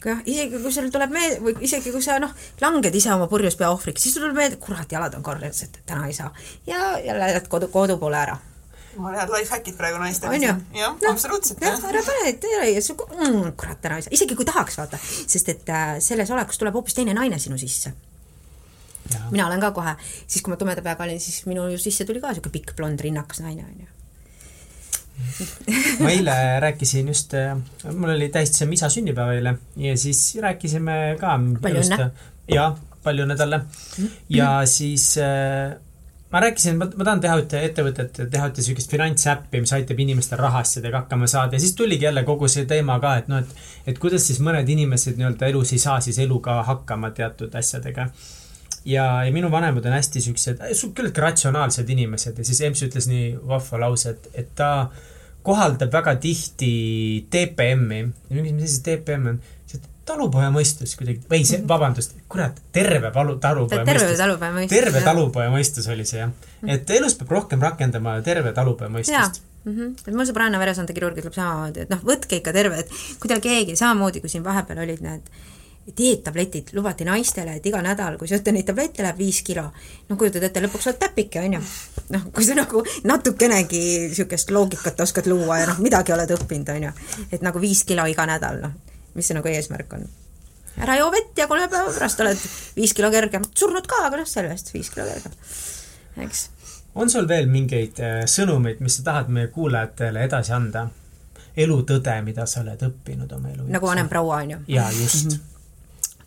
jah, isegi kui sul tuleb meelde, või isegi kui sa noh, langed ise oma purjus pea ohvriks, siis tuleb meelde, kurat, jalad on korras, et täna ei saa. ja jälle lähed kodu, kodu poole ära
jumala head lifehackid praegu naistele. jah no,, absoluutselt.
jah, ära pane, tee sa mm,, kurat, ära ei saa, isegi kui tahaks, vaata, sest et äh, selles olekus tuleb hoopis teine naine sinu sisse. mina olen ka kohe, siis kui ma tumeda peaga olin, siis minu sisse tuli ka niisugune pikk blond rinnakas naine, onju
ma eile rääkisin just, äh, mul oli tähistasime isa sünnipäeva eile ja siis rääkisime ka.
palju õnne.
jaa, palju õnne talle. ja siis äh, ma rääkisin, ma, ma tahan teha ühte ettevõtet, teha ühte niisugust finantsäppi, mis aitab inimestel rahasjadega hakkama saada ja siis tuligi jälle kogu see teema ka, et noh, et et kuidas siis mõned inimesed nii-öelda elus ei saa siis eluga hakkama teatud asjadega. ja, ja minu vanemad on hästi siuksed, küllaltki ratsionaalsed inimesed ja siis EMS ütles nii vahva lause, et, et ta kohaldab väga tihti TPM-i. mis asi TPM on? Talupoja mõistus kuidagi, või see, vabandust, kurat, terve palu, talupoja
terve mõistus. talupoja mõistus.
terve talupoja mõistus oli see jah. et elus peab rohkem rakendama terve talupoja mõistust.
Mm -hmm. et mul sõbranna veresoonkirurg ütleb samamoodi, et noh, võtke ikka terve, et kui teil keegi, samamoodi kui siin vahepeal olid need dieettabletid lubati naistele, et iga nädal, kui sööte neid tablette, läheb viis kilo. no kujutad ette, lõpuks oled täpike, on ju. noh, kui sa nagu natukenegi niisugust loogikat oskad luua ja noh, midagi oled õppinud, on ju. et nagu viis kilo iga nädal, noh mis see nagu eesmärk on? ära joo vett ja kolme päeva pärast oled viis kilo kergem, surnud ka, aga noh, sellest viis kilo kergem, eks.
on sul veel mingeid äh, sõnumeid, mis sa tahad meie kuulajatele edasi anda? elutõde, mida sa oled õppinud oma elu
nagu vanem proua, on ju?
jaa, just. -hmm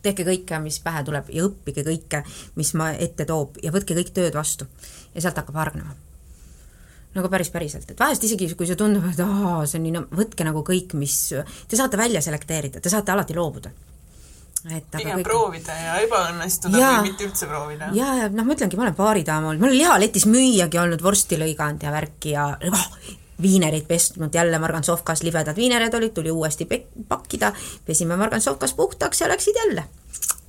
tehke kõike, mis pähe tuleb ja õppige kõike, mis ma ette toob ja võtke kõik tööd vastu ja sealt hakkab hargnema nagu päris päriselt, et vahest isegi kui see tundub, et aa, see on nii, no võtke nagu kõik, mis, te saate välja selekteerida, te saate alati loobuda.
et pigem kõik... proovida ja ebaõnnestuda ja, või mitte üldse proovida.
ja, ja noh, ma ütlengi, ma olen baaridaam olnud, ma olen lihaletis müüjagi olnud, vorsti lõiganud ja värki ja oh, viinereid pestnud, jälle margantsovkas libedad viinerid olid, tuli uuesti pakkida, pesime margantsovkas puhtaks ja läksid jälle.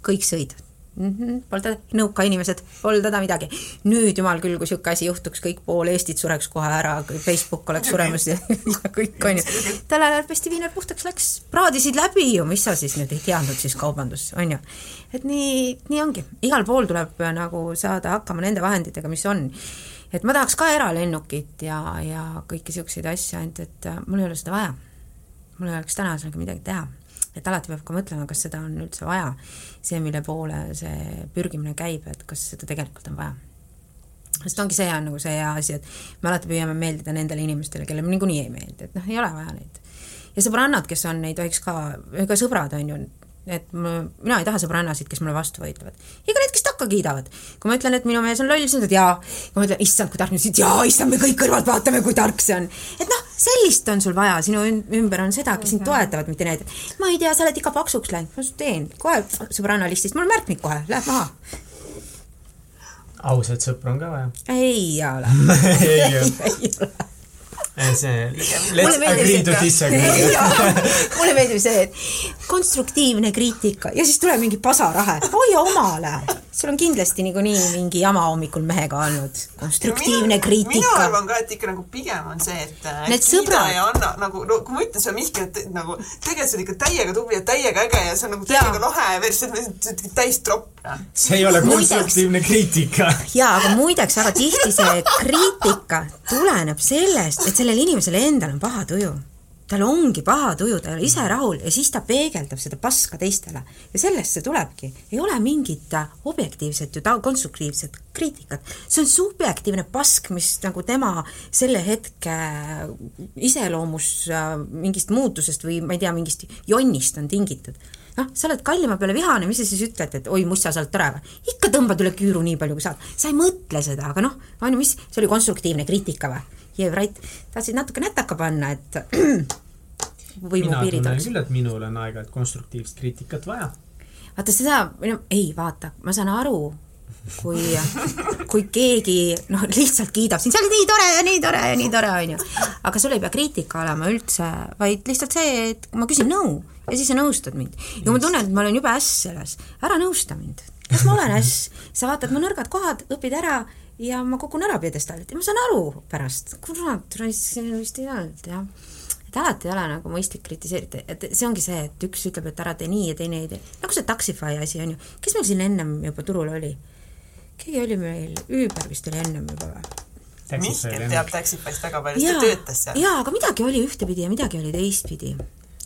kõik sõid mm. -hmm, Polda, nõuka inimesed, pole häda midagi. nüüd jumal küll, kui niisugune asi juhtuks, kõik pool Eestit sureks kohe ära, Facebook oleks suremas ja, *laughs* kõik on ju. tollel ajal pesti viiner puhtaks läks, praadisid läbi ju, mis sa siis nüüd ei teadnud siis kaubandus, on ju. et nii, nii ongi, igal pool tuleb nagu saada hakkama nende vahenditega, mis on et ma tahaks ka eralennukit ja, ja kõiki niisuguseid asju, ainult et äh, mul ei ole seda vaja. mul ei oleks täna sellega midagi teha. Et alati peab ka mõtlema, kas seda on üldse vaja, see, mille poole see pürgimine käib, et kas seda tegelikult on vaja. sest ongi see on nagu see hea asi, et me alati püüame meeldida nendele inimestele, kellele niikuinii ei meeldi, et noh, ei ole vaja neid. ja sõbrannad, kes on, ei tohiks ka, ega sõbrad on ju, et ma, mina ei taha sõbrannasid, kes mulle vastu võitlevad. ega need, kes takka kiidavad. kui ma ütlen, et minu mees on loll, siis nad jaa. kui ma ütlen, issand, kui tark, siis jaa, issand, me kõik kõrvalt vaatame, kui tark see on. et noh, sellist on sul vaja, sinu ümber on seda, kes sind toetavad, mitte need, et ma ei tea, sa oled ikka paksuks läinud, ma teen kohe sõbranna listist, mul on märkmik kohe, läheb maha.
ausat sõpra on ka vaja.
ei ole *laughs*
ei ole *laughs* see let's agree to disagree. *laughs*
mulle meeldib see, et konstruktiivne kriitika ja siis tuleb mingi pasarahe, hoia omale. sul on kindlasti niikuinii mingi jama hommikul mehega olnud, konstruktiivne kriitika.
mina arvan ka, et ikka nagu pigem on see, et
äh, Need sõbrad.
ja anna nagu, no kui ma ütlen sulle Mihkel, et nagu tegelikult sa oled ikka täiega tubli ja täiega äge ja see on nagu täiega lahe versus täis tropp.
see ei ole konstruktiivne kriitika.
jaa, aga muideks väga tihti see kriitika tuleneb sellest, et sellel inimesel endal on paha tuju tal ongi paha tuju, ta ei ole ise rahul ja siis ta peegeldab seda paska teistele. ja sellest see tulebki. ei ole mingit objektiivset ju ta-, konstruktiivset kriitikat. see on subjektiivne pask, mis nagu tema selle hetke iseloomus äh, mingist muutusest või ma ei tea, mingist jonnist on tingitud noh, sa oled kallima peale vihane, mis sa siis ütled, et oi, mussa, sa oled tore või? ikka tõmbad üle küüru nii palju, kui saad. sa ei mõtle seda, aga noh, on ju, mis, see oli konstruktiivne kriitika või? Right, tahtsid natuke nätaka panna, et *clears throat*
võimupiirid oleks. küll, et minul on aeg-ajalt konstruktiivset kriitikat vaja.
vaata seda, ei, vaata, ma saan aru, kui, kui keegi noh, lihtsalt kiidab sind, sa oled nii tore ja nii tore ja nii tore, on ju. aga sul ei pea kriitika olema üldse, vaid lihtsalt see, et ma küsin nõu ja siis sa nõustad mind. ja ma tunnen, et ma olen jube äss selles, ära nõusta mind. kas ma olen äss? sa vaatad mu nõrgad kohad, õpid ära ja ma kukun ära pjedestaalilt ja ma saan aru pärast, kurat, vist ei olnud jah et alati ei ole nagu mõistlik kritiseerida, et see ongi see, et üks ütleb, et ära tee nii ja teine ei tee, nagu see Taxify asi on ju, kes meil siin ennem juba turul oli? keegi oli meil, Uber vist oli ennem juba või?
Mihkel teab Taxify'st väga palju, ta töötas seal.
jaa, aga midagi oli ühtepidi ja midagi oli teistpidi.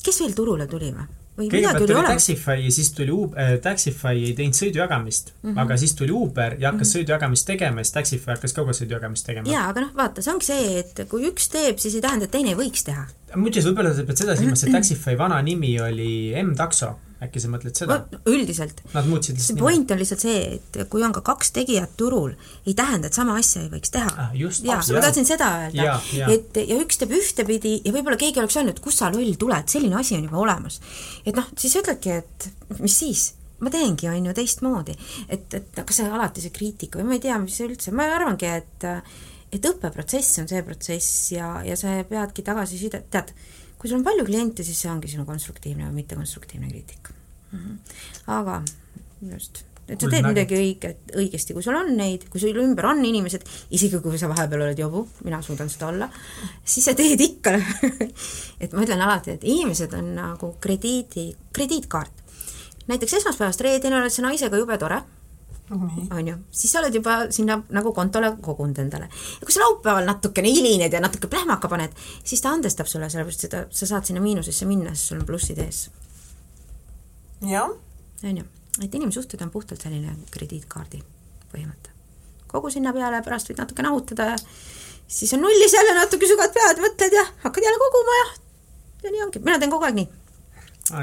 kes veel turule tuli või?
Kõigepealt tuli Taxify ja siis tuli Uber äh,, Taxify ei teinud sõidujagamist mm, -hmm. aga siis tuli Uber ja hakkas mm -hmm. sõidujagamist tegema ja siis Taxify hakkas ka kohe sõidujagamist tegema.
jaa, aga noh, vaata, see ongi see, et kui üks teeb, siis ei tähenda, et teine ei võiks teha.
muideks, võib-olla sa pead seda silmas, et Taxify vana nimi oli M-takso äkki sa mõtled seda?
üldiselt.
Nad muutsid lihtsalt
nime. point on lihtsalt see, et kui on ka kaks tegijat turul, ei tähenda, et sama asja ei võiks teha
ah,.
jaa, ma tahtsin seda öelda, et ja üks teeb ühtepidi ja võib-olla keegi oleks öelnud, kus sa loll tuled, selline asi on juba olemas. et noh, siis ütledki, et mis siis ma teengi, on ju, teistmoodi. et, et kas see alati see kriitika või ma ei tea, mis see üldse, ma arvangi, et et õppeprotsess on see protsess ja, ja sa peadki tagasisidet, tead, kui sul on palju kliente, siis see ongi sinu konstruktiivne või mittekonstruktiivne kriitika mm. -hmm. aga just, et sa teed midagi õiget, õigesti, kui sul on neid, kui sul ümber on inimesed, isegi kui sa vahepeal oled jobu, mina suudan seda olla, siis sa teed ikka *laughs* et ma ütlen alati, et inimesed on nagu krediidi, krediitkaart. näiteks esmaspäevast reedeni oled sa naisega jube tore on ju, siis sa oled juba sinna nagu kontole kogunud endale. ja kui sa laupäeval natukene hilined ja natuke plähmaka paned, siis ta andestab sulle, sellepärast seda, sa saad sinna miinusesse minna, sest sul on plussid ees.
jah.
on ju, et inimsuhted on puhtalt selline krediitkaardi põhimõte. kogu sinna peale, pärast võid natuke nahutada ja siis on nullis jälle natuke sügad pead, mõtled ja hakkad jälle koguma ja ja nii ongi, mina teen kogu aeg nii.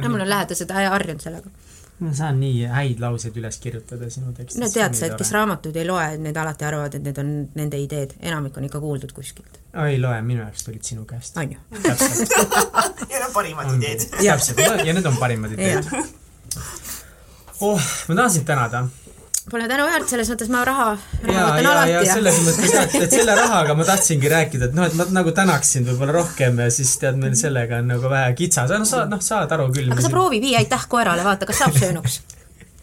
mul on lähedased harjunud sellega
ma saan nii häid lauseid üles kirjutada sinu tekstis.
no tead sa, et kes raamatuid ei loe, need alati arvavad, et need on nende ideed, enamik on ikka kuuldud kuskilt.
ei loe, minu jaoks tulid sinu käest.
on ju?
ja *laughs* need on parimad ideed.
täpselt, ja need on parimad ideed. oh, ma tahan sind tänada
Pole tänuväärt, selles mõttes ma raha, raha
ja,
võtan
ja,
alati
ja selles mõttes, et, et selle *laughs* rahaga ma tahtsingi rääkida, et noh, et ma nagu tänaks sind võib-olla rohkem ja siis tead, meil sellega on nagu vähe kitsas, no sa, noh, saad aru küll.
aga sa proovi, vii aitäh koerale, vaata, kas saab söönuks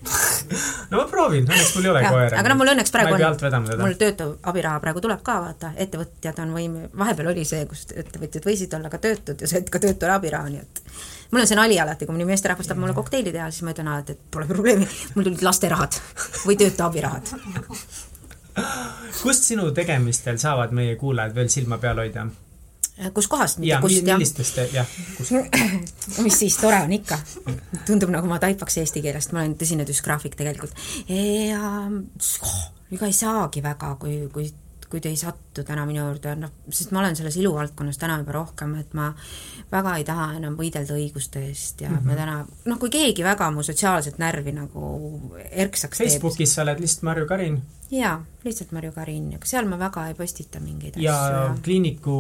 *laughs*
no ma proovin, õnneks mul ei ole koera.
aga no mul õnneks praegu on mul. töötav abiraha praegu tuleb ka vaata, ettevõtjad on võim-, vahepeal oli see, kus ettevõtjad võisid olla ka töötud ja said ka töötule abiraha, nii et mul on see nali alati, kui mõni meesterahvas tahab mulle kokteili teha, siis ma ütlen alati, et pole probleemi, mul tulid lasterahad või töötu abirahad.
kust sinu tegemistel saavad meie kuulajad veel silma peal hoida?
kus kohast,
ja
mitte kust jah,
millistest, jah, kus? *laughs*
mis siis tore on ikka. tundub nagu ma taipaks eesti keelest, ma olen tõsine düsgraafik tegelikult. ja oh, ega ei saagi väga, kui, kui kui te ei sattu täna minu juurde, noh, sest ma olen selles iluvaldkonnas täna juba rohkem, et ma väga ei taha enam võidelda õiguste eest ja mm -hmm. ma täna, noh, kui keegi väga mu sotsiaalset närvi nagu erksaks teeb,
Facebookis sa oled lihtsalt Marju Karin
jaa, lihtsalt Marju Karin, aga seal ma väga ei postita mingeid
ja
asju.
kliiniku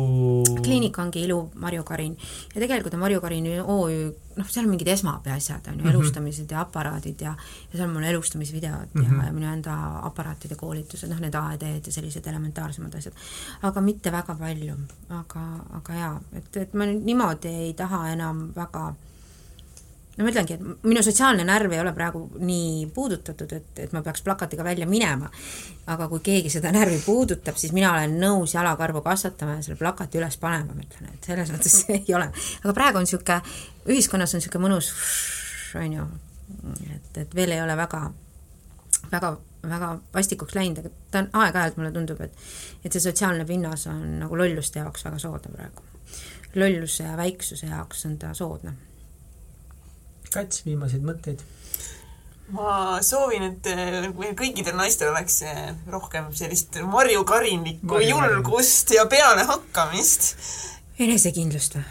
kliinik ongi Ilu Marju Karin ja tegelikult on Marju Karin OÜ, noh, seal on mingid esmaabi asjad, on ju, elustamised ja aparaadid ja ja seal on mul elustamisvideod mm -hmm. ja, ja minu enda aparaatide koolitused, noh, need AED-d ja sellised elementaarsemad asjad. aga mitte väga palju, aga, aga jaa, et, et ma nüüd niimoodi ei taha enam väga no ma ütlengi, et minu sotsiaalne närv ei ole praegu nii puudutatud, et, et ma peaks plakatiga välja minema. aga kui keegi seda närvi puudutab, siis mina olen nõus jalakarvu kasvatama ja selle plakati üles panema, ma ütlen, et selles mõttes *laughs* ei ole. aga praegu on niisugune, ühiskonnas on niisugune mõnus, *laughs* on ju, et, et veel ei ole väga, väga, väga vastikuks läinud, aga ta on aeg-ajalt mulle tundub, et et see sotsiaalne pinnas on nagu lolluste jaoks väga soodne praegu. lolluse ja väiksuse jaoks on ta soodne
Kats, viimaseid mõtteid?
ma soovin, et meil kõikidel naistel oleks eh, rohkem sellist Marju Karinlikku julgust ja pealehakkamist.
enesekindlust või?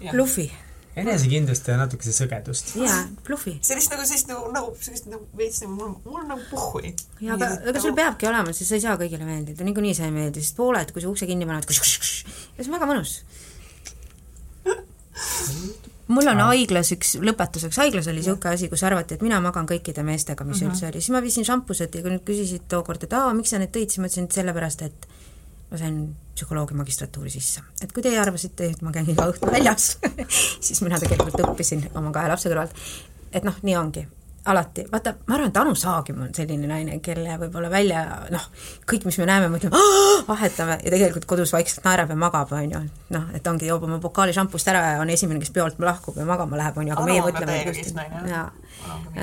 Jah.
bluffi,
enesekindlust ja natukese sõgedust.
jaa, bluffi.
sellist nagu, sellist nagu, nagu sellist nagu veits nagu mul, mul on nagu puhhui.
ja aga, aga sul peabki olema, sest sa ei saa kõigile meeldida, niikuinii sa ei meeldi, sest pooled, kui sa ukse kinni paned, ja see on väga mõnus. *laughs* mul on haiglas üks, lõpetuseks, haiglas oli niisugune asi, kus arvati, et mina magan kõikide meestega, mis üldse oli, siis ma viisin šampused ja kui nüüd küsisid tookord, et aa, miks sa need tõid, siis ma ütlesin, et sellepärast, et ma sain psühholoogia magistratuuri sisse. et kui teie arvasite, et ma käin iga õhtu väljas, *laughs* siis mina tegelikult õppisin oma kahe lapse kõrvalt, et noh, nii ongi alati, vaata, ma arvan, et Anu Saagim on selline naine, kelle võib-olla välja noh, kõik, mis me näeme, mõtleme, vahetame ja tegelikult kodus vaikselt naerab ja magab, on ju. noh, et ongi, joob oma pokaali šampust ära ja on esimene, kes peolt lahkub ja magama läheb, on ju, aga
Anu
meie mõtleme
jah.
jaa,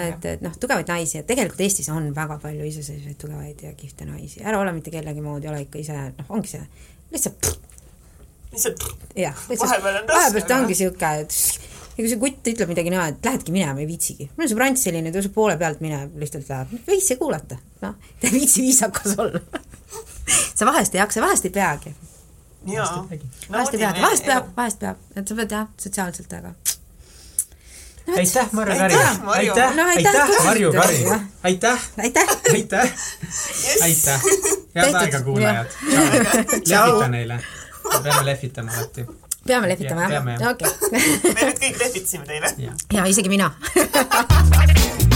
et, et noh, tugevaid naisi ja tegelikult Eestis on väga palju iseseisvaid tugevaid ja kihvte naisi, ära ole mitte kellegi moodi, ole ikka ise, noh, ongi see lihtsalt
lihtsalt
jah, lihtsalt
Vahepeal
ongi et ja kui see kutt ütleb midagi niimoodi, et lähedki minema, ei viitsigi. mul on sõbrant selline, tõuseb poole pealt minema, lihtsalt läheb, ei viitsi kuulata, noh, ta ei viitsi viisakas olla. *laughs* sa vahest ei jaksa, vahest ei peagi, vahest ei peagi, vahest peab, vahest peab, et sa pead jah, sotsiaalselt, aga
Marju
Aitäh, Marju.
aitäh,
No aitäh!
Aitäh, Marju
jah.,
aitäh,
aitäh,
aitäh, aitäh, head aega, kuulajad, lehvita neile, peame lehvitama alati.
Peame lehvitama
jah.
okei. *laughs*
me nüüd kõik lehvitasime teile.
ja isegi mina *laughs*